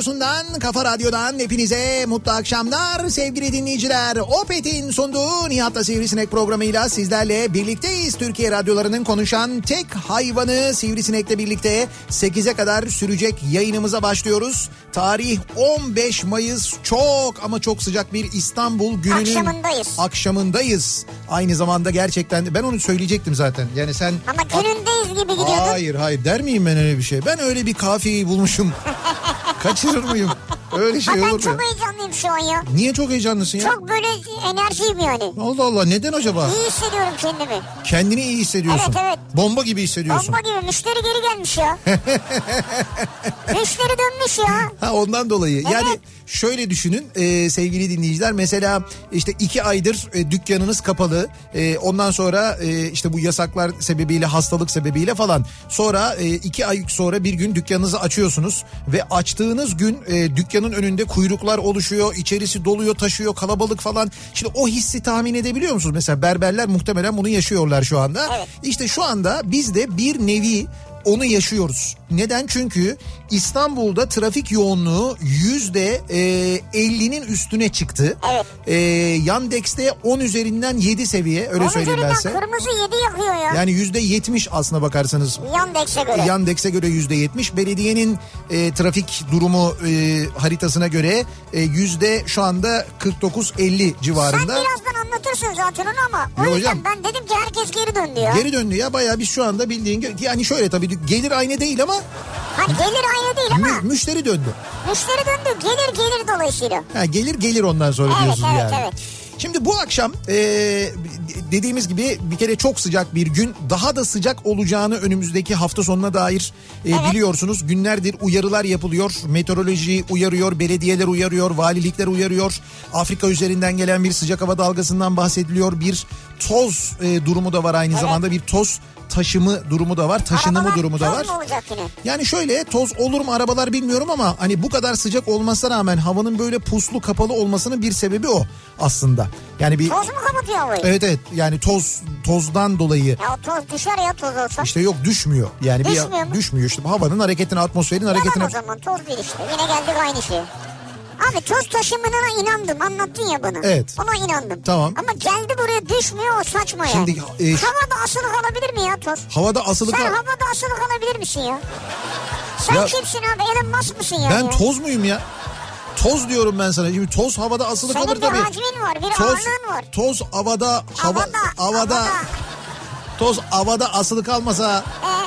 radyosundan, kafa radyodan hepinize mutlu akşamlar sevgili dinleyiciler. Opet'in sunduğu Nihat'la Sivrisinek programıyla sizlerle birlikteyiz. Türkiye radyolarının konuşan tek hayvanı Sivrisinek'le birlikte 8'e kadar sürecek yayınımıza başlıyoruz. Tarih 15 Mayıs çok ama çok sıcak bir İstanbul gününün Akşamındayız. akşamındayız. Aynı zamanda gerçekten ben onu söyleyecektim zaten. Yani sen Ama günündeyiz gibi gidiyordun. Hayır hayır der miyim ben öyle bir şey? Ben öyle bir kafiyeyi bulmuşum. Kaçırır mıyım? Öyle şey Ha, ben olur mu? çok heyecanlıyım şu an ya. Niye çok heyecanlısın ya? Çok böyle enerjiyim yani. Allah Allah neden acaba? İyi hissediyorum kendimi. Kendini iyi hissediyorsun. Evet, evet. Bomba gibi hissediyorsun. Bomba gibi müşteri geri gelmiş ya. müşteri dönmüş ya. Ha ondan dolayı. Evet. Yani şöyle düşünün e, sevgili dinleyiciler. Mesela işte iki aydır e, dükkanınız kapalı. E, ondan sonra e, işte bu yasaklar sebebiyle hastalık sebebiyle falan. Sonra e, iki ay sonra bir gün dükkanınızı açıyorsunuz. Ve açtığınız gün e, dükkanın önünde kuyruklar oluşuyor. içerisi doluyor taşıyor kalabalık falan. Şimdi o hissi tahmin edebiliyor musunuz? Mesela berberler muhtemelen bunu yaşıyorlar şu anda. Evet. İşte şu anda biz de bir nevi onu yaşıyoruz. Neden? Çünkü İstanbul'da trafik yoğunluğu yüzde e, 50'nin üstüne çıktı. Evet. E, Yandex'te 10 üzerinden 7 seviye öyle Onun söyleyeyim ben size. kırmızı yedi yakıyor ya. Yani yüzde 70 aslına bakarsanız Yandex'e göre. Yandex'e göre yüzde 70. Belediyenin e, trafik durumu e, haritasına göre e, yüzde şu anda 49-50 Sen civarında. birazdan anlatırsın zaten onu ama. O Yok yüzden hocam. ben dedim ki herkes geri döndü ya. Geri döndü ya bayağı biz şu anda bildiğin gibi- yani şöyle tabii gelir aynı değil ama Hani gelir aynı değil ama mü- müşteri döndü. müşteri döndü gelir gelir dolayısıyla. Ha, gelir gelir ondan sonra Evet, diyorsunuz evet, yani. evet. Şimdi bu akşam e, dediğimiz gibi bir kere çok sıcak bir gün daha da sıcak olacağını önümüzdeki hafta sonuna dair e, Evet. biliyorsunuz günlerdir uyarılar yapılıyor. Meteoroloji uyarıyor, belediyeler uyarıyor, valilikler uyarıyor. Afrika üzerinden gelen bir sıcak hava dalgasından bahsediliyor. Bir toz e, durumu da var aynı zamanda bir toz taşımı durumu da var, taşınımı Arabalar durumu da var. mu olacak yine? Yani şöyle toz olur mu arabalar bilmiyorum ama hani bu kadar sıcak olmasına rağmen havanın böyle puslu kapalı olmasının bir sebebi o aslında. Yani bir Toz mu kapatıyor havayı? evet evet yani toz tozdan dolayı Ya o toz düşer ya toz olsa. işte yok düşmüyor. Yani Düşmüyor bir mu? düşmüyor işte havanın hareketine atmosferin hareketine. Yalan o zaman toz değil işte. Yine geldik aynı şeye. Abi toz taşımına inandım anlattın ya bana. Evet. Ona inandım. Tamam. Ama geldi buraya düşmüyor o saçma Şimdi, yani. e, havada asılı kalabilir mi ya toz? Havada asılı Sen kal- havada asılı kalabilir misin ya? Sen Ya- kimsin abi Elon Musk mısın yani? Ben toz muyum ya? Toz diyorum ben sana. Şimdi toz havada asılı Senin kalır bir tabii. hacmin var, bir toz, ağırlığın var. Toz havada hava, Havada, havada, havada. toz havada asılı kalmasa Ee,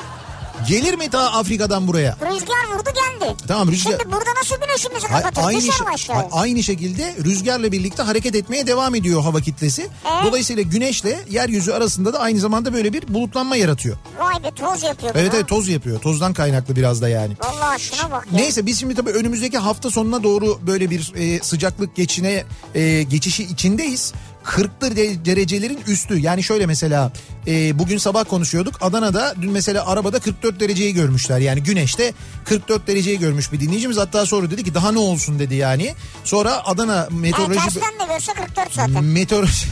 Gelir mi ta Afrika'dan buraya? Rüzgar vurdu geldi. Tamam, rüzgar- Şimdi burada nasıl güneşimizi kapatır? aynı, şey- aynı şekilde rüzgarla birlikte hareket etmeye devam ediyor hava kitlesi. Evet. Dolayısıyla güneşle yeryüzü arasında da aynı zamanda böyle bir bulutlanma yaratıyor. Vay be toz yapıyor. Evet evet toz yapıyor. Tozdan kaynaklı biraz da yani. Vallahi şuna bak ya. Neyse biz şimdi tabii önümüzdeki hafta sonuna doğru böyle bir e, sıcaklık geçine e, geçişi içindeyiz. 40 de- derecelerin üstü yani şöyle mesela e, bugün sabah konuşuyorduk Adana'da dün mesela arabada 44 dereceyi görmüşler yani güneşte 44 dereceyi görmüş bir dinleyicimiz hatta sonra dedi ki daha ne olsun dedi yani sonra Adana meteoroloji tersten de görse 44 zaten. meteoroloji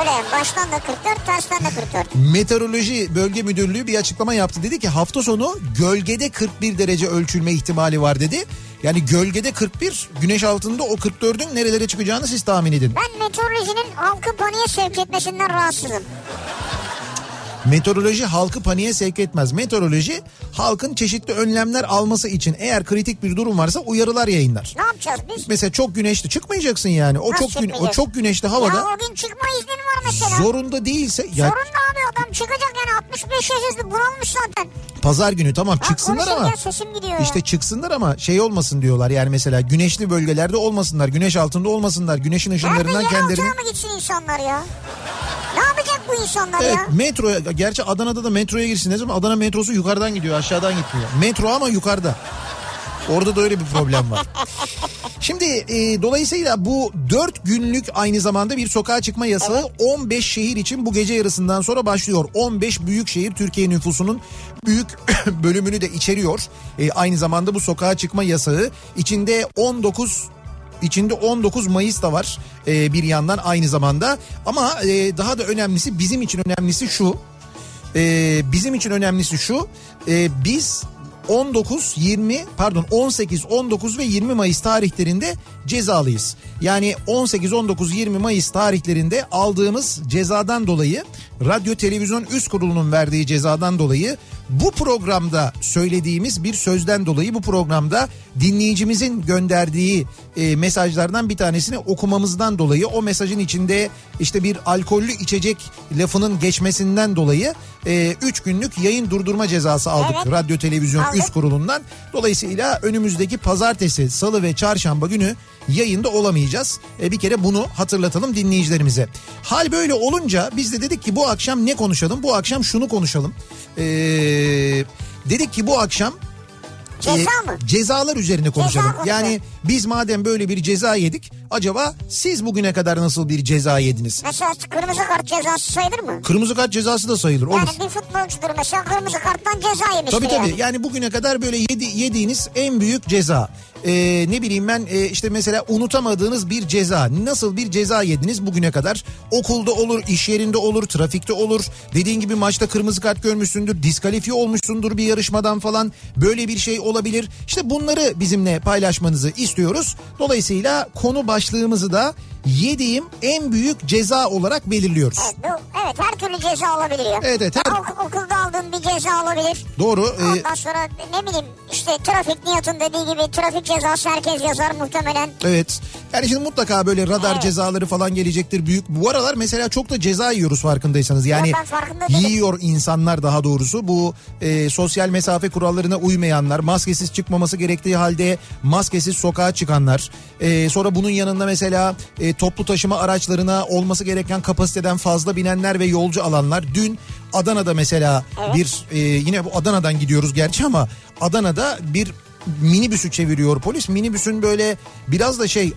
Öyle yani baştan da 44 tersten de 44. Meteoroloji Bölge Müdürlüğü bir açıklama yaptı. Dedi ki hafta sonu gölgede 41 derece ölçülme ihtimali var dedi. Yani gölgede 41, güneş altında o 44'ün nerelere çıkacağını siz tahmin edin. Ben meteorolojinin halkı paniğe sevk etmesinden rahatsızım. Meteoroloji halkı paniğe sevk etmez. Meteoroloji halkın çeşitli önlemler alması için eğer kritik bir durum varsa uyarılar yayınlar. Ne yapacağız biz? Mesela çok güneşli çıkmayacaksın yani. O Nasıl çok gün, o çok güneşli havada Ya o gün çıkma iznin var mesela. zorunda değilse ya Sorun da abi adam çıkacak yani 65 yaş üstü bunalmış zaten. pazar günü tamam Ha, çıksınlar ama konuşurken sesim gidiyor İşte ya. çıksınlar ama şey olmasın diyorlar yani mesela güneşli bölgelerde olmasınlar, güneş altında olmasınlar, güneşin Nerede ışınlarından yer kendilerini... altına mı gitsin insanlar ya? Ne bu insanlar Evet ya? metroya gerçi Adana'da da metroya girsiniz ama Adana metrosu yukarıdan gidiyor aşağıdan gitmiyor. Metro ama yukarıda. Orada da öyle bir problem var. Şimdi e, dolayısıyla bu 4 günlük aynı zamanda bir sokağa çıkma yasağı 15 şehir için bu gece yarısından sonra başlıyor. 15 büyük şehir Türkiye nüfusunun büyük bölümünü de içeriyor. E, aynı zamanda bu sokağa çıkma yasağı içinde 19 İçinde 19 Mayıs da var e, bir yandan aynı zamanda. Ama e, daha da önemlisi bizim için önemlisi şu. E, bizim için önemlisi şu. E, biz 19, 20 pardon 18, 19 ve 20 Mayıs tarihlerinde cezalıyız. Yani 18, 19, 20 Mayıs tarihlerinde aldığımız cezadan dolayı Radyo Televizyon Üst Kurulu'nun verdiği cezadan dolayı bu programda söylediğimiz bir sözden dolayı bu programda dinleyicimizin gönderdiği e, mesajlardan bir tanesini okumamızdan dolayı o mesajın içinde işte bir alkollü içecek lafının geçmesinden dolayı 3 günlük yayın durdurma cezası aldık Evet. Radyo Televizyon Aldık. Üst Kurulu'ndan. Dolayısıyla önümüzdeki pazartesi, salı ve çarşamba günü yayında olamayacağız. E, bir kere bunu hatırlatalım dinleyicilerimize. Hal böyle olunca biz de dedik ki bu akşam ne konuşalım? Bu akşam şunu konuşalım. Ee, dedik ki bu akşam Ceza e, mı? cezalar üzerine konuşalım. konuşalım. yani biz madem böyle bir ceza yedik acaba siz bugüne kadar nasıl bir ceza yediniz? Mesela kırmızı kart cezası sayılır mı? Kırmızı kart cezası da sayılır. Olur. Yani bir futbolcudur mesela kırmızı karttan ceza yemiştir Tabii tabii yani. yani bugüne kadar böyle yedi, yediğiniz en büyük ceza. Ee, ne bileyim ben e, işte mesela unutamadığınız bir ceza. Nasıl bir ceza yediniz bugüne kadar? Okulda olur, iş yerinde olur, trafikte olur. Dediğin gibi maçta kırmızı kart görmüşsündür, diskalifiye olmuşsundur bir yarışmadan falan. Böyle bir şey olabilir. İşte bunları bizimle paylaşmanızı istiyoruz. Dolayısıyla konu başlığımızı da yediğim en büyük ceza olarak belirliyoruz. Evet, bu, evet her türlü ceza olabilir ya. Evet, evet, her- Ya ok- okulda aldığın bir ceza olabilir. Doğru. e, Ondan sonra ne bileyim işte trafik Nihat'ın dediği gibi trafik cezası herkes yazar muhtemelen. Evet. Yani şimdi mutlaka böyle radar Evet. cezaları falan gelecektir büyük. Bu aralar mesela çok da ceza yiyoruz farkındaysanız. Yani farkında değilim. yiyor insanlar daha doğrusu. Bu e, sosyal mesafe kurallarına uymayanlar, maskesiz çıkmaması gerektiği halde maskesiz sokağa çıkanlar. E, sonra bunun yanında mesela e, toplu taşıma araçlarına olması gereken kapasiteden fazla binenler ve yolcu alanlar. Dün Adana'da mesela bir e, yine bu Adana'dan gidiyoruz gerçi ama Adana'da bir minibüsü çeviriyor polis. Minibüsün böyle biraz da şey e,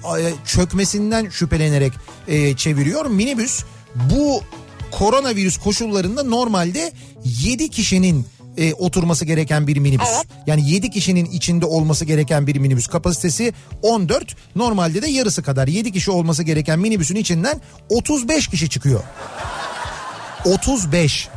çökmesinden şüphelenerek e, çeviriyor. Minibüs bu koronavirüs koşullarında normalde 7 kişinin e, oturması gereken bir minibüs. Evet. Yani 7 kişinin içinde olması gereken bir minibüs. Kapasitesi 14. Normalde de yarısı kadar 7 kişi olması gereken minibüsün içinden 35 kişi çıkıyor. 35.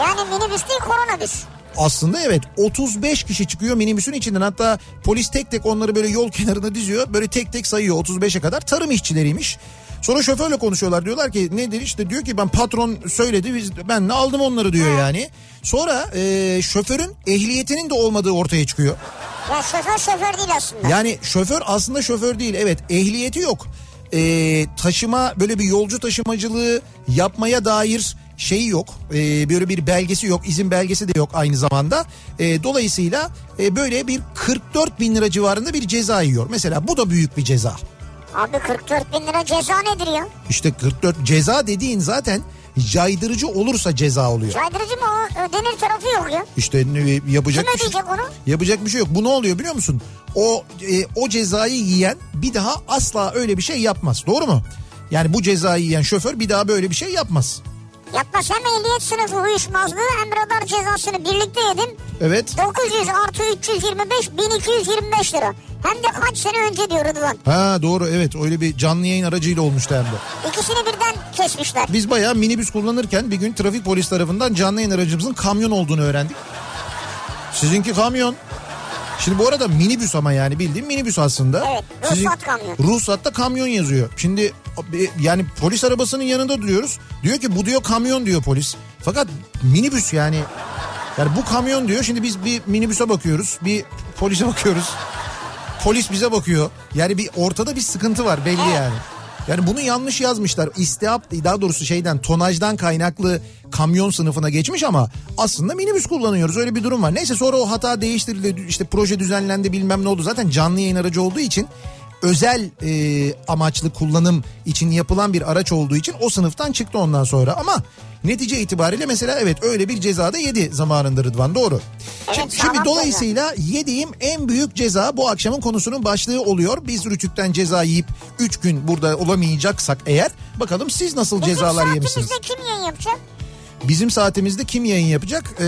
Yani minibüs değil koronabüs. Aslında evet 35 kişi çıkıyor minibüsün içinden hatta polis tek tek onları böyle yol kenarına diziyor böyle tek tek sayıyor 35'e kadar tarım işçileriymiş. Sonra şoförle konuşuyorlar diyorlar ki nedir işte diyor ki ben patron söyledi biz, ben de aldım onları diyor yani. Sonra e, şoförün ehliyetinin de olmadığı ortaya çıkıyor. Ya şoför şoför değil aslında. Yani şoför aslında şoför değil evet ehliyeti yok. Ee, taşıma böyle bir yolcu taşımacılığı yapmaya dair şeyi yok. E, böyle bir belgesi yok. izin belgesi de yok aynı zamanda. E, dolayısıyla e, böyle bir 44 bin lira civarında bir ceza yiyor. Mesela bu da büyük bir ceza. Abi 44 bin lira ceza nedir ya? İşte 44 ceza dediğin zaten caydırıcı olursa ceza oluyor. Caydırıcı mı o? Ödenir tarafı yok ya. İşte yapacak Kim bir şey, onu? yapacak bir şey yok. Bu ne oluyor biliyor musun? O e, o cezayı yiyen bir daha asla öyle bir şey yapmaz. Doğru mu? Yani bu cezayı yiyen şoför bir daha böyle bir şey yapmaz. Yapmaz hem ehliyet sınıfı uyuşmazlığı hem radar cezasını birlikte yedim. Evet. 900 artı 325 1225 lira. Hem de kaç sene önce diyor Rıdvan. Ha doğru evet öyle bir canlı yayın aracıyla olmuştu hem de. İkisini birden kesmişler. Biz bayağı minibüs kullanırken bir gün trafik polis tarafından canlı yayın aracımızın kamyon olduğunu öğrendik. Sizinki kamyon. Şimdi bu arada minibüs ama yani bildiğim minibüs aslında. Evet, ruhsat kamyon. Ruhsatta kamyon yazıyor. Şimdi yani polis arabasının yanında duruyoruz. Diyor ki bu diyor kamyon diyor polis. Fakat minibüs yani. Yani bu kamyon diyor. Şimdi biz bir minibüse bakıyoruz. Bir polise bakıyoruz. Polis bize bakıyor. Yani bir ortada bir sıkıntı var belli yani. Yani bunu yanlış yazmışlar. İstihap daha doğrusu şeyden tonajdan kaynaklı kamyon sınıfına geçmiş ama aslında minibüs kullanıyoruz. Öyle bir durum var. Neyse sonra o hata değiştirildi. işte proje düzenlendi bilmem ne oldu. Zaten canlı yayın aracı olduğu için özel e, amaçlı kullanım için yapılan bir araç olduğu için o sınıftan çıktı ondan sonra ama netice itibariyle mesela evet öyle bir cezada yedi zamanında Rıdvan doğru. Evet, şimdi, şimdi dolayısıyla yediğim en büyük ceza bu akşamın konusunun başlığı oluyor. Biz Rütük'ten ceza yiyip 3 gün burada olamayacaksak eğer bakalım siz nasıl Bizim cezalar yemişsiniz? saatimizde kim yayın yapacak? Bizim saatimizde kim yayın yapacak? Ee,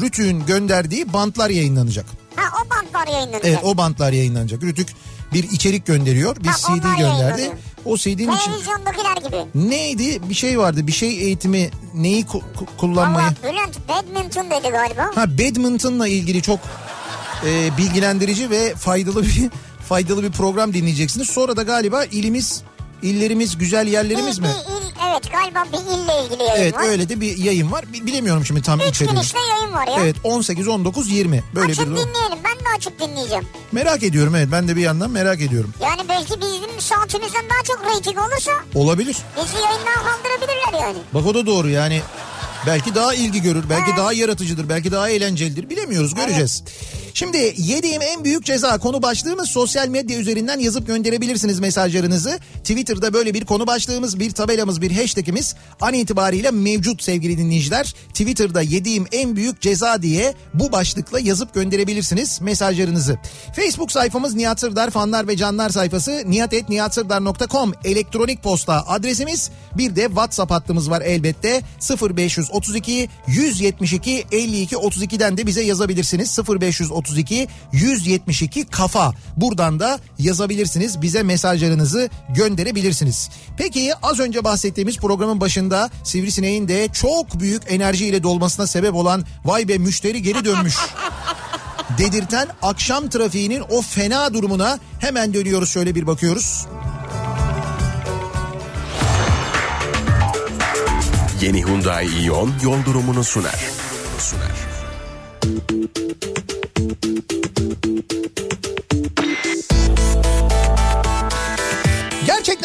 Rütük'ün gönderdiği bantlar yayınlanacak. Ha o bantlar yayınlanacak. Evet o bantlar yayınlanacak. Rütük bir içerik gönderiyor. Bir CD gönderdi. O CD'nin için Televizyondakiler gibi. neydi? Bir şey vardı. Bir şey eğitimi neyi ku- kullanmayı? Valla Bülent badminton dedi galiba. Ha badminton'la ilgili çok e, bilgilendirici ve faydalı bir faydalı bir program dinleyeceksiniz. Sonra da galiba ilimiz, illerimiz, güzel yerlerimiz bir, mi? bir il, evet galiba bir ille ilgili yayın Evet var. öyle de bir yayın var. Bi- Bilemiyorum şimdi tam Üç içeriğini. işte yayın var ya. Evet 18, 19, 20 böyle açıp bir dinleyelim. Ben de açıp dinleyeceğim. Merak ediyorum evet ben de bir yandan merak ediyorum. Yani belki bizim saatimizden daha çok reyting olursa Olabilir. bizi yayından kaldırabilirler yani. Bak o da doğru yani. Belki daha ilgi görür, belki daha yaratıcıdır, belki daha eğlencelidir. Bilemiyoruz, göreceğiz. Şimdi yediğim en büyük ceza konu başlığımız sosyal medya üzerinden yazıp gönderebilirsiniz mesajlarınızı. Twitter'da böyle bir konu başlığımız, bir tabelamız, bir hashtagimiz an itibariyle mevcut sevgili dinleyiciler. Twitter'da yediğim en büyük ceza diye bu başlıkla yazıp gönderebilirsiniz mesajlarınızı. Facebook sayfamız Nihat Sırdar fanlar ve canlar sayfası nihatetnihatsırdar.com elektronik posta adresimiz. Bir de WhatsApp hattımız var elbette 0532 172 52 32'den de bize yazabilirsiniz 0532 172 kafa buradan da yazabilirsiniz bize mesajlarınızı gönderebilirsiniz. Peki az önce bahsettiğimiz programın başında Sivrisineğin de çok büyük enerjiyle dolmasına sebep olan vay be müşteri geri dönmüş dedirten akşam trafiğinin o fena durumuna hemen dönüyoruz şöyle bir bakıyoruz. Yeni Hyundai Ion yol durumunu sunar. Sunar. thank you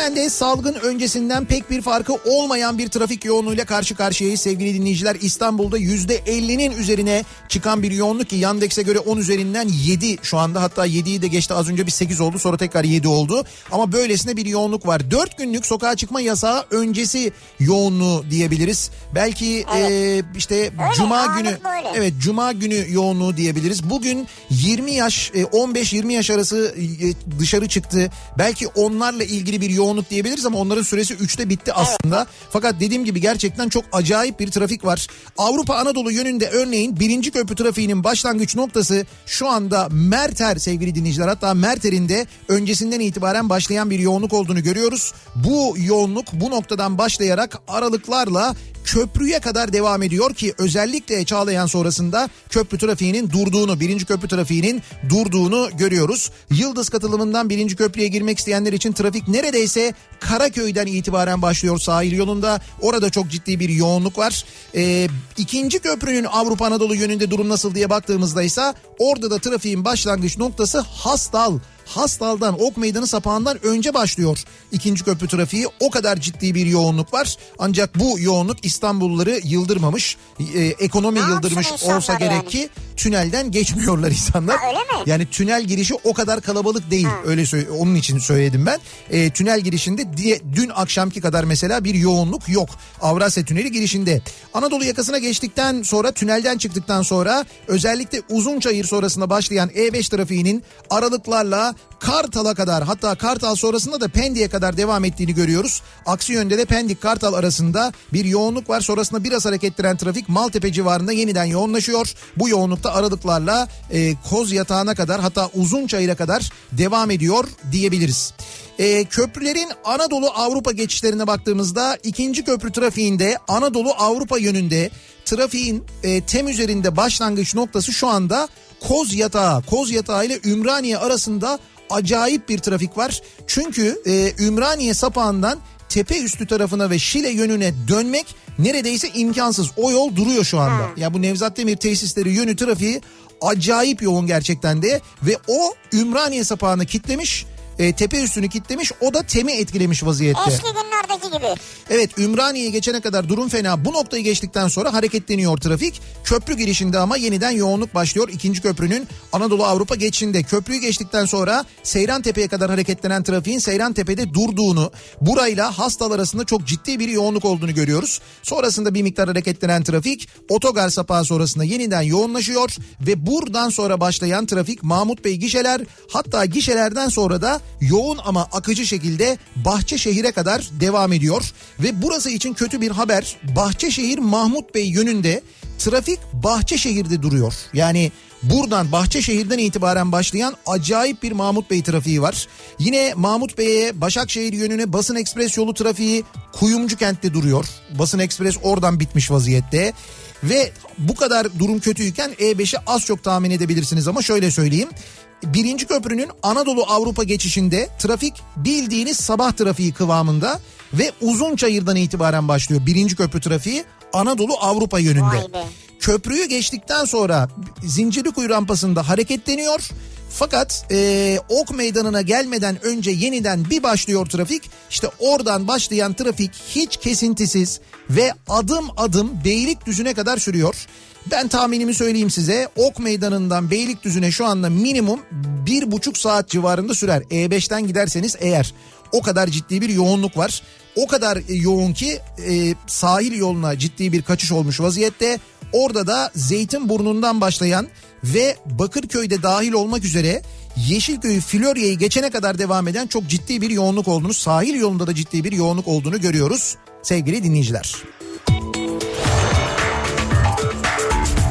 De salgın öncesinden pek bir farkı olmayan bir trafik yoğunluğuyla karşı karşıyayız sevgili dinleyiciler. İstanbul'da %50'nin üzerine çıkan bir yoğunluk ki Yandex'e göre 10 üzerinden 7 şu anda hatta 7'yi de geçti az önce bir 8 oldu sonra tekrar 7 oldu. Ama böylesine bir yoğunluk var. 4 günlük sokağa çıkma yasağı öncesi yoğunluğu diyebiliriz. Belki e, işte cuma ağırlıklı günü öyle. evet cuma günü yoğunluğu diyebiliriz. Bugün 20 yaş e, 15-20 yaş arası e, dışarı çıktı. Belki onlarla ilgili bir yoğunluk diyebiliriz ama onların süresi 3'te bitti aslında. Fakat dediğim gibi gerçekten çok acayip bir trafik var. Avrupa Anadolu yönünde örneğin birinci köprü trafiğinin başlangıç noktası şu anda Merter sevgili dinleyiciler. Hatta Merter'in de öncesinden itibaren başlayan bir yoğunluk olduğunu görüyoruz. Bu yoğunluk bu noktadan başlayarak aralıklarla köprüye kadar devam ediyor ki özellikle Çağlayan sonrasında köprü trafiğinin durduğunu, birinci köprü trafiğinin durduğunu görüyoruz. Yıldız katılımından birinci köprüye girmek isteyenler için trafik neredeyse Karaköy'den itibaren başlıyor sahil yolunda. Orada çok ciddi bir yoğunluk var. Ee, ikinci köprünün Avrupa Anadolu yönünde durum nasıl diye baktığımızda ise orada da trafiğin başlangıç noktası Hastal Hastal'dan Ok Meydanı sapağından önce başlıyor. ikinci köprü trafiği o kadar ciddi bir yoğunluk var. Ancak bu yoğunluk İstanbulluları yıldırmamış. Ee, ekonomi Ne yıldırmış olsa gerek yani? ki tünelden geçmiyorlar insanlar. Ha, öyle mi? Yani tünel girişi o kadar kalabalık değil. Öyle söyle, onun için söyledim ben. Ee, tünel girişinde diye, dün akşamki kadar mesela bir yoğunluk yok. Avrasya Tüneli girişinde. Anadolu yakasına geçtikten sonra tünelden çıktıktan sonra özellikle Uzunçayır sonrasında başlayan E5 trafiğinin aralıklarla Kartal'a kadar hatta Kartal sonrasında da Pendik'e kadar devam ettiğini görüyoruz. Aksi yönde de Pendik Kartal arasında bir yoğunluk var. Sonrasında biraz hareketlendiren trafik Maltepe civarında yeniden yoğunlaşıyor. Bu yoğunlukta aralıklarla e, Koz Yatağı'na kadar hatta Uzunçayır'a kadar devam ediyor diyebiliriz. E, köprülerin Anadolu Avrupa geçişlerine baktığımızda ikinci köprü trafiğinde Anadolu Avrupa yönünde trafiğin e, tem üzerinde başlangıç noktası şu anda Koz Yatağı. Koz Yatağı ile Ümraniye arasında acayip bir trafik var. Çünkü e, Ümraniye sapağından tepe üstü tarafına ve Şile yönüne dönmek neredeyse imkansız. O yol duruyor şu anda. Ya bu Nevzat Demir tesisleri yönü trafiği acayip yoğun gerçekten de ve o Ümraniye sapağını kitlemiş. E, tepe üstünü kitlemiş o da temi etkilemiş vaziyette. Eski günlerdeki gibi. Evet Ümraniye'ye geçene kadar durum fena. Bu noktayı geçtikten sonra hareketleniyor trafik. Köprü girişinde ama yeniden yoğunluk başlıyor. İkinci köprünün Anadolu Avrupa geçişinde. Köprüyü geçtikten sonra Seyran Tepe'ye kadar hareketlenen trafiğin Seyran Tepe'de durduğunu, burayla Hastal arasında çok ciddi bir yoğunluk olduğunu görüyoruz. Sonrasında bir miktar hareketlenen trafik otogar sapağı sonrasında yeniden yoğunlaşıyor ve buradan sonra başlayan trafik Mahmut Bey gişeler hatta gişelerden sonra da yoğun ama akıcı şekilde Bahçeşehir'e kadar devam ediyor. Ve burası için kötü bir haber. Bahçeşehir Mahmut Bey yönünde trafik Bahçeşehir'de duruyor. Yani buradan Bahçeşehir'den itibaren başlayan acayip bir Mahmut Bey trafiği var. Yine Mahmut Bey'e Başakşehir yönüne Basın Ekspres yolu trafiği Kuyumcu kentte duruyor. Basın Ekspres oradan bitmiş vaziyette. Ve bu kadar durum kötüyken E5'i az çok tahmin edebilirsiniz ama şöyle söyleyeyim. Birinci köprünün Anadolu Avrupa geçişinde trafik bildiğiniz sabah trafiği kıvamında ve Uzunçayır'dan itibaren başlıyor. Birinci köprü trafiği Anadolu Avrupa yönünde. Köprüyü geçtikten sonra Zincirlikuyu rampasında hareketleniyor. Fakat e, Ok Meydanı'na gelmeden önce yeniden bir başlıyor trafik. İşte oradan başlayan trafik hiç kesintisiz ve adım adım Beylikdüzü'ne kadar sürüyor. Ben tahminimi söyleyeyim size. Ok Meydanı'ndan Beylikdüzü'ne şu anda minimum bir buçuk saat civarında sürer. E5'ten giderseniz eğer o kadar ciddi bir yoğunluk var. O kadar e, yoğun ki e, sahil yoluna ciddi bir kaçış olmuş vaziyette. Orada da Zeytinburnu'ndan başlayan ve Bakırköy'de dahil olmak üzere Yeşilköy'ü Florya'yı geçene kadar devam eden çok ciddi bir yoğunluk olduğunu, sahil yolunda da ciddi bir yoğunluk olduğunu görüyoruz sevgili dinleyiciler.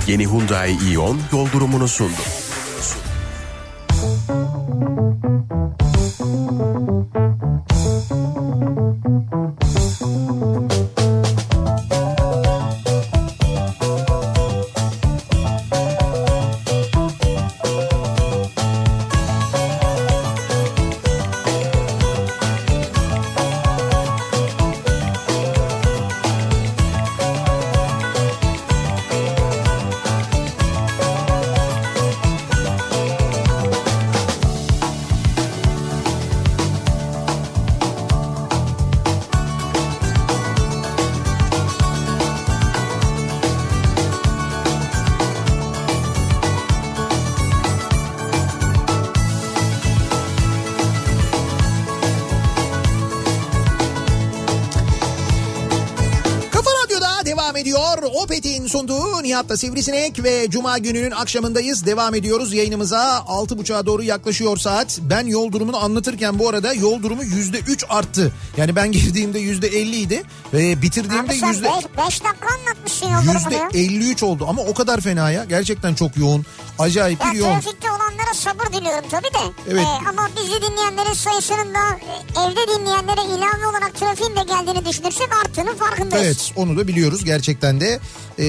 Yeni Hyundai Ion yol durumunu sundu. Sunduğu Nihat'la Sivrisinek ve Cuma gününün akşamındayız. Devam ediyoruz yayınımıza. 6.30'a doğru yaklaşıyor saat. Ben yol durumunu anlatırken bu arada yol durumu %3 arttı. Yani ben girdiğimde %50 idi ve bitirdiğimde Abi sen 5 yüzde dakika anlatmışsın yol durumunu ya. %53 oldu ama o kadar fena ya. Gerçekten çok yoğun. Acayip Ya bir yoğun. trafikte olanlara sabır diliyorum tabii de. Evet. Ee, ama bizi dinleyenlerin sayısının da e, evde dinleyenlere ilave olarak trafiğin de geldiğini düşünürsek arttığının farkındayız. Evet onu da biliyoruz gerçekten de Ee,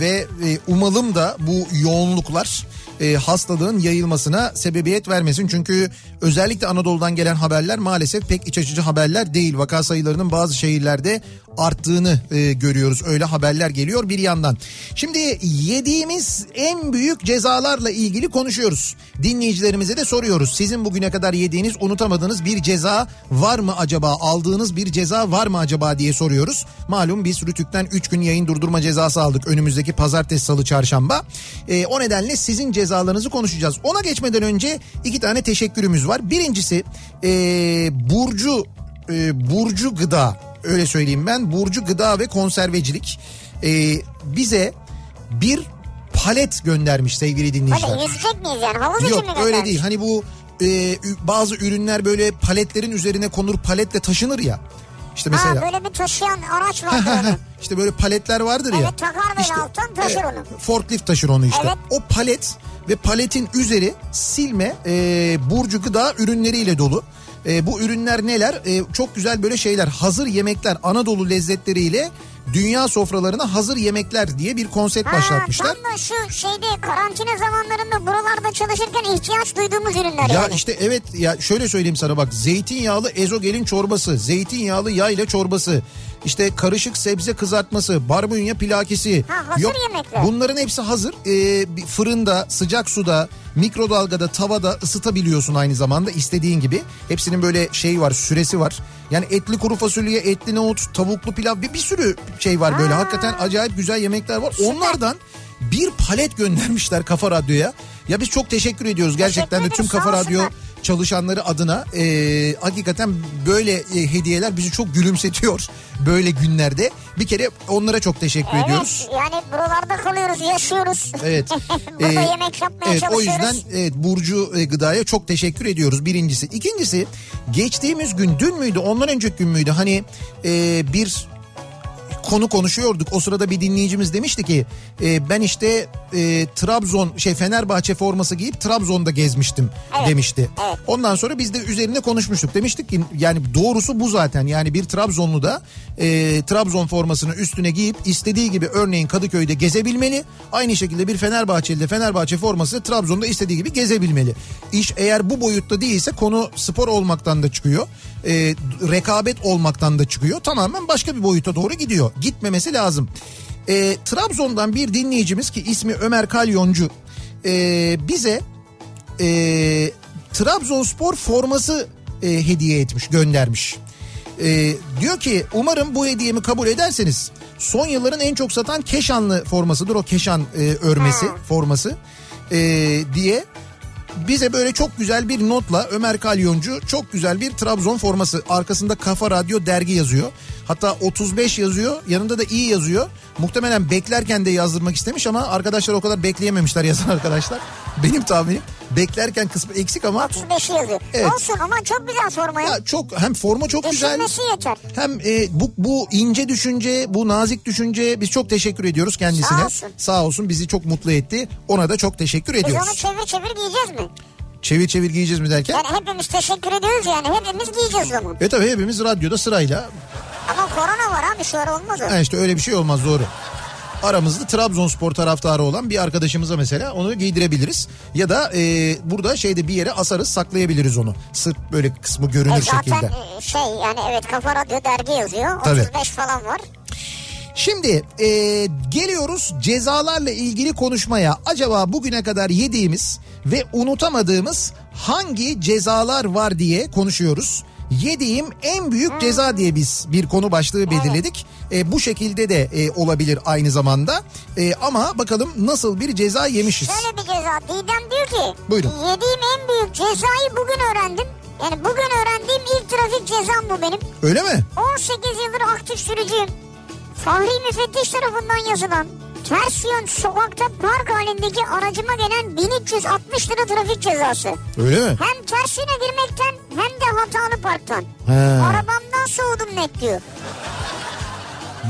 ve e, umalım da bu yoğunluklar e, hastalığın yayılmasına sebebiyet vermesin. Çünkü özellikle Anadolu'dan gelen haberler maalesef pek iç açıcı haberler değil. Vaka sayılarının bazı şehirlerde arttığını e, görüyoruz. Öyle haberler geliyor bir yandan. Şimdi yediğimiz en büyük cezalarla ilgili konuşuyoruz. Dinleyicilerimize de soruyoruz. Sizin bugüne kadar yediğiniz unutamadığınız bir ceza var mı acaba? Aldığınız bir ceza var mı acaba diye soruyoruz. Malum biz Rütük'ten 3 gün yayın durdurma cezası aldık önümüzdeki pazartesi, salı, çarşamba. E, o nedenle sizin cezalarınızı konuşacağız. Ona geçmeden önce iki tane teşekkürümüz var. Birincisi e, Burcu e, Burcu Gıda öyle söyleyeyim ben. Burcu Gıda ve Konservecilik e, bize bir palet göndermiş sevgili dinleyiciler. Hadi yüzecek miyiz yani? Havuz için mi Yok göndermiş? öyle değil. Hani bu e, bazı ürünler böyle paletlerin üzerine konur paletle taşınır ya. İşte mesela. Ha böyle bir taşıyan araç var böyle. işte böyle paletler vardır ya. Evet, takar böyle alttan taşır onu. Forklift taşır onu işte. Evet. O palet ve paletin üzeri silme e, burcu gıda ürünleriyle dolu. E, bu ürünler neler? E, çok güzel böyle şeyler. Hazır yemekler Anadolu lezzetleriyle dünya sofralarına hazır yemekler diye bir konsept Ha, başlatmışlar. tam da şu şeyde karantina zamanlarında buralarda çalışırken ihtiyaç duyduğumuz ürünler Ya yani. işte evet ya şöyle söyleyeyim sana bak zeytinyağlı ezogelin çorbası, zeytinyağlı yayla çorbası, işte karışık sebze kızartması, barbunya pilakisi. Ha, hazır yemekler. Bunların hepsi hazır. Ee, fırında, sıcak suda, mikrodalgada, tavada ısıtabiliyorsun aynı zamanda istediğin gibi. Hepsinin böyle şey var, süresi var. Yani etli kuru fasulye, etli nohut, tavuklu pilav bir, bir sürü şey var böyle. Ha. Hakikaten acayip güzel yemekler var. Onlardan bir palet göndermişler Kafa Radyo'ya. Ya biz çok teşekkür ediyoruz gerçekten de Teşekkür tüm ederiz, Kafa Radyo. Çalışanları adına e, hakikaten böyle e, hediyeler bizi çok gülümsetiyor böyle günlerde. Bir kere onlara çok teşekkür ediyoruz. Evet yani buralarda kalıyoruz yaşıyoruz. Evet. Burada Ee, yemek yapmaya evet, o çalışıyoruz. yüzden evet, Burcu e, Gıda'ya çok teşekkür ediyoruz birincisi. İkincisi geçtiğimiz gün dün müydü ondan önceki gün müydü hani e, bir konu konuşuyorduk. O sırada bir dinleyicimiz demişti ki e, ben işte e, Trabzon şey Fenerbahçe forması giyip Trabzon'da gezmiştim Evet, demişti. evet. Ondan sonra biz de üzerine konuşmuştuk. Demiştik ki yani doğrusu bu zaten. Yani bir Trabzonlu da e, Trabzon formasını üstüne giyip istediği gibi örneğin Kadıköy'de gezebilmeli. Aynı şekilde bir Fenerbahçeli de Fenerbahçe forması Trabzon'da istediği gibi gezebilmeli. İş eğer bu boyutta değilse konu spor olmaktan da çıkıyor. E, rekabet olmaktan da çıkıyor. Tamamen başka bir boyuta doğru gidiyor. Gitmemesi lazım. E, Trabzon'dan bir dinleyicimiz ki ismi Ömer Kalyoncu e, bize e, Trabzonspor forması e, hediye etmiş, göndermiş. E, diyor ki umarım bu hediyemi kabul ederseniz son yılların en çok satan Keşanlı formasıdır o Keşan e, örmesi Ha. forması e, diye bize böyle çok güzel bir notla Ömer Kalyoncu çok güzel bir Trabzon forması arkasında Kafa Radyo dergi yazıyor. Hatta 35 yazıyor yanında da iyi yazıyor. Muhtemelen beklerken de yazdırmak istemiş ama arkadaşlar o kadar bekleyememişler yazan arkadaşlar. Benim tahminim beklerken kısmı eksik ama 35 yazıyor. Evet. Olsun ama çok güzel formayı. ya çok hem forma çok güzel yeter. hem e, bu bu ince düşünce, bu nazik düşünce biz çok teşekkür ediyoruz kendisine. Sağ olsun. Sağ olsun bizi çok mutlu etti. Ona da çok teşekkür Biz ediyoruz. onu çevir çevir giyeceğiz mi? Çevir çevir giyeceğiz mi derken? Yani hepimiz teşekkür ediyoruz yani. Hepimiz giyeceğiz onu. E tabii hepimiz radyoda sırayla. Ama korona var abi şu ara olmaz o. Ha işte öyle bir şey olmaz doğru. Aramızda Trabzonspor taraftarı olan bir arkadaşımıza mesela onu giydirebiliriz. Ya da e, burada şeyde bir yere asarız saklayabiliriz onu. Sırf böyle kısmı görünür E zaten şekilde. e, şey yani evet Kafa Radyo dergi yazıyor. Tabii. 35 falan var. Şimdi e, geliyoruz cezalarla ilgili konuşmaya. Acaba bugüne kadar yediğimiz ve unutamadığımız hangi cezalar var diye konuşuyoruz. Yediğim en büyük ceza diye biz bir konu başlığı belirledik. E, bu şekilde de e, olabilir aynı zamanda. E, ama bakalım nasıl bir ceza yemişiz. Şöyle bir ceza. Didem diyor ki. Buyurun. Yediğim en büyük cezayı bugün öğrendim. Yani bugün öğrendiğim ilk trafik cezam bu benim. Öyle mi? 18 yıldır aktif sürücüyüm. Fahri müfettiş tarafından yazılan ters yön sokakta park halindeki aracıma gelen 1360 lira trafik cezası. Öyle mi? Hem ters yöne girmekten hem de hatalı parktan. He. Arabamdan soğudum net diyor.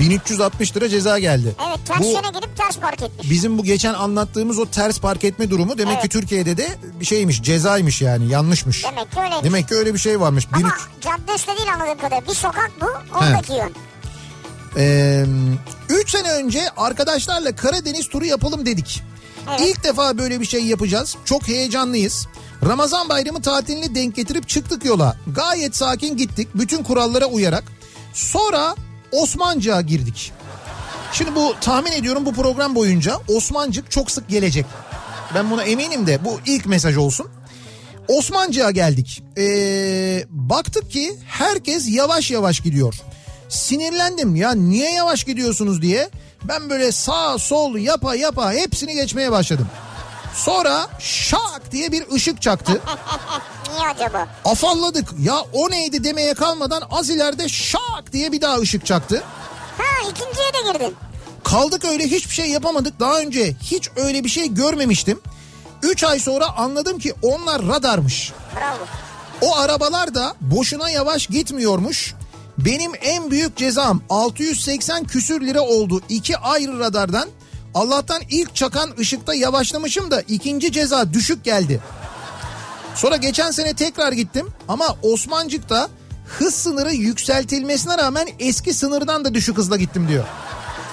1360 lira ceza geldi. Evet ters Bu- yöne girip ters park etmiş. Bizim bu geçen anlattığımız o ters park etme durumu demek ki Evet. Türkiye'de de bir şeymiş cezaymış yani yanlışmış. Demek ki öyleymiş. Demek ki öyle bir şey varmış. Ama 1300 cadde üstü değil anladığım kadarıyla. Bir sokak bu oradaki yön. Ee, üç sene önce arkadaşlarla Karadeniz turu yapalım dedik. Evet. İlk defa böyle bir şey yapacağız. Çok heyecanlıyız. Ramazan bayramı tatilini denk getirip çıktık yola. Gayet sakin gittik bütün kurallara uyarak. Sonra Osmancık'a girdik. Şimdi bu tahmin ediyorum bu program boyunca Osmancık çok sık gelecek. Ben buna eminim de bu ilk mesaj olsun. Osmancık'a geldik. Ee, baktık ki herkes yavaş yavaş gidiyor. Sinirlendim ya niye yavaş gidiyorsunuz diye. Ben böyle sağ sol yapa yapa hepsini geçmeye başladım. Sonra şak diye bir ışık çaktı. Niye acaba? Afalladık. Ya o neydi demeye kalmadan az ileride şak diye bir daha ışık çaktı. Ha ikinciye de girdin. Kaldık öyle hiçbir şey yapamadık. Daha önce hiç öyle bir şey görmemiştim. 3 ay sonra anladım ki onlar radarmış. Bravo. O arabalar da boşuna yavaş gitmiyormuş. Benim en büyük cezam 680 küsür lira oldu. iki ayrı radardan. Allah'tan ilk çakan ışıkta yavaşlamışım da ikinci ceza düşük geldi. Sonra geçen sene tekrar gittim ama Osmancık'ta hız sınırı yükseltilmesine rağmen eski sınırdan da düşük hızla gittim diyor.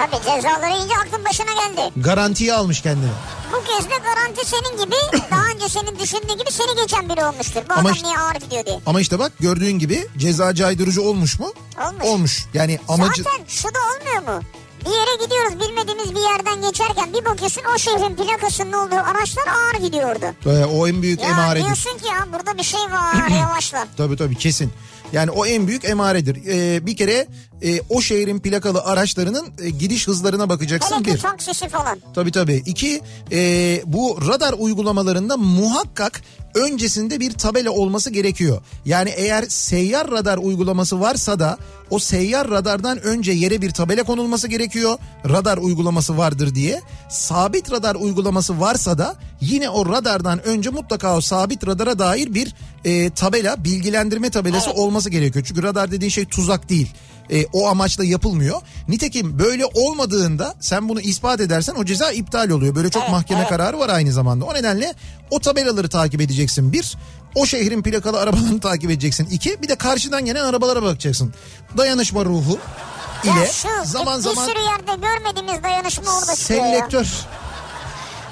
Tabii cezaları iyice aklın başına geldi. Garantiye almış kendini. Bu kez de garanti senin gibi daha önce senin düşündüğün gibi seni geçen biri olmuştur. Bu Ama adam işte- niye ağır gidiyor diye. Ama işte bak gördüğün gibi ceza caydırıcı olmuş mu? Olmuş. Olmuş. Yani amacı... Zaten şu da olmuyor mu? Bir yere gidiyoruz bilmediğimiz bir yerden geçerken bir bakıyorsun o şehrin plakasının olduğu araçlar ağır gidiyordu. Ee, o en büyük Ya emaredir. diyorsun ki ya burada bir şey var yavaşla. Tabii tabii kesin. Yani o en büyük emaredir. Ee, bir kere e, o şehrin plakalı araçlarının e, gidiş hızlarına bakacaksın Hele bir. taksisi falan. Tabii tabii. İki e, bu radar uygulamalarında muhakkak öncesinde bir tabela olması gerekiyor. Yani eğer seyyar radar uygulaması varsa da o seyyar radardan önce yere bir tabela konulması gerekiyor. Radar uygulaması vardır diye. Sabit radar uygulaması varsa da yine o radardan önce mutlaka o sabit radara dair bir e, tabela, bilgilendirme tabelası olması gerekiyor. Çünkü radar dediğin şey tuzak değil. E, o amaçla yapılmıyor. Nitekim böyle olmadığında sen bunu ispat edersen o ceza iptal oluyor. Böyle çok Evet, mahkeme evet. kararı var aynı zamanda. O nedenle o tabelaları takip edeceksin bir. O şehrin plakalı arabalarını takip edeceksin. iki bir de karşıdan gelen arabalara bakacaksın. Dayanışma ruhu ile Ya şu zaman bir zaman sürü yerde görmediğimiz dayanışma orada selektör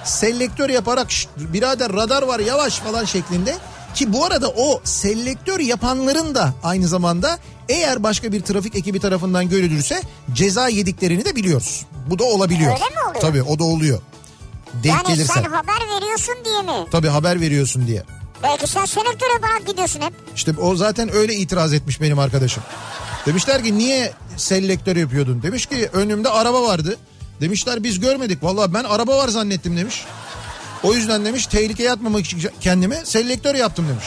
selektör yaparak "Şşt, birader radar var yavaş falan şeklinde ki bu arada o selektör yapanların da aynı zamanda eğer başka bir trafik ekibi tarafından görülürse ceza yediklerini de biliyoruz. Bu da olabiliyor. Öyle mi oluyor? Tabii o da oluyor. Denk Yani gelirse. sen haber veriyorsun diye mi? Tabii haber veriyorsun diye. Belki sen selektör yaparak gidiyorsun hep. İşte o zaten öyle itiraz etmiş benim arkadaşım. Demişler ki niye selektör yapıyordun? Demiş ki önümde araba vardı. Demişler biz görmedik. Vallahi ben araba var zannettim demiş. O yüzden demiş tehlikeye atmamak için kendimi selektör yaptım demiş.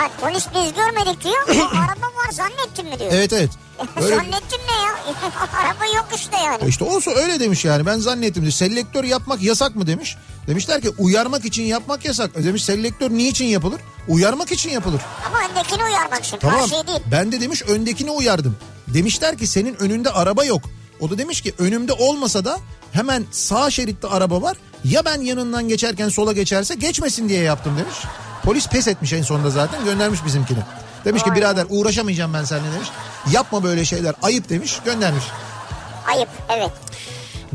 Ha polis biz görmedik diyor. Araba var zannettin mi diyor. Evet evet. Öyle, Zannettim ne ya? araba yok işte yani. işte olsa öyle demiş yani ben zannettim. de. Selektör yapmak yasak mı demiş. Demişler ki uyarmak için yapmak yasak. E Demiş selektör niçin yapılır? Uyarmak için yapılır. Ama öndekini uyarmak için. Tamam Karşıyı değil. ben de demiş öndekini uyardım. Demişler ki senin önünde araba yok. O da demiş ki önümde olmasa da hemen sağ şeritte araba var. Ya ben yanından geçerken sola geçerse geçmesin diye yaptım demiş. Polis pes etmiş en sonunda zaten göndermiş bizimkini. Demiş ki birader uğraşamayacağım ben seninle demiş. Yapma böyle şeyler ayıp demiş göndermiş. Ayıp evet.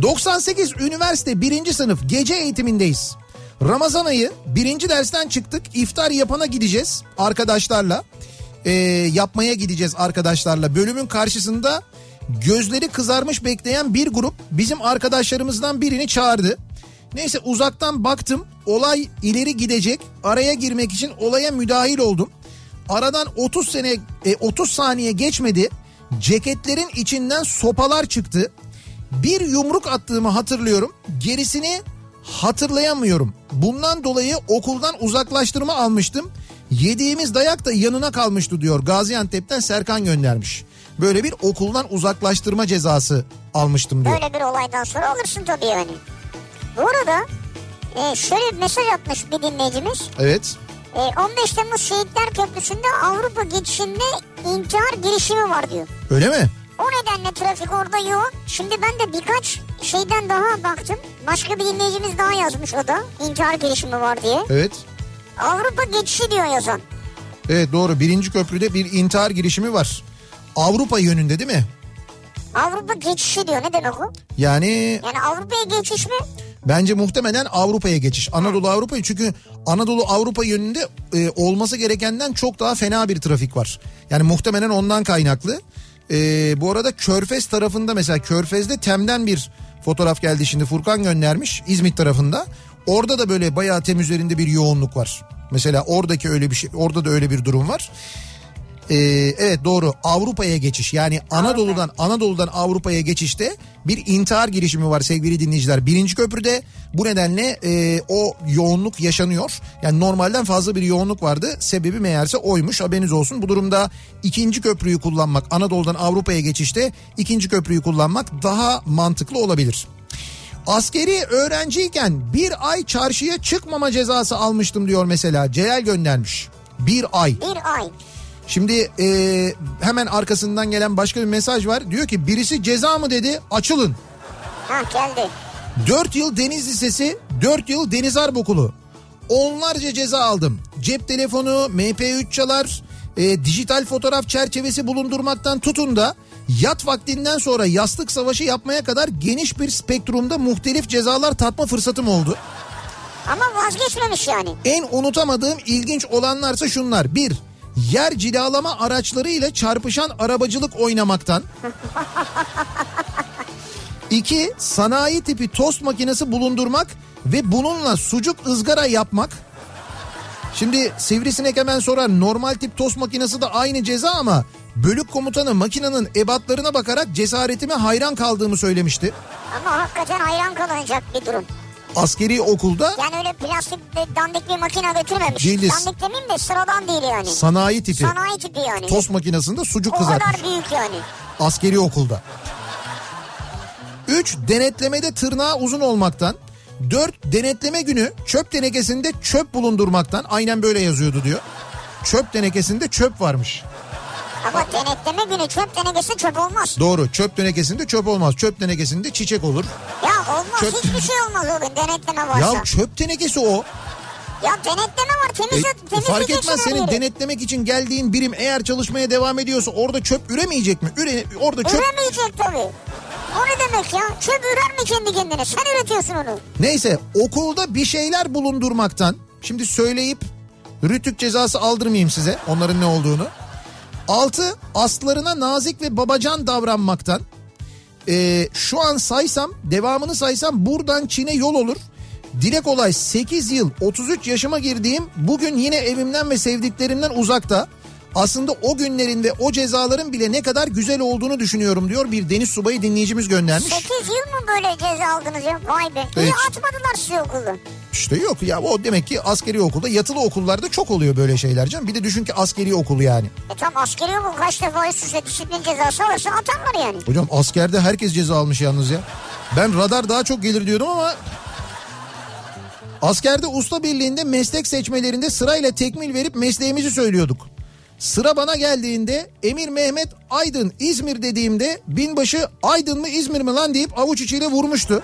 98 üniversite birinci sınıf gece eğitimindeyiz. Ramazan ayı birinci dersten çıktık iftar yapana gideceğiz arkadaşlarla. Ee, yapmaya gideceğiz arkadaşlarla. Bölümün karşısında gözleri kızarmış bekleyen bir grup bizim arkadaşlarımızdan birini çağırdı. Neyse uzaktan baktım olay ileri gidecek araya girmek için olaya müdahil oldum. Aradan 30 sene e, 30 saniye geçmedi ceketlerin içinden sopalar çıktı. Bir yumruk attığımı hatırlıyorum. Gerisini hatırlayamıyorum. Bundan dolayı okuldan uzaklaştırma almıştım. Yediğimiz dayak da yanına kalmıştı diyor. Gaziantep'ten Serkan göndermiş. Böyle bir okuldan uzaklaştırma cezası almıştım diyor. Böyle bir olaydan sonra alırsın tabii yani. Bu arada e, şöyle bir mesaj atmış bir dinleyicimiz. Evet. E, 15 Temmuz Şehitler Köprüsü'nde Avrupa geçişinde intihar girişimi var diyor. Öyle mi? O nedenle trafik orada yoğun. Şimdi ben de birkaç şeyden daha baktım. Başka bir dinleyicimiz daha yazmış o da. İntihar girişimi var diye. Evet. Avrupa geçişi diyor yazan. Evet doğru. Birinci köprüde bir intihar girişimi var. Avrupa yönünde değil mi? Avrupa geçişi diyor. Ne demek o? Yani Yani Avrupa'ya geçiş mi? Bence muhtemelen Avrupa'ya geçiş. Anadolu Avrupa'yı çünkü Anadolu Avrupa yönünde e, olması gerekenden çok daha fena bir trafik var. Yani muhtemelen ondan kaynaklı. Ee, bu arada Körfez tarafında mesela Körfez'de Tem'den bir fotoğraf geldi şimdi Furkan göndermiş İzmit tarafında. Orada da böyle bayağı tem üzerinde bir yoğunluk var. Mesela oradaki öyle bir şey orada da öyle bir durum var. Ee, evet doğru Avrupa'ya geçiş yani Anadolu'dan Anadolu'dan Avrupa'ya geçişte bir intihar girişimi var sevgili dinleyiciler. Birinci köprüde bu nedenle e, o yoğunluk yaşanıyor. Yani normalden fazla bir yoğunluk vardı. Sebebi meğerse oymuş haberiniz olsun. Bu durumda ikinci köprüyü kullanmak Anadolu'dan Avrupa'ya geçişte ikinci köprüyü kullanmak daha mantıklı olabilir. Askeri öğrenciyken bir ay çarşıya çıkmama cezası almıştım diyor mesela. Celal göndermiş. Bir ay. Bir ay. Şimdi e, hemen arkasından gelen başka bir mesaj var. Diyor ki birisi ceza mı dedi açılın. Ha geldi. 4 yıl Deniz Lisesi, 4 yıl Deniz Harp Okulu. Onlarca ceza aldım. Cep telefonu, MP3 çalar, e, dijital fotoğraf çerçevesi bulundurmaktan tutun da yat vaktinden sonra yastık savaşı yapmaya kadar geniş bir spektrumda muhtelif cezalar tatma fırsatım oldu. Ama vazgeçmemiş yani. En unutamadığım ilginç olanlarsa şunlar. Bir, yer cilalama araçlarıyla çarpışan arabacılık oynamaktan. İki, sanayi tipi tost makinesi bulundurmak ve bununla sucuk ızgara yapmak. Şimdi sivrisinek hemen sorar normal tip tost makinesi de aynı ceza ama bölük komutanı makinenin ebatlarına bakarak cesaretime hayran kaldığımı söylemişti. Ama hakikaten hayran kalınacak bir durum. Askeri okulda Yani öyle plastik dandik bir makine götürmemiş. Değiliz. Dandik demeyeyim de sıradan değil yani. sanayi tipi Sanayi tipi yani. tost makinesinde sucuk o kızartmış. kadar büyük yani. askeri okulda. 3. Denetlemede tırnağı uzun olmaktan. 4. Denetleme günü çöp tenekesinde çöp bulundurmaktan. Aynen böyle yazıyordu diyor. Çöp tenekesinde çöp varmış. Ama denetleme günü çöp tenekesi çöp olmaz. Doğru çöp tenekesinde çöp olmaz. Çöp tenekesinde çiçek olur. Ya olmaz Çöp- hiçbir şey olmaz o gün denetleme varsa. Ya çöp tenekesi o. Ya denetleme var E, temizle, fark etmez senin yeri. denetlemek için geldiğin birim eğer çalışmaya devam ediyorsa orada çöp üremeyecek mi? Üre, orada çöp Üremeyecek tabii. O ne demek ya? Çöp ürer mi kendi kendine? Sen üretiyorsun onu. Neyse okulda bir şeyler bulundurmaktan şimdi söyleyip rütük cezası aldırmayayım size onların ne olduğunu. Altı aslarına nazik ve babacan davranmaktan. Ee, şu an saysam devamını saysam buradan Çin'e yol olur. Dile kolay 8 yıl 33 yaşıma girdiğim bugün yine evimden ve sevdiklerimden uzakta. Aslında o günlerin ve o cezaların bile ne kadar güzel olduğunu düşünüyorum diyor bir deniz subayı dinleyicimiz göndermiş. 8 yıl mı böyle ceza aldınız ya? Vay be. Niye Evet. atmadılar sizi okulda? İşte yok ya o demek ki askeri okulda yatılı okullarda çok oluyor böyle şeyler canım. Bir de düşün ki askeri okulu yani. E tam askeri okul kaç defa üst üste disiplin cezası alırsa atarlar yani. Hocam askerde herkes ceza almış yalnız ya. Ben radar daha çok gelir diyordum ama... Askerde usta birliğinde meslek seçmelerinde sırayla tekmil verip mesleğimizi söylüyorduk. Sıra bana geldiğinde Emir Mehmet Aydın İzmir dediğimde binbaşı Aydın mı İzmir mi lan deyip avuç içiyle vurmuştu.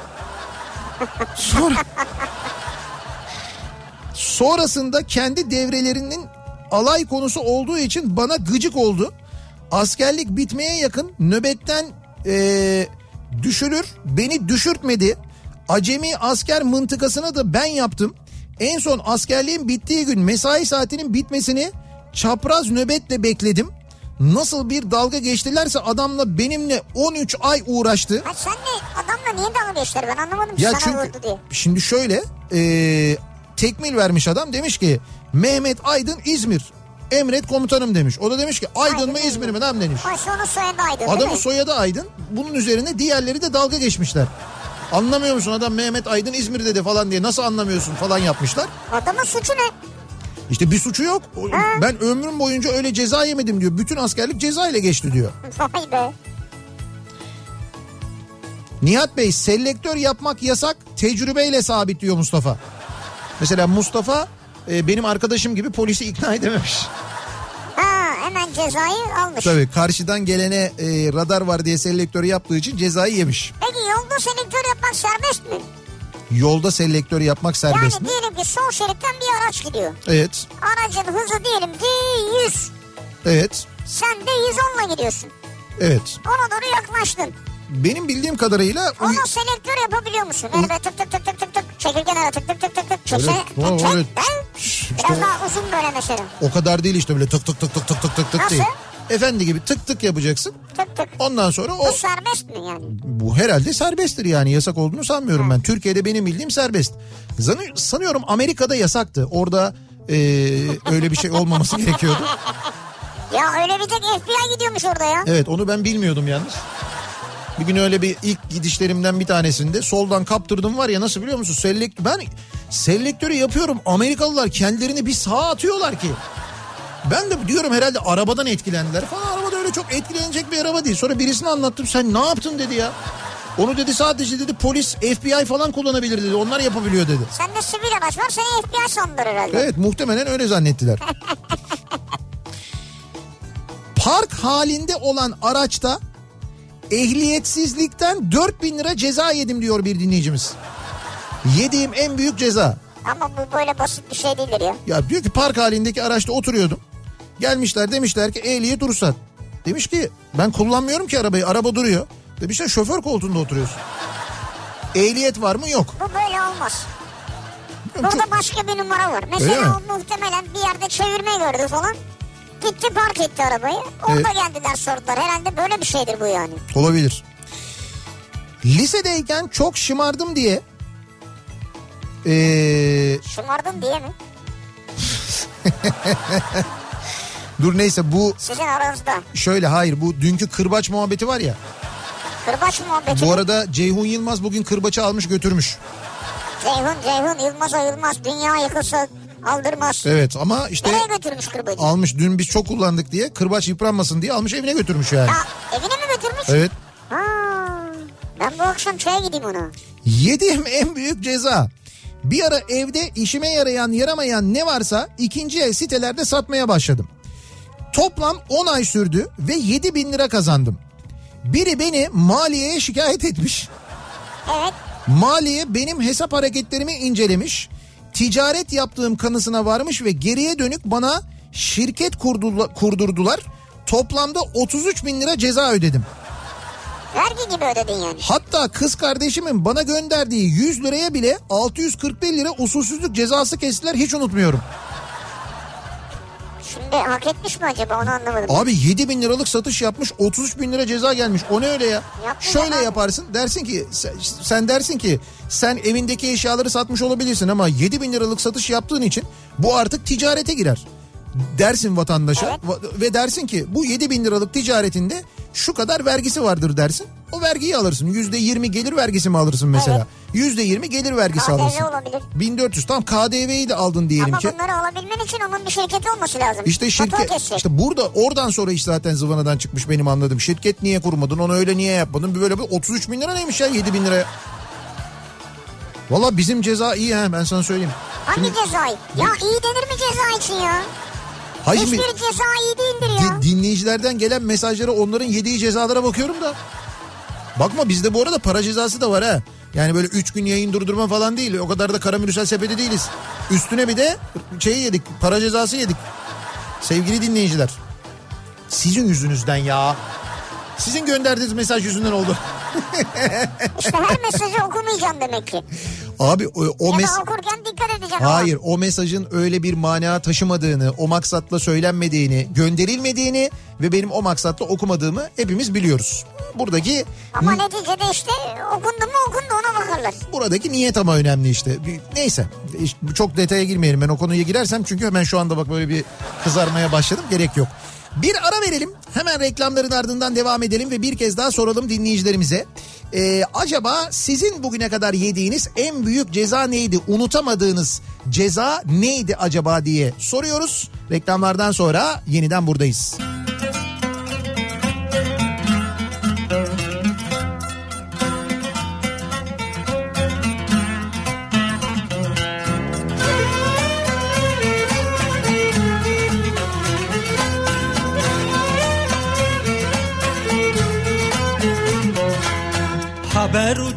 Sonra... Sonrasında kendi devrelerinin alay konusu olduğu için bana gıcık oldu. Askerlik bitmeye yakın nöbetten eee, düşürür beni düşürtmedi. Acemi asker mıntıkasını da ben yaptım. En son askerliğin bittiği gün mesai saatinin bitmesini çapraz nöbetle bekledim. Nasıl bir dalga geçtilerse adamla benimle 13 ay uğraştı. Ha sen ne? Adamla niye dalga geçtiler ben anlamadım Ya sana çünkü vurdu diye. şimdi şöyle e, tekmil vermiş adam demiş ki Mehmet Aydın İzmir emret komutanım demiş. O da demiş ki Aydın, Aydın mı İzmir. Mi lan demiş. Sonu soyadı Aydın Adamın soyadı Aydın bunun üzerine diğerleri de dalga geçmişler. Anlamıyor musun adam Mehmet Aydın İzmir dedi falan diye nasıl anlamıyorsun falan yapmışlar. Adamın suçu ne? İşte bir suçu yok. Ha. Ben ömrüm boyunca öyle ceza yemedim diyor. Bütün askerlik ceza ile geçti diyor. Vay be. Nihat Bey selektör yapmak yasak tecrübeyle sabit diyor Mustafa. Mesela Mustafa e, benim arkadaşım gibi polisi ikna edememiş. Ha hemen cezayı almış. Tabii karşıdan gelene e, radar var diye selektör yaptığı için cezayı yemiş. Peki yolda selektör yapmak serbest mi? Yolda selektör yapmak serbest Yani mi? diyelim ki sol şeritten bir araç gidiyor. Evet. Aracın hızı diyelim ki 100. Evet. Sen de 110'la gidiyorsun. Evet. Ona doğru yaklaştın. Benim bildiğim kadarıyla uy- Ona selektör yapabiliyor musun? Yani böyle tık tık tık tık tık tık. Çekil kenara tık tık tık tık tık. Çekse, Evet, tık o- çek, evet. Biraz işte daha uzun böyle mesela. o kadar değil işte böyle tık tık tık tık tık tık tık Nasıl? değil. Efendi gibi tık tık yapacaksın. Tık tık. Ondan sonra o Bu serbest mi yani? bu herhalde serbesttir yani yasak olduğunu sanmıyorum ben. Türkiye'de benim bildiğim serbest. Zanı- Sanıyorum Amerika'da yasaktı. Orada e, öyle bir şey olmaması gerekiyordu. Ya öyle bir tek FBI gidiyormuş orada ya. Evet onu ben bilmiyordum yalnız. Bir gün öyle bir ilk gidişlerimden bir tanesinde soldan kaptırdım var ya nasıl biliyor musun? Selek ben selektörü yapıyorum. Amerikalılar kendilerini bir sağa atıyorlar ki. Ben de diyorum herhalde arabadan etkilendiler falan. Arabada öyle çok etkilenecek bir araba değil. Sonra birisine anlattım sen ne yaptın dedi ya. Onu dedi sadece dedi polis FBI falan kullanabilir dedi. Onlar yapabiliyor dedi. Sende sivil araç var seni FBI sandılar herhalde. Evet muhtemelen öyle zannettiler. Park halinde olan araçta ehliyetsizlikten 4000 lira ceza yedim diyor bir dinleyicimiz. Yediğim en büyük ceza. Ama bu böyle basit bir şey değildir ya. Ya diyor ki park halindeki araçta oturuyordum. Gelmişler demişler ki ehliyet ruhsat. Demiş ki ben kullanmıyorum ki arabayı araba duruyor. Demişler şoför koltuğunda oturuyorsun. Ehliyet var mı yok. Bu böyle olmaz. Bilmiyorum, Burada çok- başka bir numara var. Mesela o muhtemelen bir yerde çevirme gördü falan. Gitti park etti arabayı. Orada geldiler sordular. Herhalde böyle bir şeydir bu yani. Olabilir. Lisedeyken çok şımardım diye ee, Şımardın diye mi? dur neyse bu Sizin aranızda. şöyle hayır bu dünkü kırbaç muhabbeti var ya. Kırbaç muhabbeti. Bu arada Ceyhun Yılmaz bugün kırbaçı almış götürmüş. Ceyhun Ceyhun Yılmaz o Yılmaz. Dünya yıkılsa aldırmaz. Evet ama işte Nereye götürmüş kırbacı? almış dün biz çok kullandık diye kırbaç yıpranmasın diye almış evine götürmüş yani. Ya evine mi götürmüş? Evet. Ha, ben bu akşam çaya gideyim ona. Yediğim en büyük ceza. Bir ara evde işime yarayan yaramayan ne varsa ikinci el sitelerde satmaya başladım. Toplam 10 ay sürdü ve 7 bin lira kazandım. Biri beni maliyeye şikayet etmiş. Evet. Maliye benim hesap hareketlerimi incelemiş. Ticaret yaptığım kanısına varmış ve geriye dönük bana şirket kurdula- kurdurdular. Toplamda 33 bin lira ceza ödedim. Vergi gibi ödedin yani. Hatta kız kardeşimin bana gönderdiği 100 liraya bile 641 lira usulsüzlük cezası kestiler hiç unutmuyorum. Şimdi hak etmiş mi acaba onu anlamadım. Abi 7 bin liralık satış yapmış 33 bin lira ceza gelmiş o ne öyle ya? Yapma Şöyle ya. yaparsın dersin ki sen, sen dersin ki sen evindeki eşyaları satmış olabilirsin ama 7 bin liralık satış yaptığın için bu artık ticarete girer. Dersin vatandaşa Evet. ve dersin ki bu 7 bin liralık ticaretinde şu kadar vergisi vardır dersin. O vergiyi alırsın. Yüzde yirmi gelir vergisi mi alırsın mesela? Yüzde yirmi gelir vergisi KDV alırsın. olabilir. 1400 tam KDV'yi de aldın diyelim Ama ki. bunları alabilmen için onun bir şirketi olması lazım. İşte şirket işte burada oradan sonra iş zaten zıvanadan çıkmış benim anladığım. Şirket niye kurmadın onu öyle niye yapmadın? Böyle bir 33 bin lira neymiş ya 7 bin liraya. Valla bizim ceza iyi ha ben sana söyleyeyim. Hangi cezayı? Ya iyi denir mi ceza için ya? Hacı Hiçbir ceza iyi değildir ya. Di- dinleyicilerden gelen mesajlara onların yediği cezalara bakıyorum da. Bakma bizde bu arada para cezası da var ha. Yani böyle 3 gün yayın durdurma falan değil. O kadar da karamürsel sepeti değiliz. Üstüne bir de şey yedik. Para cezası yedik. Sevgili dinleyiciler. Sizin yüzünüzden ya. Sizin gönderdiğiniz mesaj yüzünden oldu. İşte her mesajı okumayacağım demek ki. Abi o, o mes... okurken dikkat edeceğim. Hayır o mesajın öyle bir mana taşımadığını, o maksatla söylenmediğini, gönderilmediğini ve benim o maksatla okumadığımı hepimiz biliyoruz. Buradaki Ama neticede işte okundu mu okundu ona bakarlar. buradaki niyet ama önemli işte. Neyse çok detaya girmeyelim ben o konuya girersem çünkü hemen şu anda bak böyle bir kızarmaya başladım gerek yok. Bir ara verelim hemen reklamların ardından devam edelim ve bir kez daha soralım dinleyicilerimize. Ee, acaba sizin bugüne kadar yediğiniz en büyük ceza neydi? Unutamadığınız ceza neydi acaba diye soruyoruz. Reklamlardan sonra yeniden buradayız. Haber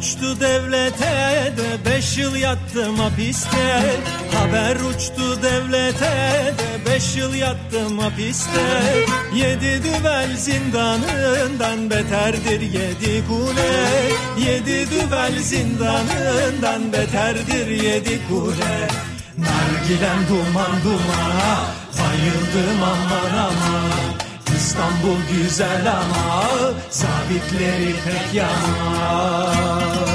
uçtu devlete de beş yıl yattım hapiste. Haber uçtu devlete de beş yıl yattım hapiste. Yedi düvel zindanından beterdir yedi kule. Yedi düvel zindanından beterdir yedi kule. Nargilem duman dumana bayıldım aman aman İstanbul güzel ama zabitleri pek yaman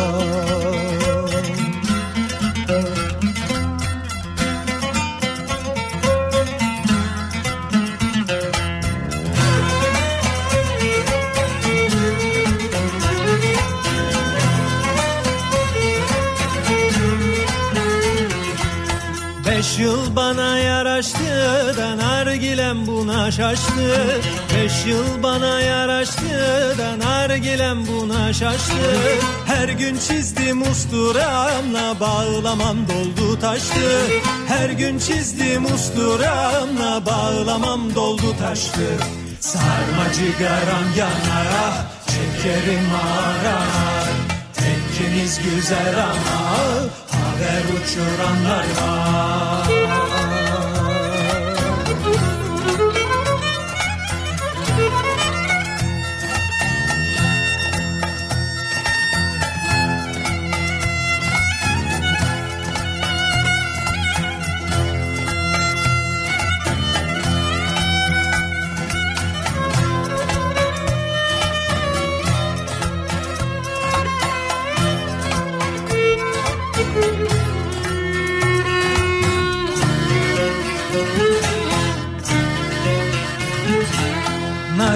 Beş yıl bana yaraştı da nargilem buna şaştı. Beş yıl bana yaraştı da nargilem buna şaştı. Her gün çizdim usturamla bağlamam doldu taştı. Her gün çizdim usturamla bağlamam doldu taştı. Sarmacı garam yanar çekerim arar Tekkeniz güzel ama haber uçuranlar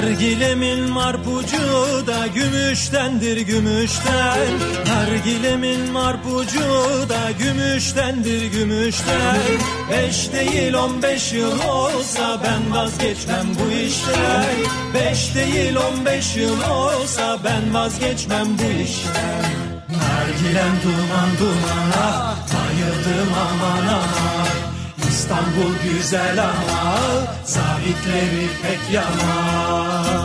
Nargilemin marpucu da gümüştendir gümüşten. Nargilemin marpucu da gümüştendir gümüşten. Beş değil on beş yıl olsa ben vazgeçmem bu işten. Beş değil on beş yıl olsa ben vazgeçmem bu işten. Nargilem duman dumana bayıldım aman aman İstanbul güzel ama zabitleri pek yaman.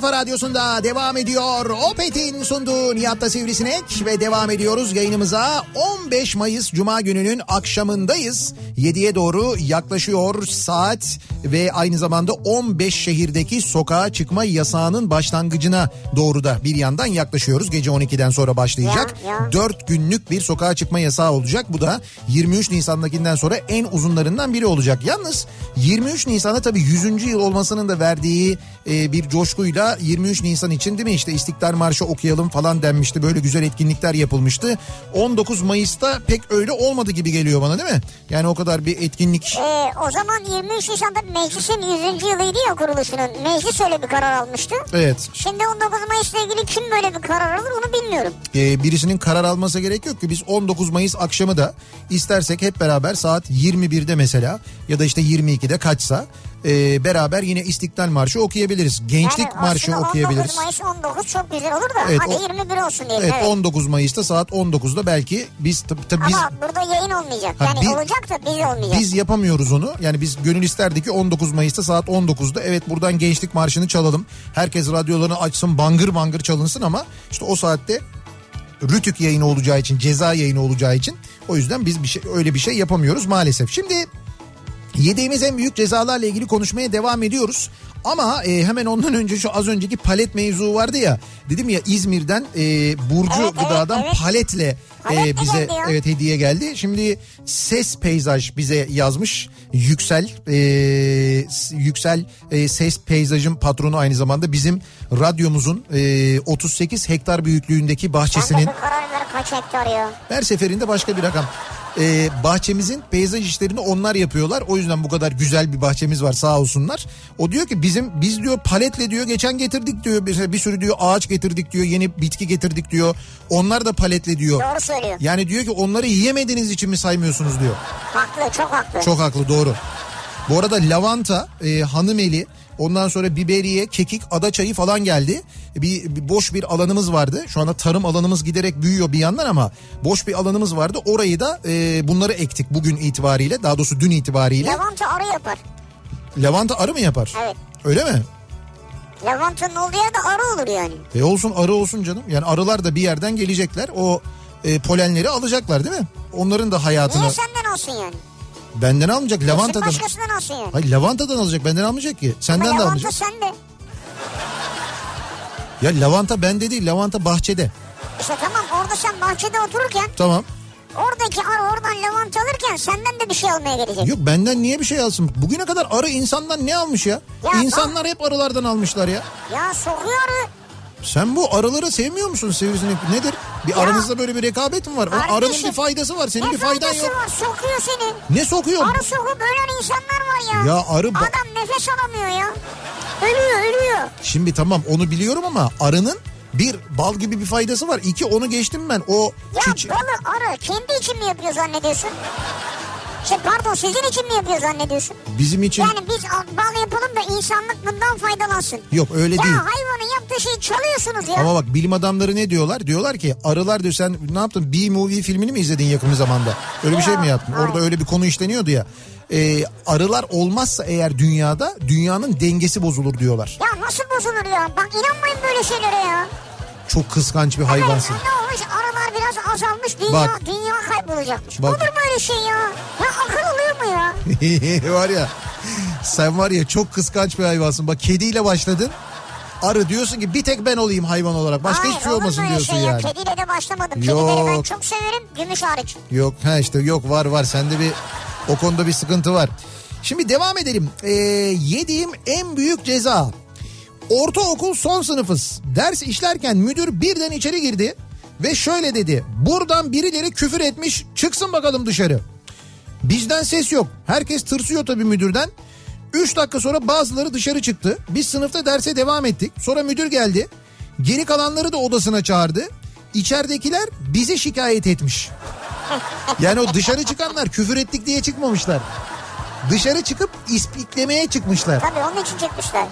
Kafa radyosunda devam ediyor. Opet'in sunduğu Nihat'ta Sivrisinek ve devam ediyoruz yayınımıza. 15 Mayıs Cuma gününün akşamındayız. 7'ye doğru yaklaşıyor saat ve aynı zamanda 15 şehirdeki sokağa çıkma yasağının başlangıcına doğru da bir yandan yaklaşıyoruz. Gece 12'den sonra başlayacak. Ya, ya. 4 günlük bir sokağa çıkma yasağı olacak. Bu da 23 Nisan'dakinden sonra en uzunlarından biri olacak. Yalnız 23 Nisan'da tabii 100. yıl olmasının da verdiği e, bir coşkuyla 23 Nisan için değil mi işte İstiklal Marşı okuyalım falan denmişti. Böyle güzel etkinlikler yapılmıştı. 19 Mayıs'ta pek öyle olmadı gibi geliyor bana değil mi? Yani o kadar bir etkinlik Ee, o zaman 23 Nisan'da meclisin 100. yılıydı ya kuruluşunun. Meclis öyle bir karar almıştı. Evet. Şimdi 19 Mayıs'la ilgili kim böyle bir karar alır onu bilmiyorum. e, birisinin karar alması gerek yok ki biz 19 Mayıs akşamı da istersek hep beraber saat 21'de mesela ya da işte 22'de kaçsa e, beraber yine İstiklal Marşı okuyabiliriz. Gençlik Yani Marşı okuyabiliriz. 19 Mayıs 19 çok güzel olur da Evet, hadi o- 21 olsun diyelim. Evet, Evet, 19 Mayıs'ta saat 19'da belki biz tabii tabii biz Ama burada yayın olmayacak. Ha, Yani biz- olacak da biz olmayacak. biz yapamıyoruz onu. Yani biz gönül isterdi ki 19 Mayıs'ta saat 19'da evet buradan Gençlik Marşı'nı çalalım. Herkes radyolarını açsın bangır bangır çalınsın ama işte o saatte Rütük yayını olacağı için, ceza yayını olacağı için o yüzden biz bir şey öyle bir şey yapamıyoruz maalesef. Şimdi Yediğimiz en büyük cezalarla ilgili konuşmaya devam ediyoruz. Ama e, hemen ondan önce şu az önceki palet mevzu vardı ya. Dedim ya İzmir'den e, Burcu Evet, evet, Gıda'dan evet. paletle e, bize geldi ya. evet hediye geldi. Şimdi ses peyzaj bize yazmış. Yüksel e, Yüksel e, ses peyzajın patronu aynı zamanda bizim radyomuzun e, 38 hektar büyüklüğündeki bahçesinin kaç hektar ya. her seferinde başka bir rakam. Ee, bahçemizin peyzaj işlerini onlar yapıyorlar. O yüzden bu kadar güzel bir bahçemiz var sağ olsunlar. O diyor ki bizim biz diyor paletle diyor geçen getirdik diyor bir, bir sürü diyor ağaç getirdik diyor yeni bitki getirdik diyor. Onlar da paletle diyor. Doğru söylüyor. Yani diyor ki onları yiyemediğiniz için mi saymıyorsunuz diyor. Haklı çok haklı. Çok haklı doğru. Bu arada lavanta, e, hanımeli, ondan sonra biberiye, kekik, adaçayı falan geldi. Bir, bir boş bir alanımız vardı. Şu anda tarım alanımız giderek büyüyor bir yandan ama boş bir alanımız vardı. Orayı da e, bunları ektik bugün itibariyle. Daha doğrusu dün itibariyle. Lavanta arı yapar. Lavanta arı mı yapar? Evet. Öyle mi? Lavantanın olduğu yerde arı olur yani. E olsun arı olsun canım. Yani arılar da bir yerden gelecekler. O e, polenleri alacaklar değil mi? Onların da hayatını Niye senden olsun yani? benden almayacak. Kesin Lavantadan. başkasından olsun yani. Hayır lavantadan alacak. Benden almayacak ki. Senden Ama de lavanta almayacak. sende. Ya lavanta bende değil lavanta bahçede. İşte tamam orada sen bahçede otururken Tamam. Oradaki arı oradan lavanta alırken senden de bir şey almaya gelecek. Yok benden niye bir şey alsın? Bugüne kadar arı insandan ne almış ya? Ya İnsanlar hep arılardan almışlar ya. Ya sokuyor arı. Sen bu arıları sevmiyor musun sivrisinek? Nedir? Bir Ya. aranızda böyle bir rekabet mi var? Kardeşim, arının bir faydası var. Senin bir faydan faydası yok. var sokuyor seni. Ne sokuyor? Arı sokup ölen insanlar var ya. Ya arı Adam nefes alamıyor ya. Ölüyor ölüyor. Şimdi tamam onu biliyorum ama arının bir bal gibi bir faydası var. İki onu geçtim ben. O Ya çiçe- balı arı kendi için mi yapıyor zannediyorsun? Şey pardon sizin için mi yapıyor zannediyorsun? bizim için Yani biz al- bal yapalım da insanlık bundan faydalansın. yok öyle Ya değil. hayvanın yaptığı şeyi çalıyorsunuz ya. Ama bak bilim adamları ne diyorlar? Diyorlar ki arılar diyor sen ne yaptın? B-movie filmini mi izledin yakın zamanda? Öyle bir şey mi yaptın? Orada öyle bir konu işleniyordu ya. Ee, arılar olmazsa eğer dünyada dünyanın dengesi bozulur diyorlar. Ya nasıl bozulur ya? Bak inanmayın böyle şeylere ya. Çok kıskanç bir hayvansın. Evet, ne olmuş? Arılar biraz azalmış. Dünya, Bak. dünya kaybolacakmış. Bak. Olur mu öyle şey ya? Ya akıl oluyor mu ya? var ya sen var ya çok kıskanç bir hayvansın. Bak kediyle başladın. Arı diyorsun ki bir tek ben olayım hayvan olarak. Başka Hayır, hiçbir şey olmasın diyorsun şey ya? yani. Kediyle de başlamadım. Kedileri ben Yok. çok severim. Gümüş hariç. Yok ha işte yok var var sende bir o konuda bir sıkıntı var. Şimdi devam edelim. Ee, yediğim en büyük ceza. Ortaokul son sınıfız. Ders işlerken müdür birden içeri girdi ve şöyle dedi. Buradan birileri küfür etmiş çıksın bakalım dışarı. Bizden ses yok. Herkes tırsıyor tabii müdürden. 3 dakika sonra bazıları dışarı çıktı. Biz sınıfta derse devam ettik. Sonra müdür geldi. Geri kalanları da odasına çağırdı. İçeridekiler bizi şikayet etmiş. Yani o dışarı çıkanlar küfür ettik diye çıkmamışlar. Dışarı çıkıp ispiklemeye çıkmışlar. Tabii onun için çıkmışlar.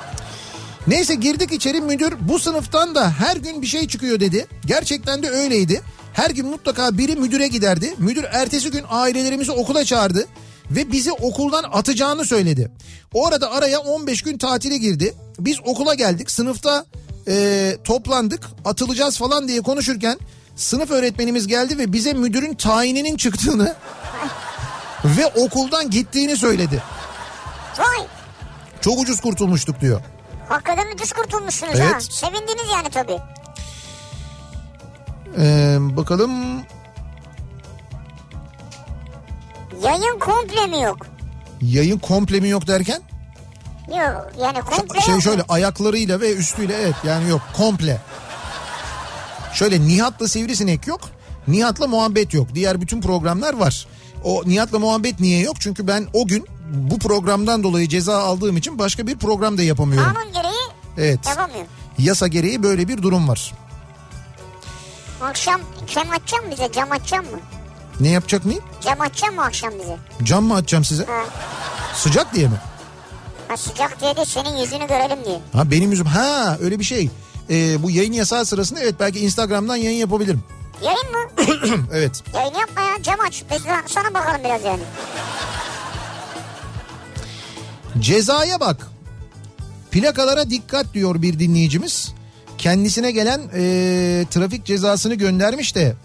Neyse girdik içeri müdür bu sınıftan da her gün bir şey çıkıyor dedi. Gerçekten de öyleydi. Her gün mutlaka biri müdüre giderdi. Müdür ertesi gün ailelerimizi okula çağırdı ve bizi okuldan atacağını söyledi. O arada araya 15 gün tatile girdi. Biz okula geldik sınıfta e, toplandık atılacağız falan diye konuşurken sınıf öğretmenimiz geldi ve bize müdürün tayininin çıktığını ve okuldan gittiğini söyledi. Çok ucuz kurtulmuştuk diyor. Hakikaten ucuz kurtulmuşsunuz ha. Evet. Sevindiniz yani tabii. Ee, bakalım Yayın komple mi yok? yayın komple mi yok derken? Yok yani komple Şey yok. şöyle ayaklarıyla ve üstüyle evet yani yok komple. Şöyle Nihat'la Sivrisinek yok. Nihat'la muhabbet yok. Diğer bütün programlar var. O Nihat'la muhabbet niye yok? Çünkü ben o gün bu programdan dolayı ceza aldığım için başka bir program da yapamıyorum. Kanun gereği Evet. yapamıyor. Yasa gereği böyle bir durum var. Akşam kem açacak mı bize? Cam açacak mı? Ne yapacak mıyım? Cam açacak mı akşam bize? Cam mı açacağım size? Ha. Sıcak diye mi? ha sıcak diye de senin yüzünü görelim diye. Ha benim yüzüm. Ha öyle bir şey. Ee, bu yayın yasağı sırasında evet belki Instagram'dan yayın yapabilirim. Yayın mı? Evet. Yayın yapma ya cam aç. Biz sana bakalım biraz yani. Cezaya bak. Plakalara dikkat diyor bir dinleyicimiz. Kendisine gelen e, trafik cezasını göndermiş de.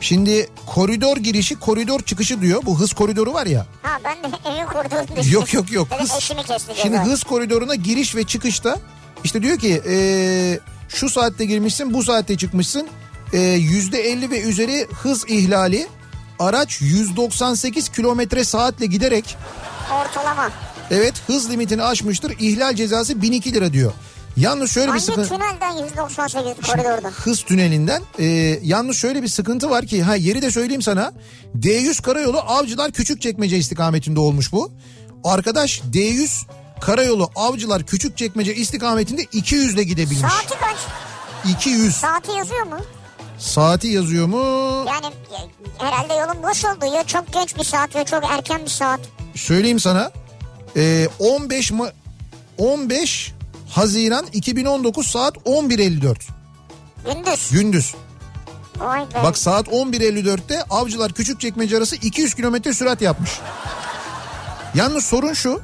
Şimdi koridor girişi koridor çıkışı diyor. Bu hız koridoru var ya. Ha ben de evin koridorunu. Yok yok yok. Hız, şimdi hız koridoruna giriş ve çıkışta işte diyor ki e, şu saatte girmişsin bu saatte çıkmışsın. E, Yüzde 50 ve üzeri hız ihlali. Araç 198 kilometre saatle giderek Ortalama. Evet hız limitini aşmıştır. İhlal cezası 1002 lira diyor. Yalnız şöyle bir Hangi sıkıntı... tünelden 198 koridordan? Hız tünelinden. e, yalnız şöyle bir sıkıntı var ki ha yeri de söyleyeyim sana. D100 karayolu Avcılar Küçükçekmece istikametinde olmuş bu. Arkadaş D100 karayolu Avcılar Küçükçekmece istikametinde 200 ile gidebilmiş. Saati kaç? 200. Saati yazıyor mu? Saati yazıyor mu? Yani e, herhalde yolun boş oldu. Ya çok genç bir saat ya çok erken bir saat. Söyleyeyim sana. E, 15 Ma 15 Haziran 2019 saat 11.54 Gündüz. gündüz. Bak saat 11.54'te Avcılar Küçükçekmece arası 200 kilometre sürat yapmış. Yalnız sorun şu.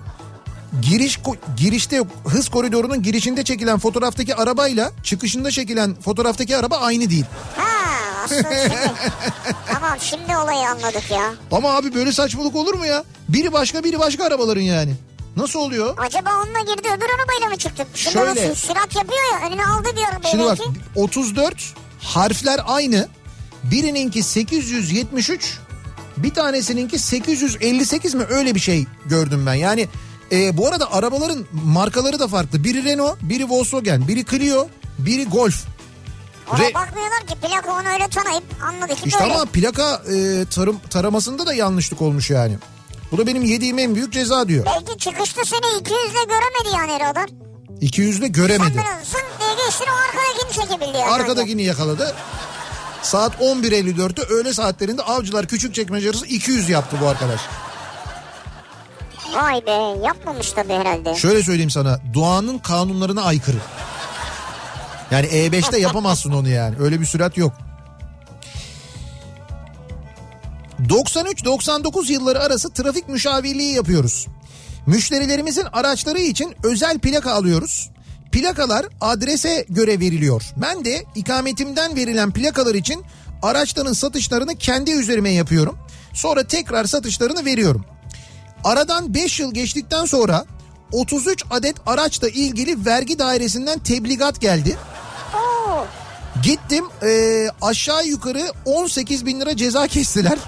Giriş girişte hız koridorunun girişinde çekilen fotoğraftaki arabayla çıkışında çekilen fotoğraftaki araba aynı değil. Ha aslında şimdi. tamam şimdi olayı anladık ya. Ama abi böyle saçmalık olur mu ya? Biri başka biri başka arabaların yani. Nasıl oluyor? Acaba onunla girdi öbür arabayla mı çıktı? Şimdi Şöyle. o sürat yapıyor ya önüne aldı bir arabayı Şimdi bak belki. 34 harfler aynı. Birininki 873 bir tanesininki 858 mi öyle bir şey gördüm ben. Yani e, bu arada arabaların markaları da farklı. Biri Renault, biri Volkswagen, biri Clio, biri Golf. Ona Re- bakmıyorlar ki plaka onu öyle tanıyıp anladı ki İşte böyle. ama plaka e, tarım taramasında da yanlışlık olmuş yani. Bu da benim yediğim en büyük ceza diyor. Belki çıkışta seni 200'le göremedi yani radar. 200'le Sen göremedi. böyle zın diye geçtin o arkadakini çekebildi yani. Arkadakini yakaladı. Saat 11.54'te öğle saatlerinde avcılar küçük çekmece arası 200 yaptı bu arkadaş. Vay be yapmamış tabii herhalde. Şöyle söyleyeyim sana doğanın kanunlarına aykırı. Yani E5'te yapamazsın onu yani öyle bir sürat yok. 93-99 yılları arası trafik müşavirliği yapıyoruz. Müşterilerimizin araçları için özel plaka alıyoruz. Plakalar adrese göre veriliyor. Ben de ikametimden verilen plakalar için araçların satışlarını kendi üzerime yapıyorum. Sonra tekrar satışlarını veriyorum. Aradan 5 yıl geçtikten sonra 33 adet araçla ilgili vergi dairesinden tebligat geldi. Gittim eee, aşağı yukarı 18 bin lira ceza kestiler.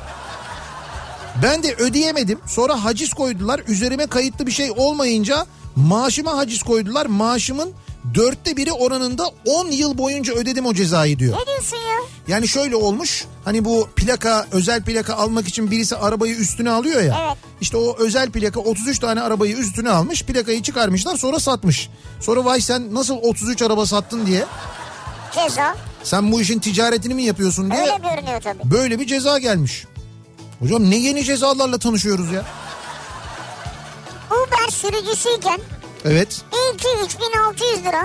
Ben de ödeyemedim. Sonra haciz koydular. Üzerime kayıtlı bir şey olmayınca maaşıma haciz koydular. Maaşımın dörtte biri oranında 10 yıl boyunca ödedim o cezayı diyor. ne diyorsun ya? Yani şöyle olmuş. Hani bu plaka özel plaka almak için birisi arabayı üstüne alıyor ya. Evet. İşte o özel plaka 33 tane arabayı üstüne almış. Plakayı çıkarmışlar sonra satmış. Sonra vay sen nasıl 33 araba sattın diye. Ceza. Sen bu işin ticaretini mi yapıyorsun diye. Öyle görünüyor tabii. Böyle bir ceza gelmiş. Hocam ne yeni cezalarla tanışıyoruz ya. Uber sürücüsüyken Evet. ilki 3600 lira,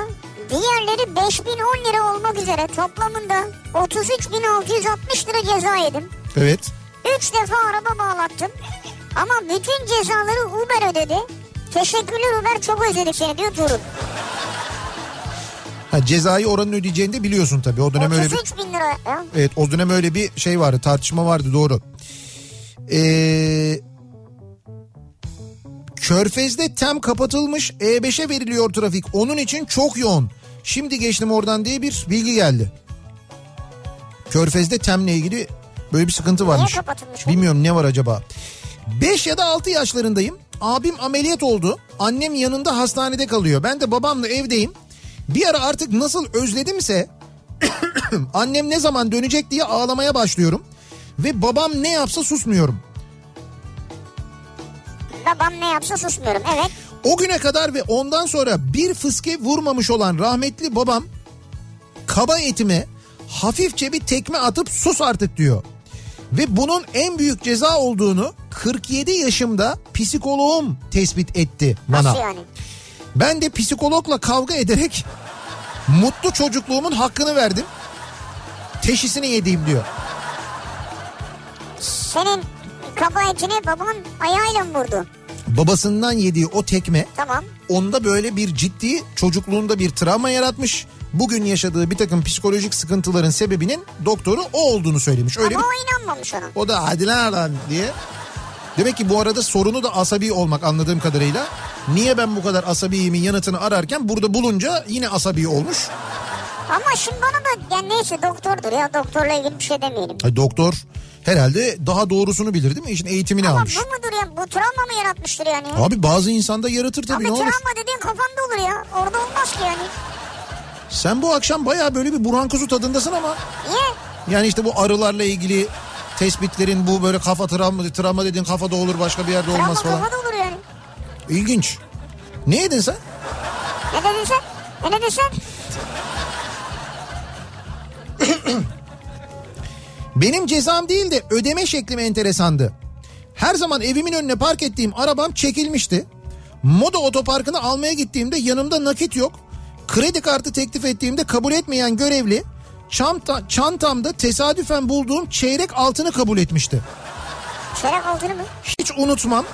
diğerleri 5010 lira olmak üzere toplamında 33660 lira ceza yedim. Evet. 3 defa araba bağlattım. Ama bütün cezaları Uber ödedi. Teşekkürler Uber çok özledik seni diyor Turun. Ha, cezayı oranın ödeyeceğini de biliyorsun tabii. O dönem öyle bir 33 bin lira ya. Evet o dönem öyle bir şey vardı tartışma vardı doğru. Ee, Körfez'de tem kapatılmış E5'e veriliyor trafik. Onun için çok yoğun. Şimdi geçtim oradan diye bir bilgi geldi. Körfez'de temle ilgili böyle bir sıkıntı varmış. kapatılmış o? Bilmiyorum ne var acaba. 5 ya da 6 yaşlarındayım. Abim ameliyat oldu. Annem yanında hastanede kalıyor. Ben de babamla evdeyim. Bir ara artık nasıl özledimse annem ne zaman dönecek diye ağlamaya başlıyorum. Ve babam ne yapsa susmuyorum. Babam ne yapsa susmuyorum. Evet. O güne kadar ve ondan sonra bir fıske vurmamış olan rahmetli babam kaba etime hafifçe bir tekme atıp sus artık diyor. Ve bunun en büyük ceza olduğunu 47 yaşımda psikoloğum tespit etti bana. Nasıl yani? Ben de psikologla kavga ederek mutlu çocukluğumun hakkını verdim. Teşhisini yediğim diyor. Senin kaba etini baban ayağıyla mı vurdu? Babasından yediği o tekme Tamam. onda böyle bir ciddi çocukluğunda bir travma yaratmış. Bugün yaşadığı bir takım psikolojik sıkıntıların sebebinin doktoru o olduğunu söylemiş. Öyle Ama bir, o inanmamış ona. o da hadi lan diye. Demek ki bu arada sorunu da asabi olmak anladığım kadarıyla. Niye ben bu kadar asabiyimin yanıtını ararken burada bulunca yine asabi olmuş. Ama şimdi bana da yani neyse doktordur ya doktorla ilgili bir şey demeyelim. Ay, doktor herhalde daha doğrusunu bilir değil mi? İşin eğitimini Ama almış. bu mudur ya? Bu travma mı yaratmıştır yani? Abi bazı insanda yaratır tabii Abi ne olur. travma dediğin kafanda olur ya. Orada olmaz ki yani. Sen bu akşam baya böyle bir Burhan Kuzu tadındasın ama. Niye? Yani işte bu arılarla ilgili tespitlerin bu böyle kafa travma, travma dediğin kafada olur başka bir yerde Travma olmaz falan. kafada olur yani. İlginç. Ne yedin sen? Ne dedin sen? Ne dedin sen? Benim cezam değil de ödeme şeklim enteresandı. Her zaman evimin önüne park ettiğim arabam çekilmişti. Moda otoparkına almaya gittiğimde yanımda nakit yok. Kredi kartı teklif ettiğimde kabul etmeyen görevli çanta, çantamda tesadüfen bulduğum çeyrek altını kabul etmişti. Çeyrek altını mı? Hiç unutmam.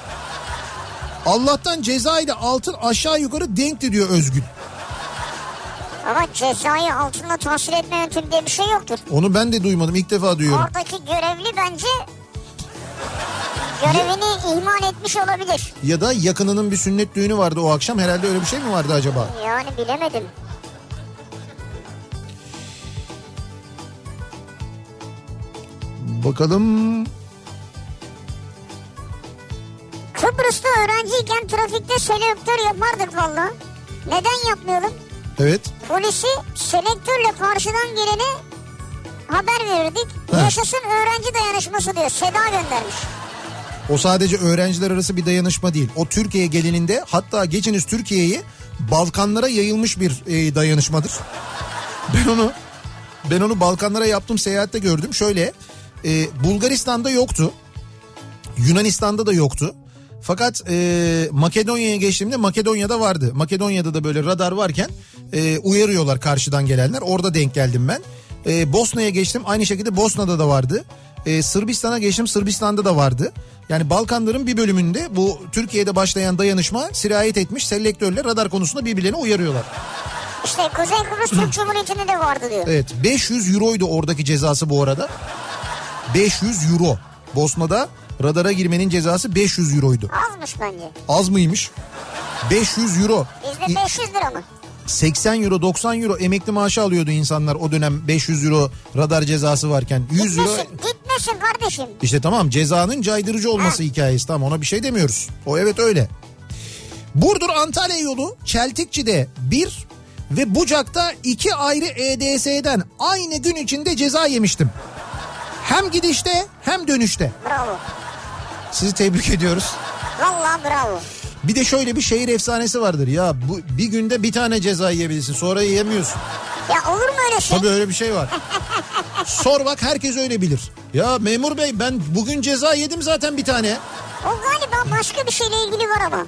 Allah'tan ceza ile altın aşağı yukarı denkti diyor Özgül. Ama cezayı altında tahsil etme yöntemi diye bir şey yoktur. Onu ben de duymadım ilk defa duyuyorum. Oradaki görevli bence görevini ihmal etmiş olabilir. Ya da yakınının bir sünnet düğünü vardı o akşam herhalde öyle bir şey mi vardı acaba? Yani bilemedim. Bakalım. Kıbrıs'ta öğrenciyken trafikte selektör yapardık valla. Neden yapmayalım? Evet. Polisi selektörle karşıdan gelene haber verirdik. Ha. Yaşasın öğrenci dayanışması diyor. Seda göndermiş. O sadece öğrenciler arası bir dayanışma değil. O Türkiye gelininde hatta geçiniz Türkiye'yi Balkanlara yayılmış bir e, dayanışmadır. Ben onu ben onu Balkanlara yaptığım seyahatte gördüm. Şöyle e, Bulgaristan'da yoktu. Yunanistan'da da yoktu. Fakat e, Makedonya'ya geçtiğimde Makedonya'da vardı. Makedonya'da da böyle radar varken e, uyarıyorlar karşıdan gelenler. Orada denk geldim ben. E, Bosna'ya geçtim aynı şekilde Bosna'da da vardı. E, Sırbistan'a geçtim Sırbistan'da da vardı. Yani Balkanların bir bölümünde bu Türkiye'de başlayan dayanışma sirayet etmiş. Selektörle radar konusunda birbirlerini uyarıyorlar. İşte Kuzey Kıbrıs Türk Cumhuriyeti'nde de vardı diyor. Evet 500 euroydu oradaki cezası bu arada. 500 euro. Bosna'da radara girmenin cezası 500 euroydu. Azmış bence. Az mıymış? 500 euro. Bizde 500 lira mı? 80 euro 90 euro emekli maaşı alıyordu insanlar o dönem 500 euro radar cezası varken 100 euro Gitmesin, gitmesin kardeşim. işte tamam cezanın caydırıcı olması hikayesi tamam ona bir şey demiyoruz o evet öyle. Burdur Antalya yolu Çeltikçi'de bir ve Bucak'ta iki ayrı EDS'den aynı gün içinde ceza yemiştim. Hem gidişte hem dönüşte. Bravo. Sizi tebrik ediyoruz. Valla bravo. Bir de şöyle bir şehir efsanesi vardır ya bu bir günde bir tane ceza yiyebilirsin sonra yiyemiyorsun. Ya olur mu öyle şey? Tabii öyle bir şey var. Sor bak herkes öyle bilir. Ya memur bey ben bugün ceza yedim zaten bir tane. O galiba başka bir şeyle ilgili var ama.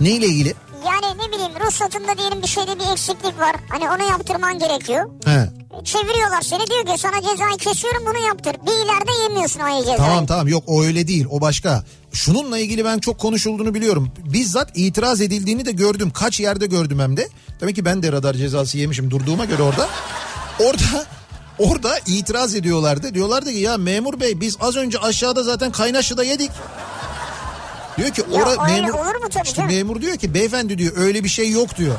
Neyle ilgili? Yani ne bileyim ruhsatında diyelim bir şeyde bir eksiklik var. Hani onu yaptırman gerekiyor. He. Çeviriyorlar seni diyor ki sana cezayı kesiyorum bunu yaptır. Bir ileride yemiyorsun o cezayı. Tamam tamam yok o öyle değil o başka. Şununla ilgili ben çok konuşulduğunu biliyorum. Bizzat itiraz edildiğini de gördüm. Kaç yerde gördüm hem de. Demek ki ben de radar cezası yemişim durduğuma göre orada. Orada orada itiraz ediyorlardı. Diyorlardı ki ya memur bey biz az önce aşağıda zaten Kaynaşlı'da yedik. Diyor ki Ya ora öyle memur olur mu tabii işte canım? memur diyor ki beyefendi diyor öyle bir şey yok diyor.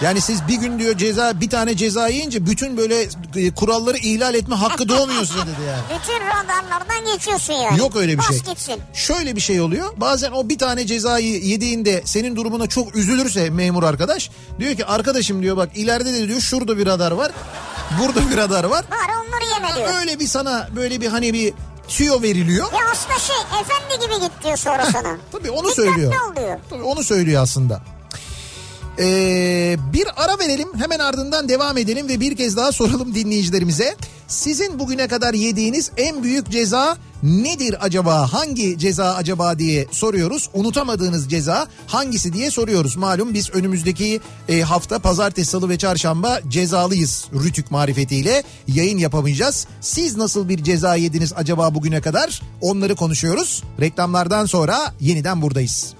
Yani siz bir gün diyor ceza bir tane ceza yiyince bütün böyle e, kuralları ihlal etme hakkı doğmuyor size dedi yani. Bütün radarlardan geçiyorsun yani. Yok öyle bir Bas şey. gitsin. Şöyle bir şey oluyor. Bazen o bir tane cezayı yediğinde senin durumuna çok üzülürse memur arkadaş diyor ki arkadaşım diyor bak ileride de diyor şurada bir radar var. Burada bir radar var. Bari onları yeme diyor. Öyle bir sana böyle bir hani bir tüyo veriliyor. Ya aslında şey efendi gibi git diyor sonra sana. Tabii onu Dikkatli söylüyor. ol diyor. Tabii onu söylüyor aslında. Ee, bir ara verelim hemen ardından devam edelim ve bir kez daha soralım dinleyicilerimize. Sizin bugüne kadar yediğiniz en büyük ceza nedir acaba? Hangi ceza acaba diye soruyoruz. Unutamadığınız ceza hangisi diye soruyoruz. Malum biz önümüzdeki e, hafta pazartesi, salı ve çarşamba cezalıyız Rütük marifetiyle yayın yapamayacağız. Siz nasıl bir ceza yediniz acaba bugüne kadar? Onları konuşuyoruz. Reklamlardan sonra yeniden buradayız.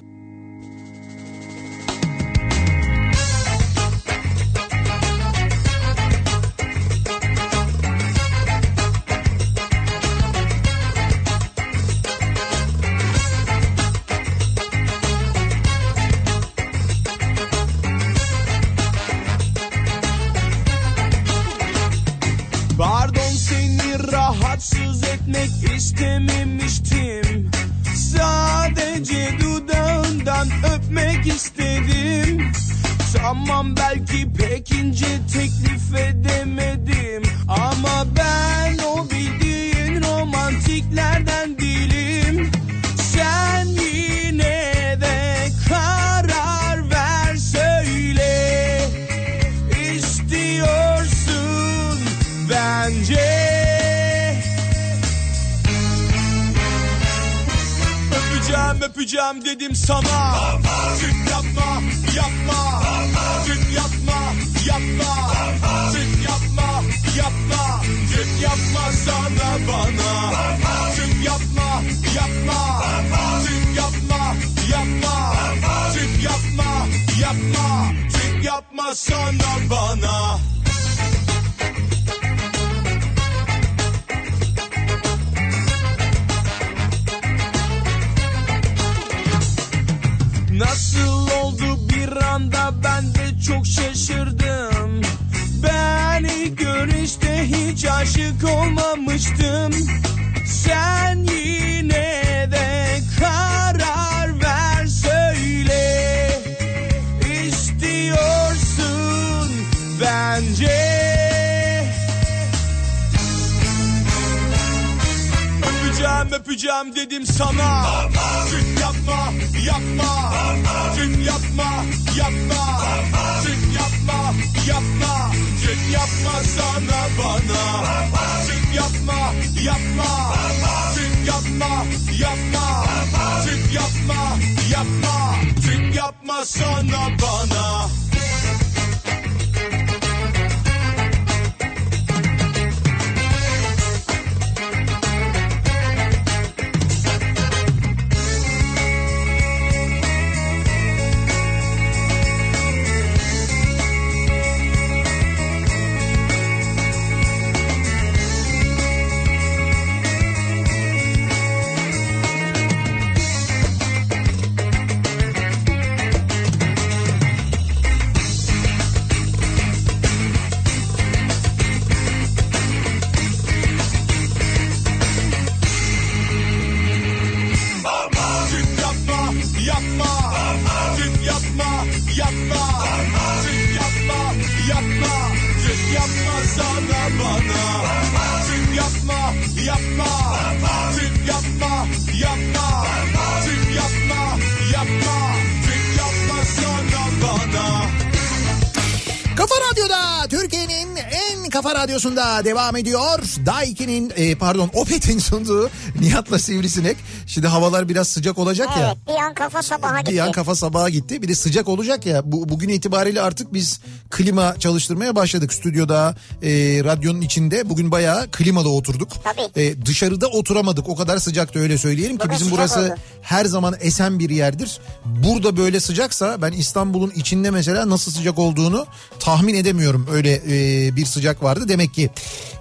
Radyosunda devam ediyor. Daiki'nin e, pardon Opet'in sunduğu Nihat'la Sivrisinek. Şimdi havalar biraz sıcak olacak ya. Evet bir an kafa sabaha gitti. Bir an kafa sabaha gitti. Bir de sıcak olacak ya. Bu, bugün itibariyle artık biz klima çalıştırmaya başladık stüdyoda, e, radyonun içinde. Bugün bayağı klimada oturduk. Tabii. E, dışarıda oturamadık. O kadar sıcaktı öyle söyleyelim ki Bugün bizim burası oldu. her zaman esen bir yerdir. Burada böyle sıcaksa ben İstanbul'un içinde mesela nasıl sıcak olduğunu tahmin edemiyorum. Öyle e, bir sıcak vardı demek ki.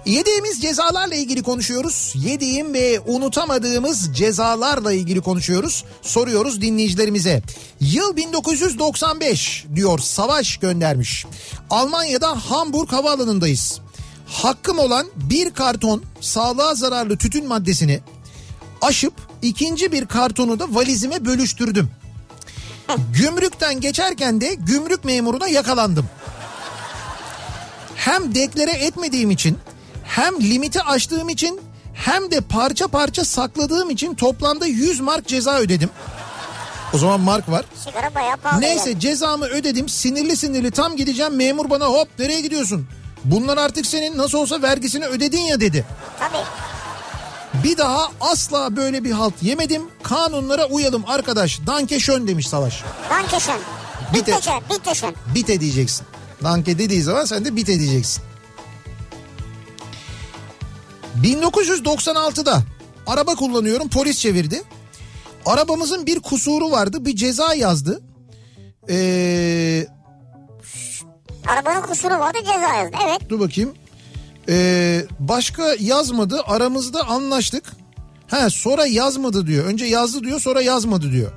Yediğimiz cezalarla ilgili konuşuyoruz. Yediğim ve unutamadığımız cezalarla ilgili konuşuyoruz. Soruyoruz dinleyicilerimize. Yıl 1995 diyor Savaş göndermiş. Almanya'da Hamburg havaalanındayız. Hakkım olan bir karton sağlığa zararlı tütün maddesini aşıp ikinci bir kartonu da valizime bölüştürdüm. Gümrükten geçerken de gümrük memuruna yakalandım. Hem deklare etmediğim için hem limiti aştığım için hem de parça parça sakladığım için toplamda 100 mark ceza ödedim. O zaman mark var. Sigara bayağı pahalı. Neyse cezamı ödedim. Sinirli sinirli tam gideceğim. Memur bana hop nereye gidiyorsun? Bunlar artık senin nasıl olsa vergisini ödedin ya dedi. Tabii. Bir daha asla böyle bir halt yemedim. Kanunlara uyalım arkadaş. Danke schön demiş Savaş. Bitte. Bitteschön. Bitteschön. Bite diyeceksin. Danke dediği zaman sen de bite diyeceksin. 1996'da araba kullanıyorum polis çevirdi. Arabamızın bir kusuru vardı bir ceza yazdı. Ee, Arabanın kusuru vardı ceza yazdı. Evet. dur bakayım. Ee, başka yazmadı aramızda anlaştık. Ha sonra yazmadı diyor. Önce yazdı diyor sonra yazmadı diyor.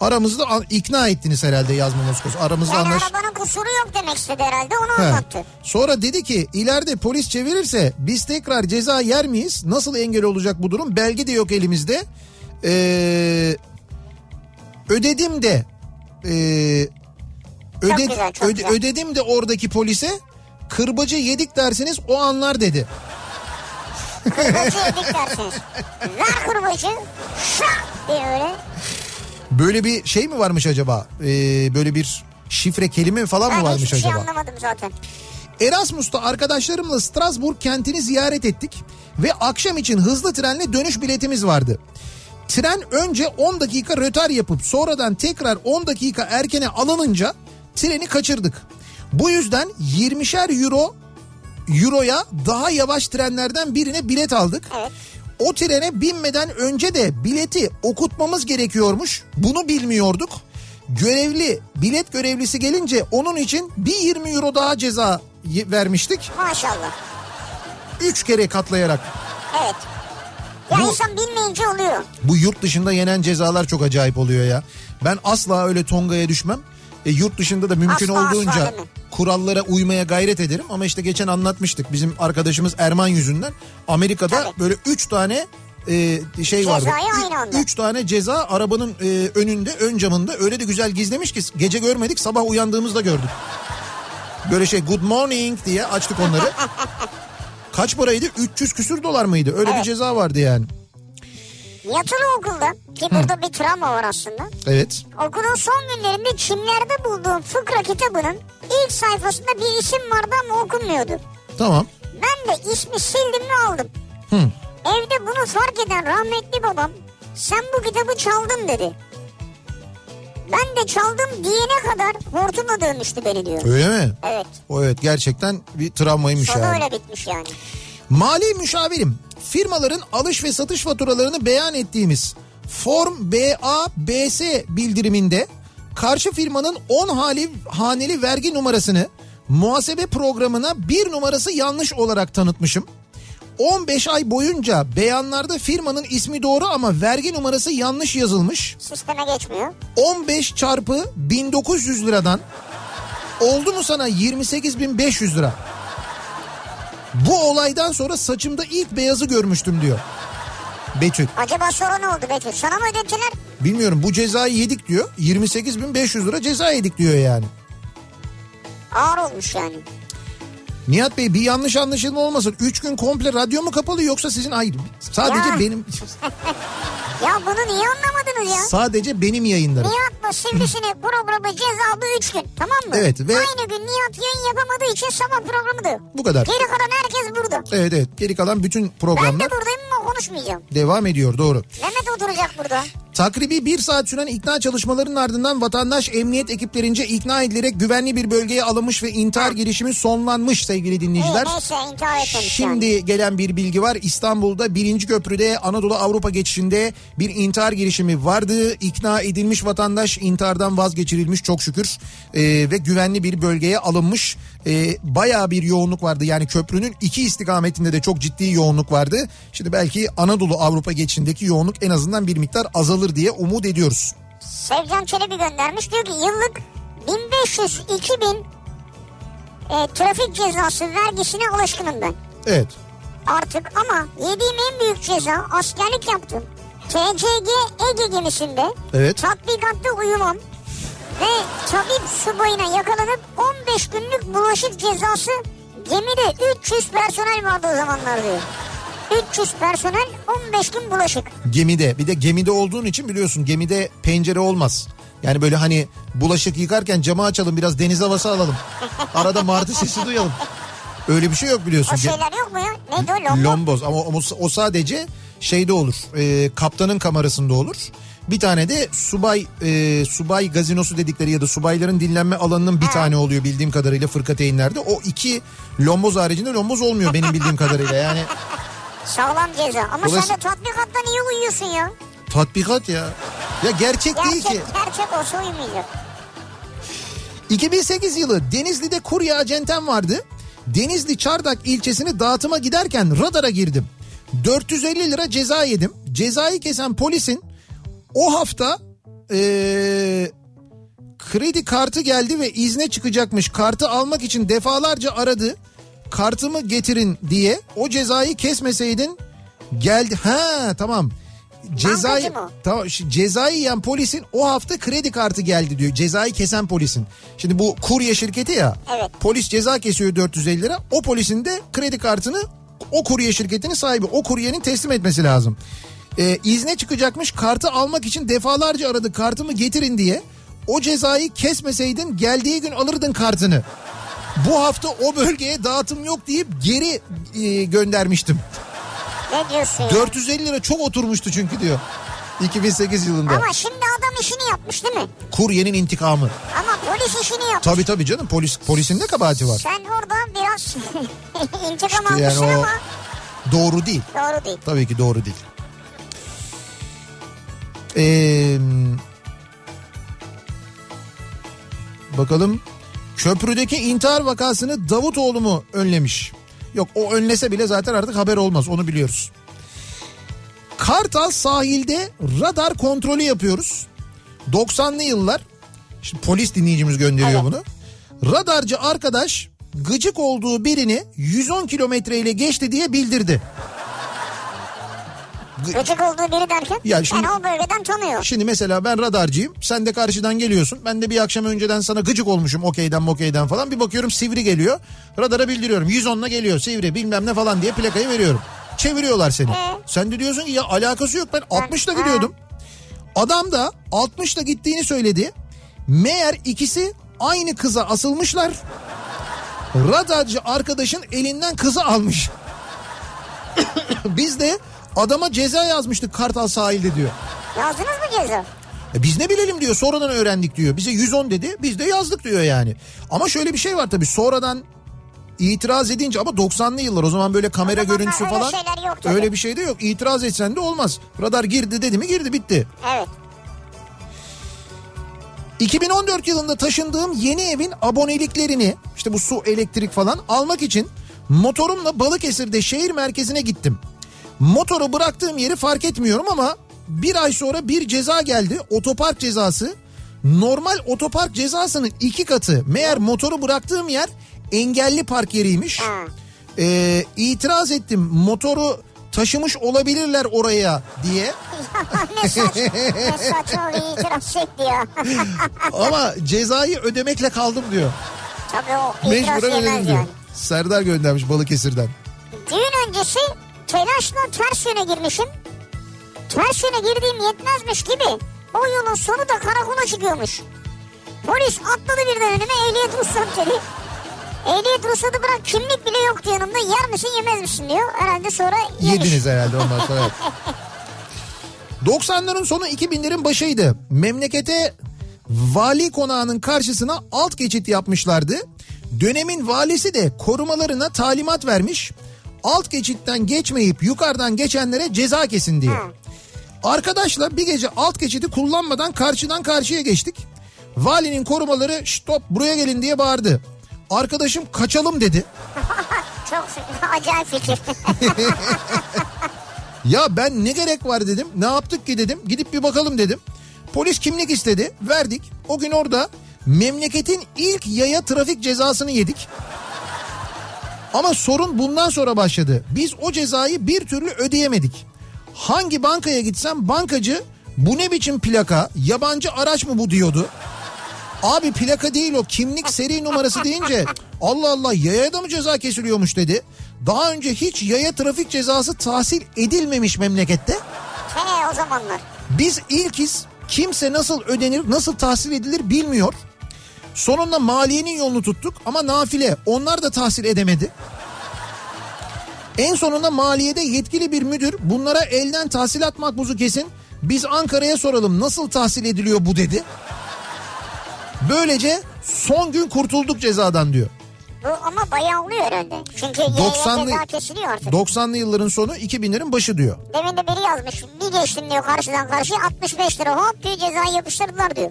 Aramızda ikna ettiniz herhalde yazmaması konusu. Aramızda Yani anlaş... arabanın kusuru yok demek istedi herhalde onu He. anlattı. Sonra dedi ki ileride polis çevirirse biz tekrar ceza yer miyiz? Nasıl engel olacak bu durum? Belge de yok elimizde. Ee, ödedim de ee, öde- güzel, çok öde- güzel. ödedim de oradaki polise kırbacı yedik derseniz o anlar dedi. Kurbacı yedik dersiniz. Ver kurbacı. Şak diye öyle. Böyle bir şey mi varmış acaba? Ee, böyle bir şifre kelime falan mı Ben varmış şey acaba? anlamadım zaten. Erasmus'ta arkadaşlarımla Strasbourg kentini ziyaret ettik ve akşam için hızlı trenle dönüş biletimiz vardı. Tren önce 10 dakika rötar yapıp sonradan tekrar 10 dakika erkene alınınca treni kaçırdık. Bu yüzden 20'şer euro euroya daha yavaş trenlerden birine bilet aldık. Evet. O trene binmeden önce de bileti okutmamız gerekiyormuş. Bunu bilmiyorduk. Görevli, bilet görevlisi gelince onun için bir 20 euro daha ceza vermiştik. Maşallah. 3 kere katlayarak. Evet. Ya Bu- insan bilmeyince oluyor. Bu yurt dışında yenen cezalar çok acayip oluyor ya. Ben asla öyle tongaya düşmem. E, yurt dışında da mümkün Asla, asla olduğunca mi? kurallara uymaya gayret ederim. Ama işte geçen anlatmıştık bizim arkadaşımız Erman yüzünden. Amerika'da Tabii. böyle 3 tane e, şey vardı. Cezayı aynı anda. Üç tane ceza arabanın e, önünde ön camında öyle de güzel gizlemiş ki gece görmedik sabah uyandığımızda gördük. Böyle şey good morning diye açtık onları. Kaç paraydı? 300 küsür dolar mıydı? Öyle bir Evet. ceza vardı yani. Yatılı okulda ki burada bir travma var aslında. Evet. Okulun son günlerinde çimlerde bulduğum fıkra kitabının ilk sayfasında bir isim vardı ama okunmuyordu. Tamam. Ben de ismi sildim ve aldım. Hı. Evde bunu fark eden rahmetli babam sen bu kitabı çaldın dedi. Ben de çaldım diyene kadar hortumla dövmüştü beni diyor. Öyle mi? Evet. O evet gerçekten bir travmaymış Sonu yani. öyle bitmiş yani. Mali müşavirim. Firmaların alış ve satış faturalarını beyan ettiğimiz Form BA-BS bildiriminde karşı firmanın 10 hali, haneli vergi numarasını muhasebe programına bir numarası yanlış olarak tanıtmışım. 15 ay boyunca beyanlarda firmanın ismi doğru ama vergi numarası yanlış yazılmış. Sisteme geçmiyor. 15 çarpı 1900 liradan oldu mu sana 28.500 lira. Bu olaydan sonra saçımda ilk beyazı görmüştüm diyor. Betül. Acaba sonra ne oldu Betül? Sana mı ödettiler? Bilmiyorum bu cezayı yedik diyor. 28.500 lira ceza yedik diyor yani. Ağır olmuş yani. Nihat Bey bir yanlış anlaşılma olmasın. 3 gün komple radyo mu kapalı yoksa sizin hayır. Sadece Ya. benim Ya bunu niye anlamadınız ya? sadece benim yayınlarım. Nihat'la Sivrisinek programı cezalı 3 gün tamam mı? Evet, ve- Aynı gün Nihat yayın yapamadığı için sabah programı da. Bu kadar. Geri kalan herkes burada. Evet evet geri kalan bütün Ben programlar de buradayım ama konuşmayacağım. devam ediyor doğru. Mehmet oturacak burada. Takribi bir saat süren ikna çalışmalarının ardından vatandaş emniyet ekiplerince ikna edilerek güvenli bir bölgeye alınmış ve intihar girişimi sonlanmış sevgili dinleyiciler. İyi neyse intihar etmemiş Şimdi yani. gelen bir bilgi var. İstanbul'da birinci köprüde Anadolu Avrupa geçişinde bir intihar girişimi vardı. İkna edilmiş vatandaş intihardan vazgeçirilmiş çok şükür Ee, ve güvenli bir bölgeye alınmış. Ee, bayağı bir yoğunluk vardı. Yani köprünün iki istikametinde de çok ciddi yoğunluk vardı. Şimdi belki Anadolu Avrupa geçişindeki yoğunluk en azından bir miktar azalır diye umut ediyoruz. Sevcan Çelebi göndermiş diyor ki yıllık 1500-2000 e, trafik cezası vergisine alışkınım ben. Evet. Artık ama yediğim en büyük ceza askerlik yaptım. TCG Ege gemisinde Evet. tatbikatta uyumam ve tabip subayına yakalanıp 15 günlük bulaşık cezası gemide 300 personel vardı o zamanlar diyor. 300 personel 15 gün bulaşık. Gemide bir de gemide olduğun için biliyorsun gemide pencere olmaz. Yani böyle hani bulaşık yıkarken camı açalım biraz deniz havası alalım. Arada martı sesi duyalım. Öyle bir şey yok biliyorsun. O şeyler yok mu ya? Neydi o lombo? Lomboz ama o, o sadece şeyde olur. e, kaptanın kamerasında olur. Bir tane de subay e, subay gazinosu dedikleri ya da subayların dinlenme alanının bir tane oluyor bildiğim kadarıyla fırkateynlerde. O iki lomboz haricinde lomboz olmuyor benim bildiğim kadarıyla. Yani Sağlam ceza. Ama sen Dolayısıyla- de tatbikatta niye uyuyorsun ya? tatbikat ya. Ya gerçek değil Gerçek, ki. gerçek olsa uyumayacak. 2008 yılı Denizli'de kurye acentem vardı. Denizli Çardak ilçesini dağıtıma giderken radara girdim. 450 lira ceza yedim. Cezayı kesen polisin o hafta eee, kredi kartı geldi ve izne çıkacakmış. Kartı almak için defalarca aradı. Kartımı getirin diye o cezayı kesmeseydin geldi. Ha tamam. Cezayı tamam cezayı yiyen polisin o hafta kredi kartı geldi diyor. Cezayı kesen polisin. Şimdi bu kurye şirketi ya. Evet. Polis ceza kesiyor 450 lira. O polisin de kredi kartını o kurye şirketinin sahibi o kuryenin teslim etmesi lazım. Ee, izne çıkacakmış kartı almak için defalarca aradı kartımı getirin diye. O cezayı kesmeseydin geldiği gün alırdın kartını. Bu hafta o bölgeye dağıtım yok deyip geri e, göndermiştim. Ne diyorsun ya? 450 lira çok oturmuştu çünkü diyor. 2008 yılında. Ama şimdi adam işini yapmış değil mi? Kuryenin intikamı. Ama polis işini yapmış. Tabii tabii canım polis polisin de kabahati var. Sen orada biraz intikam İşte yani almışsın o- ama Doğru değil. doğru değil. Tabii ki doğru değil. Ee, bakalım köprüdeki intihar vakasını Davutoğlu mu önlemiş? Yok o önlese bile zaten artık haber olmaz onu biliyoruz. Kartal sahilde radar kontrolü yapıyoruz. 90'lı yıllar şimdi polis dinleyicimiz gönderiyor Evet. bunu. Radarcı arkadaş gıcık olduğu birini 110 kilometre ile geçti diye bildirdi. Gıcık olduğu biri derken Ya şimdi- yani o bölgeden tanıyor. Şimdi mesela ben radarcıyım. Sen de karşıdan geliyorsun. Ben de bir akşam önceden sana gıcık olmuşum okeyden mokeyden falan. Bir bakıyorum sivri geliyor. Radara bildiriyorum. 110'la geliyor sivri bilmem ne falan diye plakayı veriyorum. Çeviriyorlar seni. Sen de diyorsun ki ya alakası yok ben 60'la gidiyordum. Adam da 60'la gittiğini söyledi. Meğer ikisi aynı kıza asılmışlar. Radarcı arkadaşın elinden kızı almış. Biz de adama ceza yazmıştık Kartal sahilde diyor. Yazdınız mı ceza? E biz ne bilelim diyor sonradan öğrendik diyor. Bize 110 dedi biz de yazdık diyor yani. Ama şöyle bir şey var tabii sonradan itiraz edince ama 90'lı yıllar o zaman böyle kamera görüntüsü öyle falan öyle bir şey de yok. İtiraz etsen de olmaz. Radar girdi dedi mi girdi bitti. Evet. 2014 yılında taşındığım yeni evin aboneliklerini işte bu su elektrik falan almak için motorumla Balıkesir'de şehir merkezine gittim. Motoru bıraktığım yeri fark etmiyorum ama bir ay sonra bir ceza geldi otopark cezası. Normal otopark cezasının iki katı. Meğer motoru bıraktığım yer engelli park yeriymiş. Ee, itiraz ettim motoru taşımış olabilirler oraya diye. ne saçma, ne saçma bir itiraz şekli ya. Ama cezayı ödemekle kaldım diyor. Tabii o itiraz Mecburen ödedim diyor. yani. Serdar göndermiş Balıkesir'den. Düğün öncesi telaşla ters yöne girmişim. Ters yöne girdiğim yetmezmiş gibi o yolun sonu da karakola çıkıyormuş. Polis atladı birden önüme ehliyet ruhsat dedi. Ehliyet ruhsatı bırak kimlik bile yoktu yanımda yer misin yemez misin diyor. Herhalde sonra yemiş. Yediniz herhalde ondan sonra. evet. 90'ların sonu 2000'lerin başıydı. Memlekete vali konağının karşısına alt geçit yapmışlardı. Dönemin valisi de korumalarına talimat vermiş. Alt geçitten geçmeyip yukarıdan geçenlere ceza kesin diye. Arkadaşla bir gece alt geçidi kullanmadan karşıdan karşıya geçtik. Valinin korumaları stop buraya gelin diye bağırdı. Arkadaşım kaçalım dedi. Çok acayip fikir. Ya ben ne gerek var dedim. Ne yaptık ki dedim. Gidip bir bakalım dedim. Polis kimlik istedi. Verdik. O gün orada memleketin ilk yaya trafik cezasını yedik. Ama sorun bundan sonra başladı. Biz o cezayı bir türlü ödeyemedik. Hangi bankaya gitsem bankacı bu ne biçim plaka yabancı araç mı bu diyordu. Abi plaka değil o kimlik seri numarası deyince Allah Allah yaya da mı ceza kesiliyormuş dedi. Daha önce hiç yaya trafik cezası tahsil edilmemiş memlekette. He o zamanlar. Biz ilkiz kimse nasıl ödenir nasıl tahsil edilir bilmiyor. Sonunda maliyenin yolunu tuttuk ama nafile onlar da tahsil edemedi. En sonunda maliyede yetkili bir müdür bunlara elden tahsilat makbuzu kesin. Biz Ankara'ya soralım nasıl tahsil ediliyor bu dedi. Böylece son gün kurtulduk cezadan diyor. Bu ama bayağı oluyor herhalde. Çünkü yaya 90'lı ceza kesiliyor artık. 90'lı yılların sonu 2000'lerin başı diyor. Demin de biri yazmış. Bir geçtim diyor karşıdan karşıya 65 lira hop diye cezayı yapıştırdılar diyor.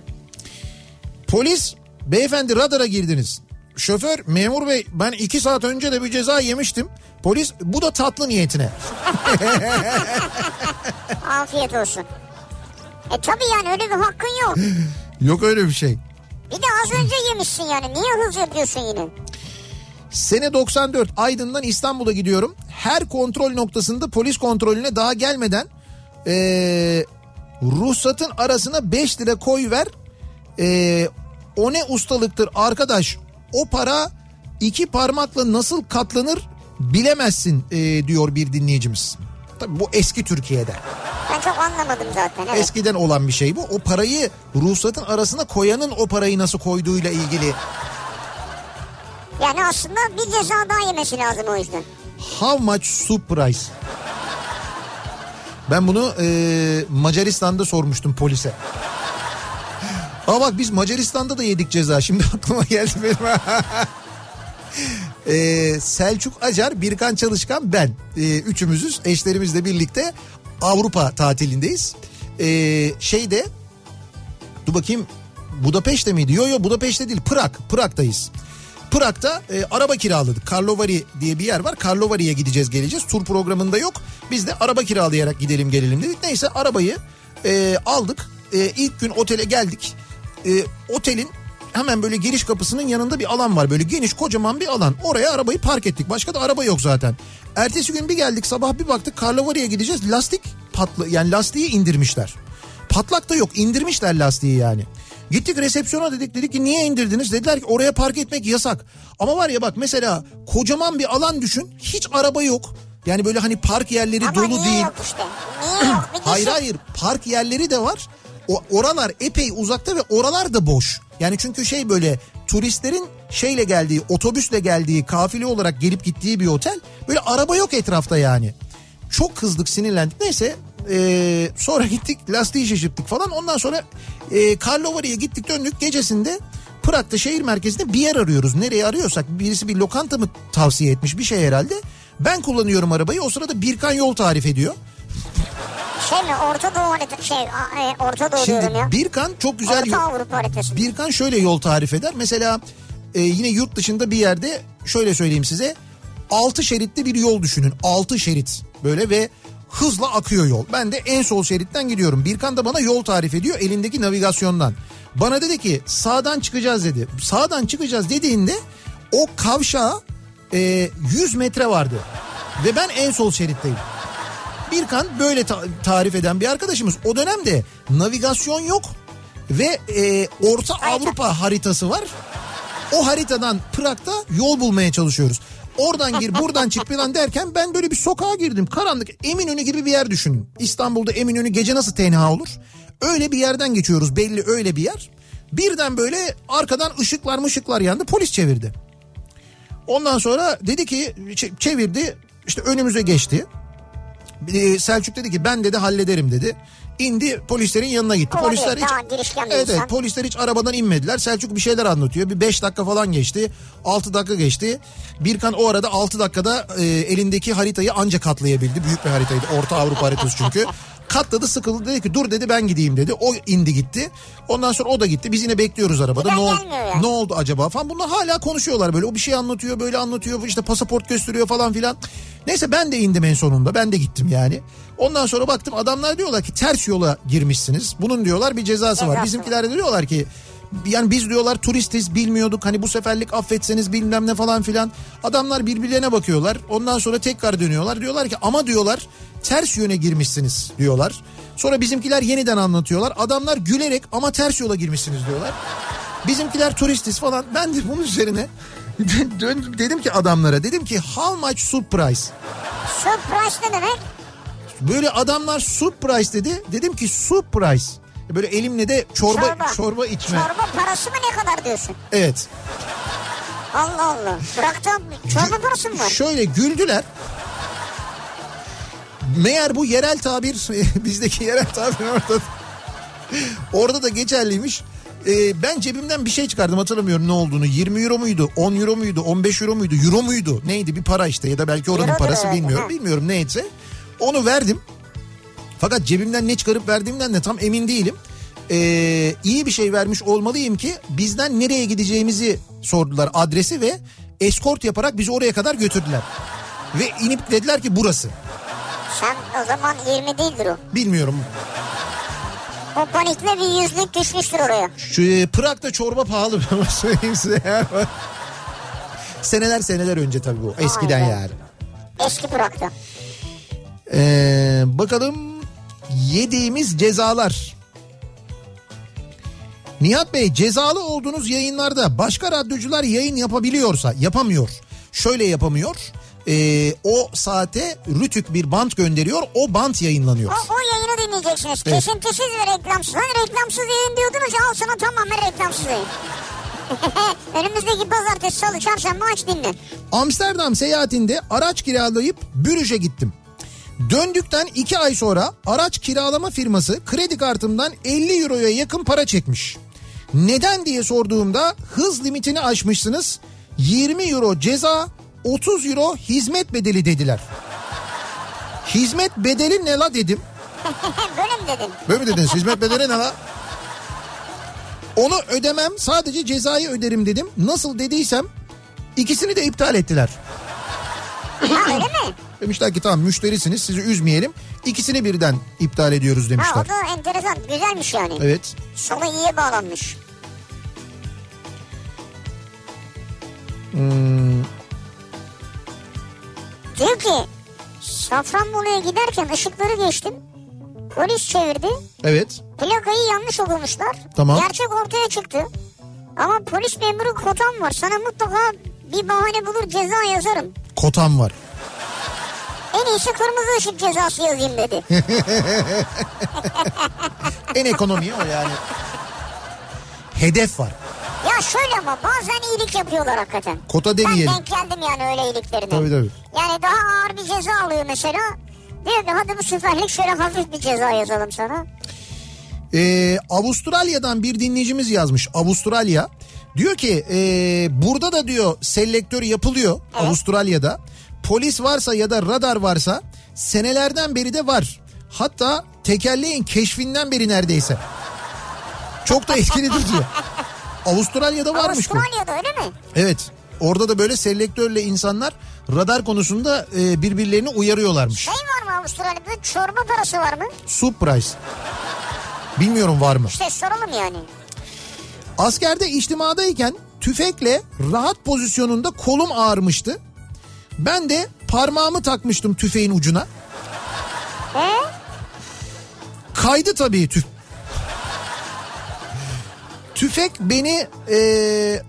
Polis beyefendi radara girdiniz. Şoför memur bey ben iki saat önce de bir ceza yemiştim. Polis bu da tatlı niyetine. Afiyet olsun. E tabi yani öyle bir hakkın yok. Yok öyle bir şey. Bir de az önce yemişsin yani. Niye hız yapıyorsun yine? Sene 94 Aydın'dan İstanbul'a gidiyorum. Her kontrol noktasında polis kontrolüne daha gelmeden ee, ruhsatın arasına 5 lira koy ver. Ee, o ne ustalıktır arkadaş o para iki parmakla nasıl katlanır bilemezsin ee, diyor bir dinleyicimiz. Tabii bu eski Türkiye'de. Ben çok anlamadım zaten. Evet. Eskiden olan bir şey bu. O parayı ruhsatın arasına koyanın o parayı nasıl koyduğuyla ilgili. Yani aslında bir ceza daha yemesi lazım o yüzden. How much soup price? Ben bunu e, Macaristan'da sormuştum polise. Ama bak biz Macaristan'da da yedik ceza. Şimdi aklıma geldi benim. e, Selçuk Acar, Birkan Çalışkan, ben. E, üçümüzüz eşlerimizle birlikte Avrupa tatilindeyiz. E, şeyde dur bakayım Budapeşte miydi? Yok yok Budapeşte değil Prag. Prag'dayız. Prag'da e, araba kiraladık. Karlovari diye bir yer var. Karlovari'ye gideceğiz geleceğiz. Tur programında yok. Biz de araba kiralayarak gidelim gelelim dedik. Neyse arabayı e, aldık. E, ilk gün otele geldik. E, otelin hemen böyle giriş kapısının yanında bir alan var. Böyle geniş kocaman bir alan. Oraya arabayı park ettik. Başka da araba yok zaten. Ertesi gün bir geldik sabah bir baktık Karlovari'ye gideceğiz. Lastik patla yani lastiği indirmişler. Patlak da yok indirmişler lastiği yani. Gittik resepsiyona dedik dedik ki niye indirdiniz? Dediler ki oraya park etmek yasak. Ama var ya bak mesela kocaman bir alan düşün hiç araba yok. Yani böyle hani park yerleri Ama dolu niye değil. yok işte? Niye yok? Hayır hayır park yerleri de var. O, oralar epey uzakta ve oralar da boş. Yani çünkü şey böyle turistlerin şeyle geldiği otobüsle geldiği kafile olarak gelip gittiği bir otel. Böyle araba yok etrafta yani. Çok kızdık sinirlendik neyse ee, sonra gittik lastiği şaşırttık falan ondan sonra e, Karlovari'ye gittik döndük gecesinde Prag'da şehir merkezinde bir yer arıyoruz. Nereye arıyorsak birisi bir lokanta mı tavsiye etmiş bir şey herhalde. Ben kullanıyorum arabayı o sırada Birkan yol tarif ediyor. Şey mi Orta Doğu haritası şey e, Orta Doğu Şimdi diyorum ya. Birkan çok güzel Orta yol- Avrupa haritası. Birkan şöyle yol tarif eder. Mesela e, yine yurt dışında bir yerde şöyle söyleyeyim size. 6 şeritli bir yol düşünün. 6 şerit böyle ve hızla akıyor yol. Ben de en sol şeritten gidiyorum. Birkan da bana yol tarif ediyor elindeki navigasyondan. Bana dedi ki sağdan çıkacağız dedi. Sağdan çıkacağız dediğinde o kavşağa e, 100 metre vardı. Ve ben en sol şeritteyim. Birkan böyle ta- tarif eden bir arkadaşımız. O dönemde navigasyon yok ve e, Orta Avrupa haritası var. O haritadan Prag'da yol bulmaya çalışıyoruz. Oradan gir buradan çık falan derken ben böyle bir sokağa girdim. Karanlık Eminönü gibi bir yer düşünün. İstanbul'da Eminönü gece nasıl tenha olur? Öyle bir yerden geçiyoruz belli öyle bir yer. Birden böyle arkadan ışıklar mışıklar yandı polis çevirdi. Ondan sonra dedi ki çevirdi işte önümüze geçti. Ee, Selçuk dedi ki ben dedi hallederim dedi. İndi polislerin yanına gitti. Olabilir, Polisler hiç insan. evet, polisler hiç arabadan inmediler. Selçuk bir şeyler anlatıyor. Bir 5 dakika falan geçti. 6 dakika geçti. Birkan o arada 6 dakikada e, elindeki haritayı ancak katlayabildi. Büyük bir haritaydı. Orta Avrupa haritası çünkü. Katladı sıkıldı dedi ki dur dedi ben gideyim dedi. O indi gitti. Ondan sonra o da gitti. Biz yine bekliyoruz arabada. Ne, ol- ne oldu acaba falan. Bunlar hala konuşuyorlar böyle. O bir şey anlatıyor böyle anlatıyor. işte pasaport gösteriyor falan filan. Neyse ben de indim en sonunda. Ben de gittim yani. Ondan sonra baktım adamlar diyorlar ki ters yola girmişsiniz. Bunun diyorlar bir cezası var. Bizimkiler de diyorlar ki yani biz diyorlar turistiz bilmiyorduk hani bu seferlik affetseniz bilmem ne falan filan. Adamlar birbirlerine bakıyorlar. Ondan sonra tekrar dönüyorlar. Diyorlar ki ama diyorlar ters yöne girmişsiniz diyorlar. Sonra bizimkiler yeniden anlatıyorlar. Adamlar gülerek ama ters yola girmişsiniz diyorlar. Bizimkiler turistiz falan. Ben de bunun üzerine döndüm dedim ki adamlara dedim ki how much surprise? Surprise ne demek? Böyle adamlar surprise dedi. Dedim ki surprise. Böyle elimle de çorba çorba, Çorba. içme. Çorba parası mı ne kadar diyorsun? Evet. Allah Allah. Bıraktım. Çorba parası mı var? Şöyle güldüler. Meğer bu yerel tabir bizdeki yerel tabir orada orada da geçerliymiş. Ee, ben cebimden bir şey çıkardım hatırlamıyorum ne olduğunu. 20 euro muydu? 10 euro muydu? 15 euro muydu? Euro muydu? Neydi bir para işte ya da belki oranın Eurodur parası bilmiyorum. Bilmiyorum neyse. Onu verdim. Fakat cebimden ne çıkarıp verdiğimden de tam emin değilim. Ee, iyi bir şey vermiş olmalıyım ki bizden nereye gideceğimizi sordular adresi ve eskort yaparak bizi oraya kadar götürdüler. Ve inip dediler ki burası. Sen o zaman 20 değildir o. Bilmiyorum. O panikle bir yüzlük düşmüştür oraya. Şu e, Prag'da çorba pahalı ama söyleyeyim size. ya. seneler seneler önce tabii bu. Eskiden be. yani. Eski bıraktı. Ee, bakalım yediğimiz cezalar. Nihat Bey cezalı olduğunuz yayınlarda başka radyocular yayın yapabiliyorsa yapamıyor. Şöyle yapamıyor. Ee, o saate rütük bir bant gönderiyor. O bant yayınlanıyor. O, o yayını dinleyeceksiniz. Evet. Kesintisiz ve reklamsız. Hani reklamsız yayın diyordunuz ya al sana tamamen reklamsız yayın. Önümüzdeki pazartesi salı çarşamba aç dinle. Amsterdam seyahatinde araç kiralayıp Bürüş'e gittim. Döndükten iki ay sonra araç kiralama firması kredi kartımdan 50 euroya yakın para çekmiş. Neden diye sorduğumda hız limitini aşmışsınız. 20 euro ceza 30 euro hizmet bedeli dediler. Hizmet bedeli ne la dedim. Böyle mi dedin? Böyle mi dediniz? Hizmet bedeli ne la? Onu ödemem sadece cezayı öderim dedim. Nasıl dediysem ikisini de iptal ettiler. Ha öyle mi? Demişler ki tamam müşterisiniz sizi üzmeyelim. İkisini birden iptal ediyoruz Ha demişler. o da enteresan. Güzelmiş yani. Evet. Sonu iyiye bağlanmış. Hmm, Diyor ki Safranbolu'ya giderken ışıkları geçtim. Polis çevirdi. Evet. Plakayı yanlış okumuşlar. Tamam. Gerçek ortaya çıktı. Ama polis memuru kotam var. Sana mutlaka bir bahane bulur ceza yazarım. Kotam var. En iyisi kırmızı ışık cezası yazayım dedi. En ekonomi o yani. Hedef var. ya şöyle ama bazen iyilik yapıyorlar hakikaten. Kota Ben demeyelim. denk geldim yani öyle iyiliklerine. Tabii tabii. Yani daha ağır bir ceza alıyor mesela. Diyor ki hadi bu seferlik şöyle hafif bir ceza yazalım sana. Ee, Avustralya'dan bir dinleyicimiz yazmış. Avustralya. Diyor ki ee, burada da diyor selektör yapılıyor Avustralya'da. Polis varsa ya da radar varsa senelerden beri de var. Hatta tekerleğin keşfinden beri neredeyse. Çok da etkilidir diyor. Avustralya'da varmış bu. Avustralya'da öyle mi? Evet. Orada da böyle selektörle insanlar radar konusunda e, birbirlerini uyarıyorlarmış. Şey var mı Avustralya'da? Çorba parası var mı? Surprise. Bilmiyorum var mı? İşte soralım yani. Askerde içtimadayken tüfekle rahat pozisyonunda kolum ağrımıştı. Ben de parmağımı takmıştım tüfeğin ucuna. He? Kaydı tabii tüf. Tüfek beni eee,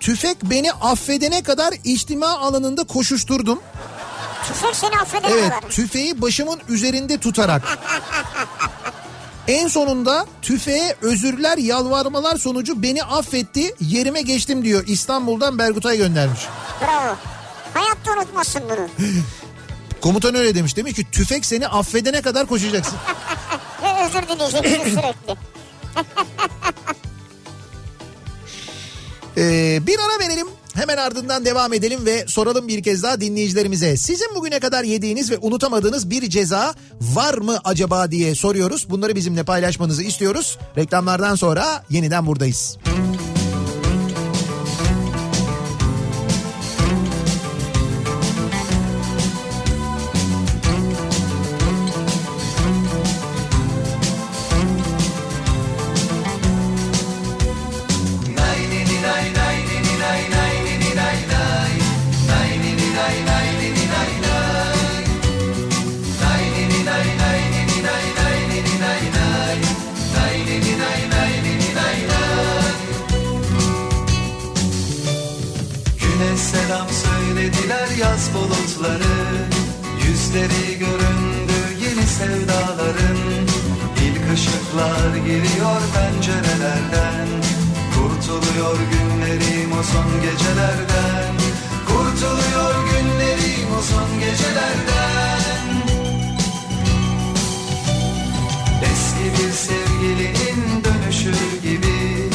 tüfek beni affedene kadar içtima alanında koşuşturdum. Tüfek seni affedene Evet kadar. tüfeği başımın üzerinde tutarak. En sonunda tüfeğe özürler yalvarmalar sonucu beni affetti yerime geçtim diyor İstanbul'dan Bergutay göndermiş. Bravo. Hayatta unutmazsın bunu. Komutan öyle demiş demiş ki tüfek seni affedene kadar koşacaksın. Özür dileyeceksin sürekli. Ee, bir ara verelim hemen ardından devam edelim ve soralım bir kez daha dinleyicilerimize. Sizin bugüne kadar yediğiniz ve unutamadığınız bir ceza var mı acaba diye soruyoruz. Bunları bizimle paylaşmanızı istiyoruz. Reklamlardan sonra yeniden buradayız. Güne giriyor pencerelerden. Kurtuluyor günlerim o son gecelerden. Kurtuluyor günlerim o son gecelerden. Eski bir sevgilinin dönüşü gibi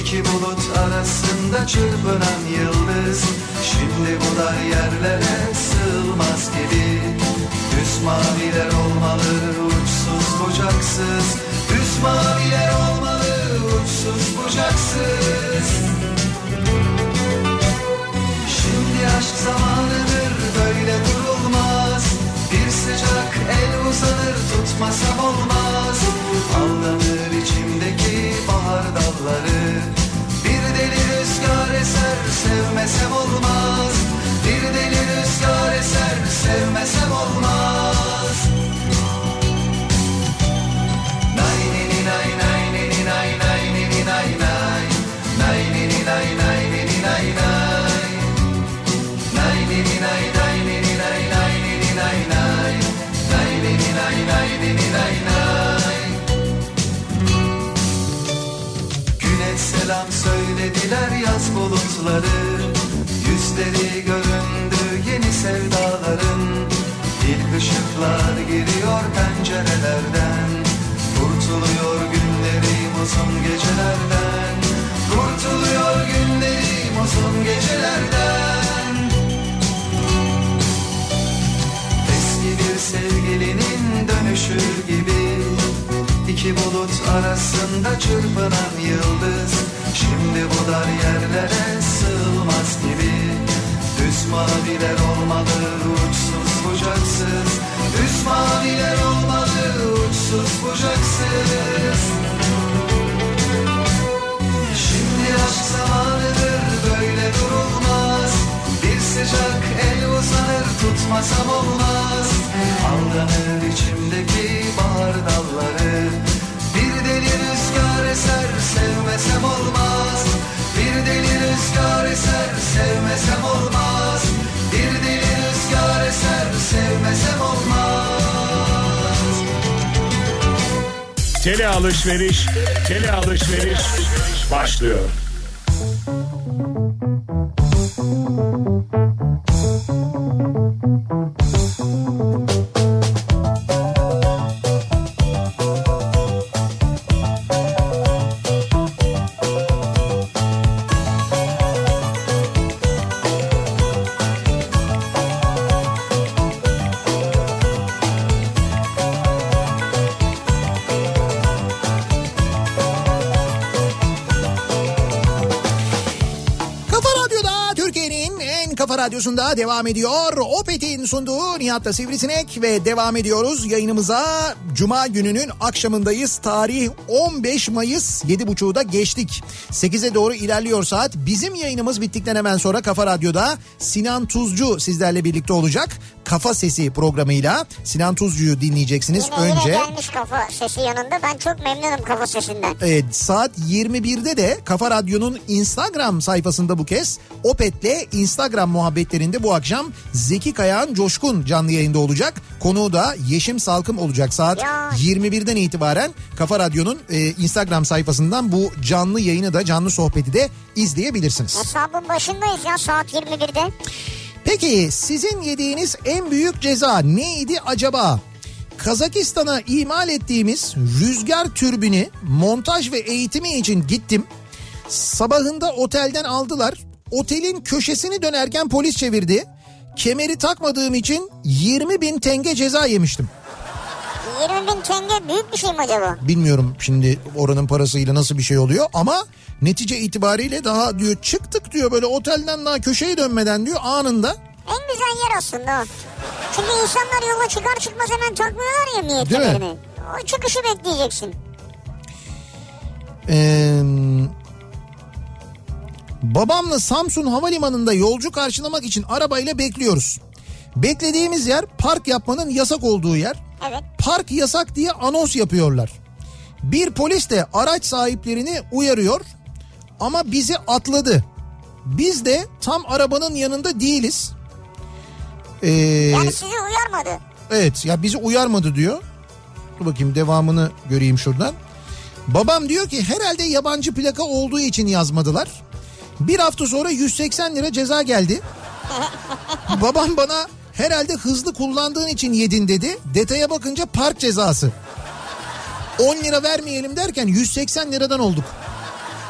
İki bulut arasında çırpınan yıldız Şimdi bu dar yerlere sığmaz gibi. Düz maviler olmalı uçsuz bucaksız maviler olmalı uçsuz bucaksız. Şimdi aşk zamanıdır böyle durulmaz. Bir sıcak el uzanır tutmasam olmaz söylediler yaz bulutları Yüzleri göründü yeni sevdaların. İlk ışıklar giriyor pencerelerden Kurtuluyor günlerim uzun gecelerden. Kurtuluyor günlerim uzun gecelerden. Eski bir sevgilinin dönüşü gibi İki bulut arasında çırpınan yıldız Şimdi bu dar yerlere sığmaz gibi. Düz maviler olmalı uçsuz bucaksız. Düz maviler olmalı uçsuz bucaksız. Şimdi aşk zamanıdır böyle durulmaz. Bir sıcak el uzanır tutmasam olmaz. Aldanır içimdeki bahar deli rüzgar eser sevmesem olmaz Bir deli rüzgar eser sevmesem olmaz Bir deli rüzgar eser sevmesem olmaz Tele alışveriş, tele alışveriş başlıyor. Thank you. Radyosunda devam ediyor. Opet'in sunduğu Nihat'ta Sivrisinek ve devam ediyoruz yayınımıza. Cuma gününün akşamındayız. Tarih 15 Mayıs 7.30'da geçtik. 8'e doğru ilerliyor saat. Bizim yayınımız bittikten hemen sonra Kafa Radyo'da Sinan Tuzcu sizlerle birlikte olacak. Kafa Sesi programıyla Sinan Tuzcu'yu dinleyeceksiniz Yine, yine önce. gelmiş kafa sesi yanında. Ben çok memnunum kafa sesinden. Evet, saat 21'de de Kafa Radyo'nun Instagram sayfasında bu kez Opet'le Instagram muhabbetlerinde bu akşam Zeki Kayağan Coşkun canlı yayında olacak. Konuğu da Yeşim Salkım olacak saat. 21'den itibaren Kafa Radyo'nun e, Instagram sayfasından bu canlı yayını da canlı sohbeti de izleyebilirsiniz. Hesabın başındayız ya saat 21'de. Peki sizin yediğiniz en büyük ceza neydi acaba? Kazakistan'a imal ettiğimiz rüzgar türbini montaj ve eğitimi için gittim. Sabahında otelden aldılar. Otelin köşesini dönerken polis çevirdi. Kemeri takmadığım için 20 bin tenge ceza yemiştim. 20 bin tenge büyük bir şey mi acaba? Bilmiyorum şimdi oranın parasıyla nasıl bir şey oluyor ama netice itibariyle daha diyor çıktık diyor böyle otelden daha köşeye dönmeden diyor anında En güzel yer aslında o. Çünkü insanlar yola çıkar çıkmaz hemen takmıyorlar ya kemerini. O çıkışı bekleyeceksin. Ee, babamla Samsun Havalimanı'nda yolcu karşılamak için arabayla bekliyoruz. Beklediğimiz yer park yapmanın yasak olduğu yer. Evet. Park yasak diye anons yapıyorlar. Bir polis de araç sahiplerini uyarıyor ama bizi atladı. Biz de tam arabanın yanında değiliz. Ee, Yani sizi uyarmadı. Evet ya bizi uyarmadı diyor. Dur bakayım devamını göreyim şuradan. Babam diyor ki herhalde yabancı plaka olduğu için yazmadılar. Bir hafta sonra 180 lira ceza geldi. Babam bana herhalde hızlı kullandığın için yedin dedi. Detaya bakınca park cezası. 10 lira vermeyelim derken 180 liradan olduk.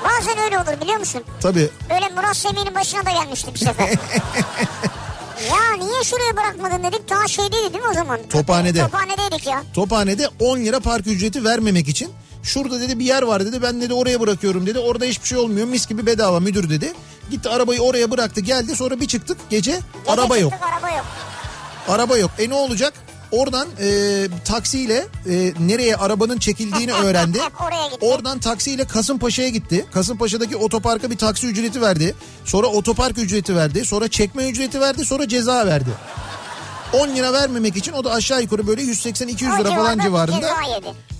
Bazen öyle olur biliyor musun? Tabii Böyle Murat Semih'in başına da gelmişti bir sefer. ya niye şuraya bırakmadın dedik. Daha şeydeydi değil mi o zaman? Tophanede. Tophanedeydik ya. Tophanede 10 lira park ücreti vermemek için şurada dedi bir yer var dedi ben dedi oraya bırakıyorum dedi orada hiçbir şey olmuyor mis gibi bedava müdür dedi. Gitti arabayı oraya bıraktı geldi sonra bir çıktık gece, Gece araba yok çıktık, Araba yok. Araba yok e ne olacak oradan e, taksiyle e, nereye arabanın çekildiğini öğrendi. Oradan taksiyle Kasımpaşa'ya gitti. Kasımpaşa'daki otoparka bir taksi ücreti verdi. Sonra otopark ücreti verdi. Sonra çekme ücreti verdi. Sonra ceza verdi. 10 lira vermemek için o da aşağı yukarı böyle 180-200 O lira falan civarında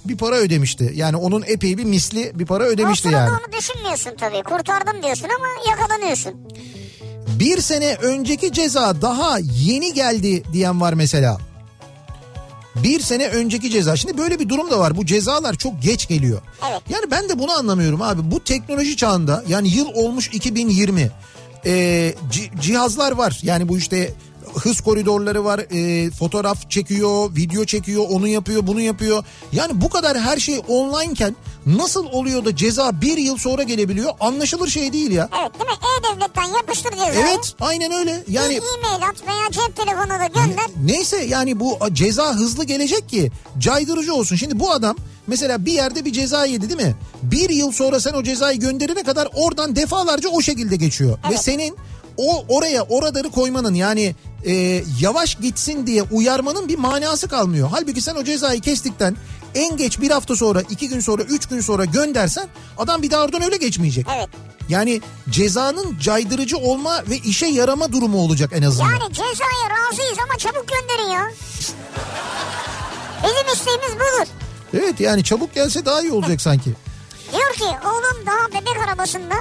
bir para ödemişti. Yani onun epey bir misli bir para O ödemişti sırada yani. onu düşünmüyorsun tabii. Kurtardım diyorsun ama yakalanıyorsun. Bir sene önceki ceza daha yeni geldi diyen var mesela. Bir sene önceki ceza. Şimdi böyle bir durum da var. Bu cezalar çok geç geliyor. Evet. Yani ben de bunu anlamıyorum abi. Bu teknoloji çağında yani yıl olmuş 2020. Ee, ci- cihazlar var. Yani bu işte hız koridorları var. Ee, fotoğraf çekiyor, video çekiyor, onu yapıyor, bunu yapıyor. Yani bu kadar her şey online'ken nasıl oluyor da ceza bir yıl sonra gelebiliyor? Anlaşılır şey değil ya. Evet değil mi? E-Devlet'ten yapıştır cezayı. Evet aynen öyle. Yani e-mail at veya cep telefonu da gönder. Neyse yani bu ceza hızlı gelecek ki caydırıcı olsun. Şimdi bu adam mesela bir yerde bir ceza yedi değil mi? Bir yıl sonra sen o cezayı gönderene kadar oradan defalarca o şekilde geçiyor. Ve Evet. senin o oraya o radarı koymanın yani e, yavaş gitsin diye uyarmanın bir manası kalmıyor. Halbuki sen o cezayı kestikten en geç bir hafta sonra, iki gün sonra, üç gün sonra göndersen adam bir daha oradan öyle geçmeyecek. Evet. Yani cezanın caydırıcı olma ve işe yarama durumu olacak en azından. Yani cezaya razıyız ama çabuk gönderin ya. Bizim isteğimiz budur. Evet yani çabuk gelse daha iyi olacak sanki. Diyor ki oğlum daha bebek arabasında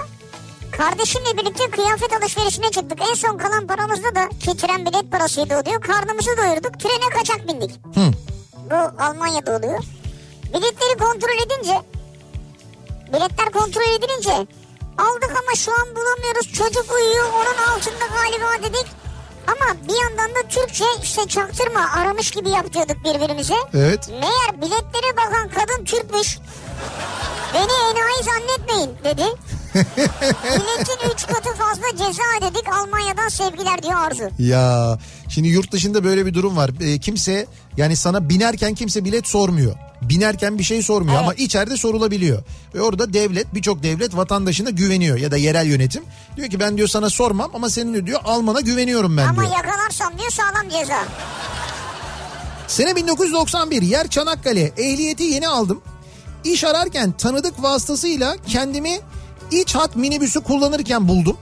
kardeşimle birlikte kıyafet alışverişine çıktık. En son kalan paramızda da ki tren bilet parasıydı o diyor. Karnımızı doyurduk. Trene kaçak bindik. Hı. Bu Almanya'da oluyor. Biletleri kontrol edince biletler kontrol edilince aldık ama şu an bulamıyoruz çocuk uyuyor onun altında galiba dedik. Ama bir yandan da Türkçe işte çaktırma aramış gibi yapıyorduk birbirimize. Evet. Meğer biletlere bakan kadın Türkmüş. Beni enayi zannetmeyin dedi. Biletin 3 katı fazla ceza ödedik Almanya'dan sevgiler diyor Arzu. Ya şimdi yurt dışında böyle bir durum var. Ee, kimse yani sana binerken kimse bilet sormuyor. Binerken bir şey sormuyor Evet. ama içeride sorulabiliyor. Ve orada devlet birçok devlet vatandaşına güveniyor ya da yerel yönetim. Diyor ki ben diyor sana sormam ama senin diyor almana güveniyorum ben Ama diyor. yakalarsam diyor sağlam ceza. Sene 1991 yer Çanakkale ehliyeti yeni aldım. İş ararken tanıdık vasıtasıyla kendimi iç hat minibüsü kullanırken buldum.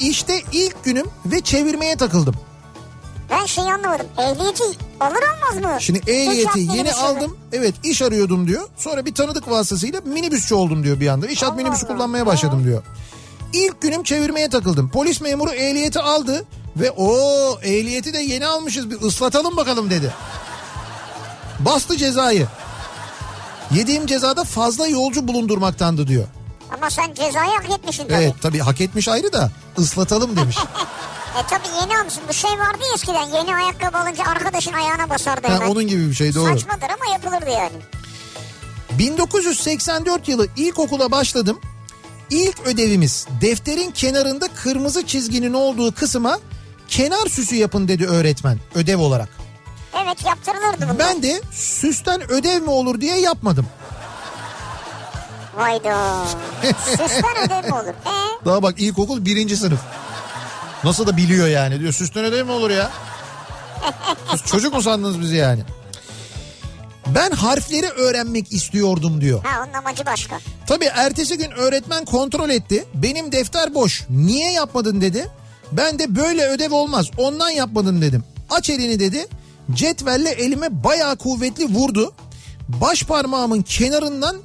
İşte ilk günüm ve çevirmeye takıldım. Ben şey anlamadım. Ehliyeti alır almaz mı? Şimdi ehliyeti yeni aldım. Evet iş arıyordum diyor. Sonra bir tanıdık vasıtasıyla minibüsçü oldum diyor bir anda. İş hat minibüsü Allah. kullanmaya başladım diyor. İlk günüm çevirmeye takıldım. Polis memuru ehliyeti aldı ve o ehliyeti de yeni almışız bir ıslatalım bakalım dedi. Bastı cezayı. Yediğim cezada fazla yolcu bulundurmaktandı diyor. Ama sen cezayı hak etmişsin tabii. Evet tabii hak etmiş ayrı da ıslatalım demiş. E tabii yeni almışsın. Bu şey vardı ya eskiden. Yeni ayakkabı alınca arkadaşın ayağına basardı Ha, hemen. onun gibi bir şey doğru. Saçmadır ama yapılırdı yani. 1984 yılı ilkokula başladım. İlk ödevimiz defterin kenarında kırmızı çizginin olduğu kısma kenar süsü yapın dedi öğretmen ödev olarak. Evet yaptırılırdı bunlar. Ben de süsten ödev mi olur diye yapmadım. Hayda. Süsler ödev mi olur? E Daha bak ilkokul birinci sınıf. Nasıl da biliyor yani diyor süsten ödev mi olur ya? Siz çocuk mu sandınız bizi yani? Ben harfleri öğrenmek istiyordum diyor. ha onun amacı başka. Tabii ertesi gün öğretmen kontrol etti. Benim defter boş. Niye yapmadın dedi. Ben de böyle ödev olmaz. Ondan yapmadın dedim. Aç elini dedi. Cetvelle elime bayağı kuvvetli vurdu. Baş parmağımın kenarından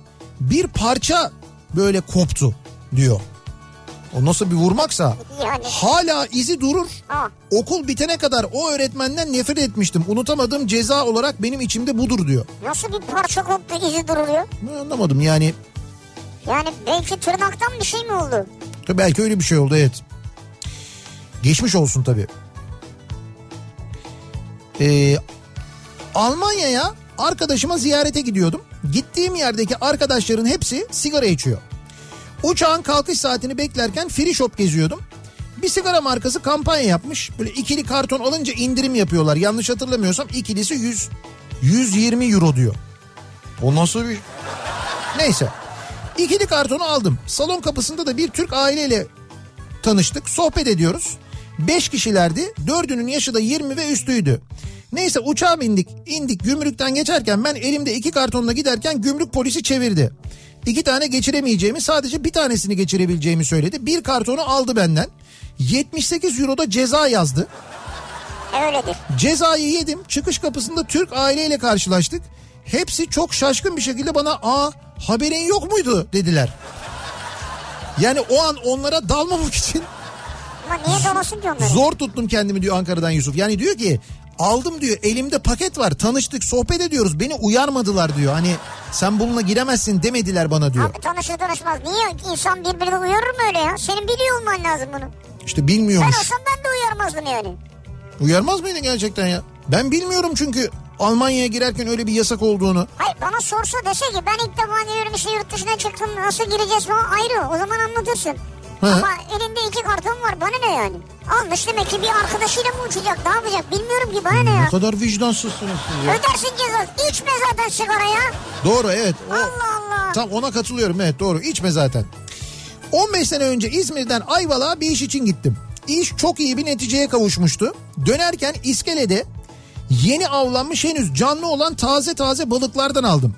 bir parça böyle koptu diyor. O nasıl bir vurmaksa Yani. hala izi durur. Aa. Okul bitene kadar o öğretmenden nefret etmiştim. Unutamadığım ceza olarak benim içimde budur diyor. Nasıl bir parça koptu izi duruluyor? Ben anlamadım yani Yani belki tırnaktan bir şey mi oldu? Tabii belki öyle bir şey oldu evet. Geçmiş olsun tabii. Ee, Almanya'ya arkadaşıma ziyarete gidiyordum. Gittiğim yerdeki arkadaşların hepsi sigara içiyor. Uçağın kalkış saatini beklerken free shop geziyordum. Bir sigara markası kampanya yapmış. Böyle ikili karton alınca indirim yapıyorlar. Yanlış hatırlamıyorsam ikilisi 100 120 euro diyor. O nasıl bir... Neyse. İkili kartonu aldım. Salon kapısında da bir Türk aileyle tanıştık. Sohbet ediyoruz. Beş kişilerdi. Dördünün yaşı da 20 ve üstüydü. Neyse uçağa bindik. indik gümrükten geçerken ben elimde iki kartonla giderken gümrük polisi çevirdi. İki tane geçiremeyeceğimi sadece bir tanesini geçirebileceğimi söyledi. Bir kartonu aldı benden. 78 euro da ceza yazdı. Öyledir. Cezayı yedim. Çıkış kapısında Türk aileyle karşılaştık. Hepsi çok şaşkın bir şekilde bana aa haberin yok muydu dediler. Yani o an onlara dalmamak için Ama niye dolasın ki onları? zor tuttum kendimi diyor Ankara'dan Yusuf. Yani diyor ki aldım diyor elimde paket var tanıştık sohbet ediyoruz beni uyarmadılar diyor. Hani sen bununla giremezsin demediler bana diyor. Abi tanışır tanışmaz. Niye insan birbirini uyarır mı öyle ya? Senin biliyor olman lazım bunu. İşte Ben bilmiyormuş. olsam ben de uyarmazdım yani. Uyarmaz mıydın gerçekten ya? Ben bilmiyorum çünkü Almanya'ya girerken öyle bir yasak olduğunu. Hayır bana sorsa dese ki ben ilk defa diyorum işte yurt dışına çıktım nasıl gireceğiz falan ayrı o zaman anlatırsın. Ama elinde iki karton var bana ne yani? Almış demek ki bir arkadaşıyla mı uçacak ne yapacak bilmiyorum ki bana ne Ne ya? kadar vicdansızsınız siz ya. Ödersin cezası içme zaten sigara ya. Doğru evet. O, Allah Allah. Tam ona katılıyorum evet doğru içme zaten. 15 sene önce İzmir'den Ayvalık'a bir iş için gittim. İş çok iyi bir neticeye kavuşmuştu. Dönerken iskelede yeni avlanmış henüz canlı olan taze taze balıklardan aldım.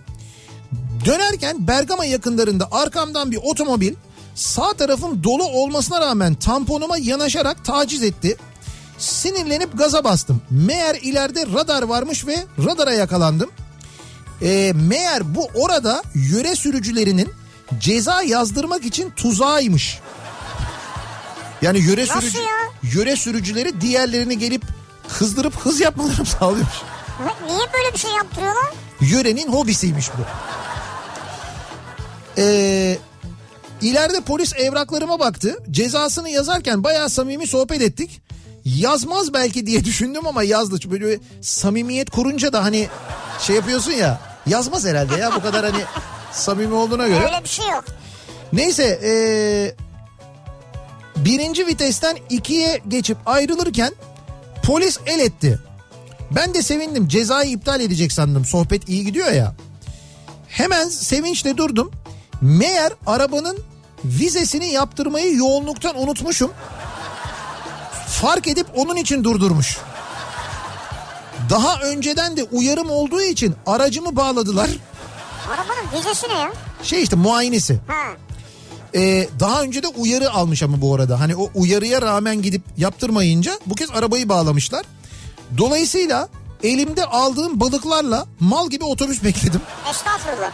Dönerken Bergama yakınlarında arkamdan bir otomobil sağ tarafım dolu olmasına rağmen tamponuma yanaşarak taciz etti. Sinirlenip gaza bastım. Meğer ileride radar varmış ve radara yakalandım. E, meğer bu orada yöre sürücülerinin ceza yazdırmak için tuzağıymış. Yani yöre Nasıl sürücü ya? yöre sürücüleri diğerlerini gelip kızdırıp hız yapmalarını sağlıyormuş. Niye böyle bir şey yaptırıyorlar? Yörenin hobisiymiş bu. Ee, ileride polis evraklarıma baktı. Cezasını yazarken bayağı samimi sohbet ettik. Yazmaz belki diye düşündüm ama yazdı. Böyle samimiyet kurunca da hani şey yapıyorsun ya. Yazmaz herhalde ya bu kadar hani samimi olduğuna göre. Öyle bir şey yok. Neyse ee, birinci vitesten ikiye geçip ayrılırken polis el etti. Ben de sevindim cezayı iptal edecek sandım sohbet iyi gidiyor ya. Hemen sevinçle durdum. Meğer arabanın vizesini yaptırmayı yoğunluktan unutmuşum. Fark edip onun için durdurmuş. Daha önceden de uyarım olduğu için aracımı bağladılar. Arabanın vizesi ne ya? Şey işte muayenesi. Ha. Ee, daha önce de uyarı almış ama bu arada. Hani o uyarıya rağmen gidip yaptırmayınca bu kez arabayı bağlamışlar. Dolayısıyla elimde aldığım balıklarla mal gibi otobüs bekledim. Estağfurullah.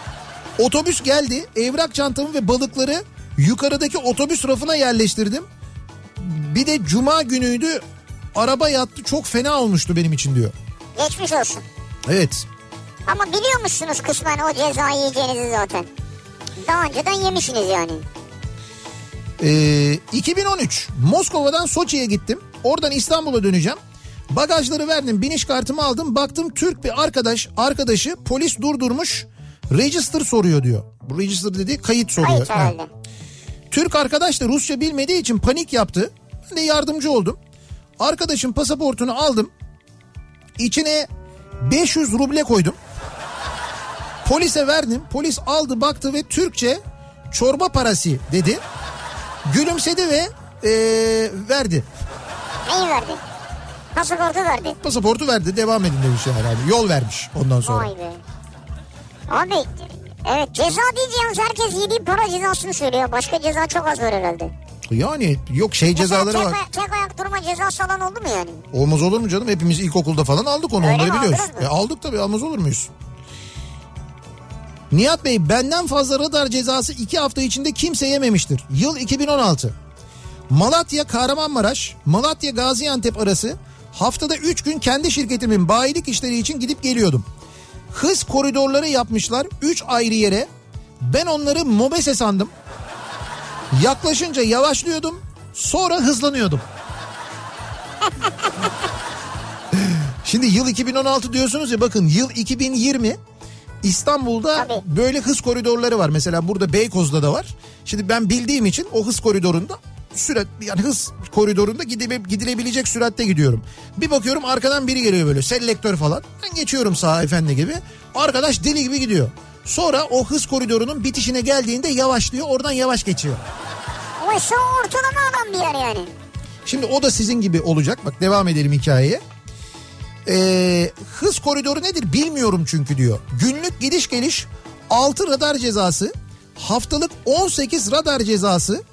Otobüs geldi. Evrak çantamı ve balıkları yukarıdaki otobüs rafına yerleştirdim. Bir de cuma günüydü. Araba yattı çok fena olmuştu benim için diyor. Geçmiş olsun. Evet. Ama biliyormuşsunuz kısmen o cezayı yiyeceğinizi zaten. Daha önceden yemişsiniz yani. Ee, 2013 Moskova'dan Soçi'ye gittim. Oradan İstanbul'a döneceğim. Bagajları verdim, biniş kartımı aldım. Baktım Türk bir arkadaş, arkadaşı polis durdurmuş. Register soruyor diyor. Bu register dediği kayıt soruyor. Kayıt Ha. Türk arkadaş da Rusça bilmediği için panik yaptı. Ben de yardımcı oldum. Arkadaşın pasaportunu aldım. İçine 500 ruble koydum. Polise verdim. Polis aldı baktı ve Türkçe çorba parası dedi. Gülümsedi ve eee, verdi. Neyi verdi? Pasaportu verdi. Pasaportu verdi devam edin demiş. Yani Yol vermiş ondan sonra. Vay be. Abi evet ceza deyince yalnız herkes yediği para cezasını söylüyor. Başka ceza çok az var herhalde. Yani yok şey cezaları Mesela var. tek, tek ayak durma cezası alan oldu mu yani? Olmaz olur mu canım? Hepimiz ilkokulda falan aldık onu Öyle onları mi, biliyoruz. E, aldık tabii almaz olur muyuz? Nihat Bey benden fazla radar cezası iki hafta içinde kimse yememiştir. Yıl 2016. Malatya Kahramanmaraş, Malatya Gaziantep arası haftada 3 gün kendi şirketimin bayilik işleri için gidip geliyordum. Hız koridorları yapmışlar 3 ayrı yere. Ben onları mobese sandım. Yaklaşınca yavaşlıyordum. Sonra hızlanıyordum. Şimdi yıl 2016 diyorsunuz ya bakın yıl 2020 İstanbul'da Tabii. böyle hız koridorları var. Mesela burada Beykoz'da da var. Şimdi ben bildiğim için o hız koridorunda sürat yani hız koridorunda gidile, gidilebilecek süratte gidiyorum. Bir bakıyorum arkadan biri geliyor böyle selektör falan. Ben geçiyorum sağa efendi gibi. Arkadaş deli gibi gidiyor. Sonra o hız koridorunun bitişine geldiğinde yavaşlıyor oradan yavaş geçiyor. O şu ortalama adam bir yer yani. Şimdi o da sizin gibi olacak. Bak devam edelim hikayeye. Ee, hız koridoru nedir bilmiyorum çünkü diyor. Günlük gidiş geliş 6 radar cezası, haftalık 18 radar cezası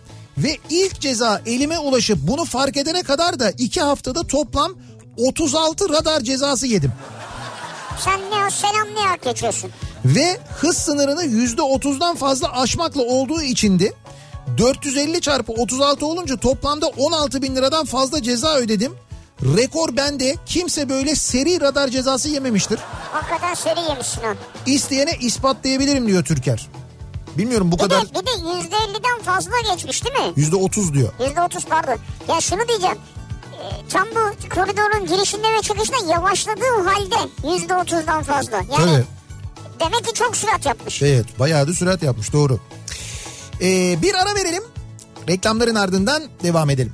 ve ilk ceza elime ulaşıp bunu fark edene kadar da 2 haftada toplam 36 radar cezası yedim. Sen ne o selam ne hak geçiyorsun? Ve hız sınırını %30'dan fazla aşmakla olduğu içindi. 450 çarpı 36 olunca toplamda 16 bin liradan fazla ceza ödedim. Rekor bende kimse böyle seri radar cezası yememiştir. Hakikaten seri yemişsin o. İsteyene ispatlayabilirim diyor Türker. Bilmiyorum bu Bir kadar de, bir de %50'den fazla geçmiş değil mi? %30 diyor. %30 pardon. Ya şunu diyeceğim. Ee, tam bu koridorun girişinde ve çıkışında yavaşladığı halde %30'dan fazla. Yani Tabii. demek ki çok sürat yapmış. Evet bayağı da sürat yapmış doğru. Ee, bir ara verelim. Reklamların ardından devam edelim.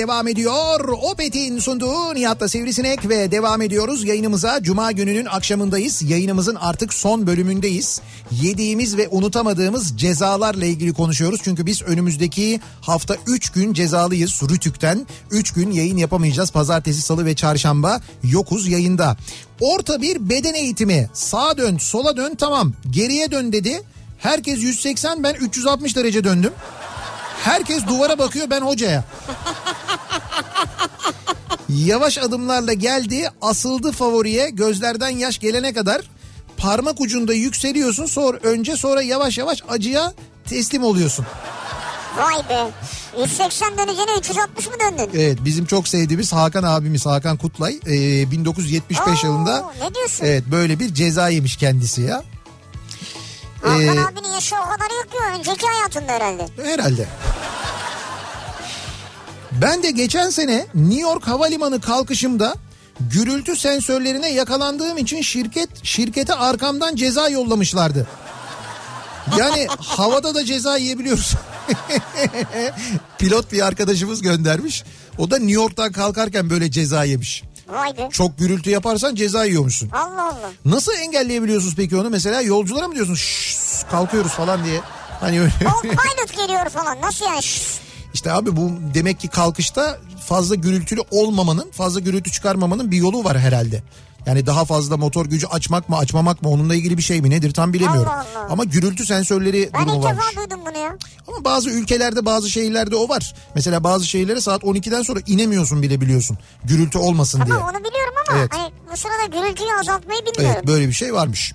Devam ediyor. Opet'in sunduğu Nihat'la Sivrisinek ve devam ediyoruz. Yayınımıza Cuma gününün akşamındayız. Yayınımızın artık son bölümündeyiz. Yediğimiz ve unutamadığımız cezalarla ilgili konuşuyoruz. Çünkü biz önümüzdeki hafta 3 gün cezalıyız Rütük'ten. 3 gün yayın yapamayacağız. Pazartesi, salı ve çarşamba yokuz yayında. Orta bir beden eğitimi. Sağa dön, sola dön tamam. Geriye dön dedi. Herkes 180 ben 360 derece döndüm. Herkes duvara bakıyor ben hocaya. Yavaş adımlarla geldi asıldı favoriye gözlerden yaş gelene kadar parmak ucunda yükseliyorsun sonra önce sonra yavaş yavaş acıya teslim oluyorsun. Vay be. 180 döneceğine 360 mı döndün? Evet bizim çok sevdiğimiz Hakan abimiz Hakan Kutlay e, 1975 Oo, yılında ne diyorsun? evet böyle bir ceza yemiş kendisi ya. Hakan Ee, abinin yaşı o kadar yok ki önceki hayatında herhalde. Herhalde. Ben de geçen sene New York Havalimanı kalkışımda gürültü sensörlerine yakalandığım için şirket şirkete arkamdan ceza yollamışlardı. Yani havada da ceza yiyebiliyoruz. Pilot bir arkadaşımız göndermiş. O da New York'tan kalkarken böyle ceza yemiş. Vay be. Çok gürültü yaparsan ceza yiyormuşsun. Allah Allah. Nasıl engelleyebiliyorsunuz peki onu? Mesela yolculara mı diyorsun "Şşş, kalkıyoruz falan diye. Hani öyle. O pilot geliyor falan. Nasıl yani? Şşş. İşte abi bu demek ki kalkışta fazla gürültülü olmamanın, fazla gürültü çıkarmamanın bir yolu var herhalde. Yani daha fazla motor gücü açmak mı açmamak mı onunla ilgili bir şey mi nedir tam bilemiyorum. Allah Allah. Ama gürültü sensörleri Ben durumu ilk varmış. defa duydum bunu ya. Ama bazı ülkelerde bazı şehirlerde o var. Mesela bazı şehirlere saat 12'den sonra inemiyorsun bile biliyorsun. Gürültü olmasın diye. Tamam onu biliyorum ama Evet. hani bu sırada gürültüyü azaltmayı bilmiyorum. Evet böyle bir şey varmış.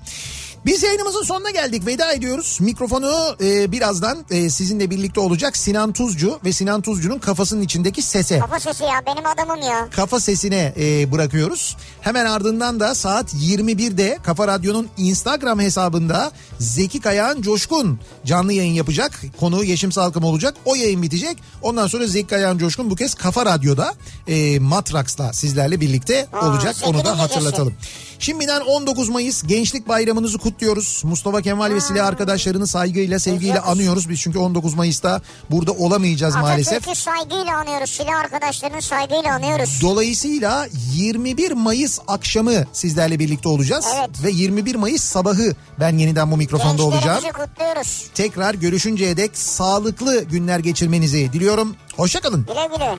Biz yayınımızın sonuna geldik. Veda ediyoruz. Mikrofonu e, birazdan e, sizinle birlikte olacak Sinan Tuzcu ve Sinan Tuzcu'nun kafasının içindeki sese. Kafa sesi ya benim adamım ya. Kafa sesine e, bırakıyoruz. Hemen ardından da saat 21'de Kafa Radyo'nun Instagram hesabında Zeki Kayağan Coşkun canlı yayın yapacak. Konuğu Yeşim Salkım olacak. O yayın bitecek. Ondan sonra Zeki Kayağan Coşkun bu kez Kafa Radyo'da e, Matraks'la sizlerle birlikte Aa, olacak. Onu da hatırlatalım. Şimdiden 19 Mayıs Gençlik Bayramınızı kutluyoruz. Mustafa Kemal ve Silah arkadaşlarını saygıyla, sevgiyle anıyoruz. Biz çünkü 19 Mayıs'ta burada olamayacağız maalesef. Atatürk'ü saygıyla anıyoruz. Silah arkadaşlarını saygıyla anıyoruz. Dolayısıyla 21 Mayıs akşamı sizlerle birlikte olacağız. Evet. Ve 21 Mayıs sabahı ben yeniden bu mikrofonda olacağım. Kutluyoruz. Tekrar görüşünceye dek sağlıklı günler geçirmenizi diliyorum. Hoşçakalın. Güle güle.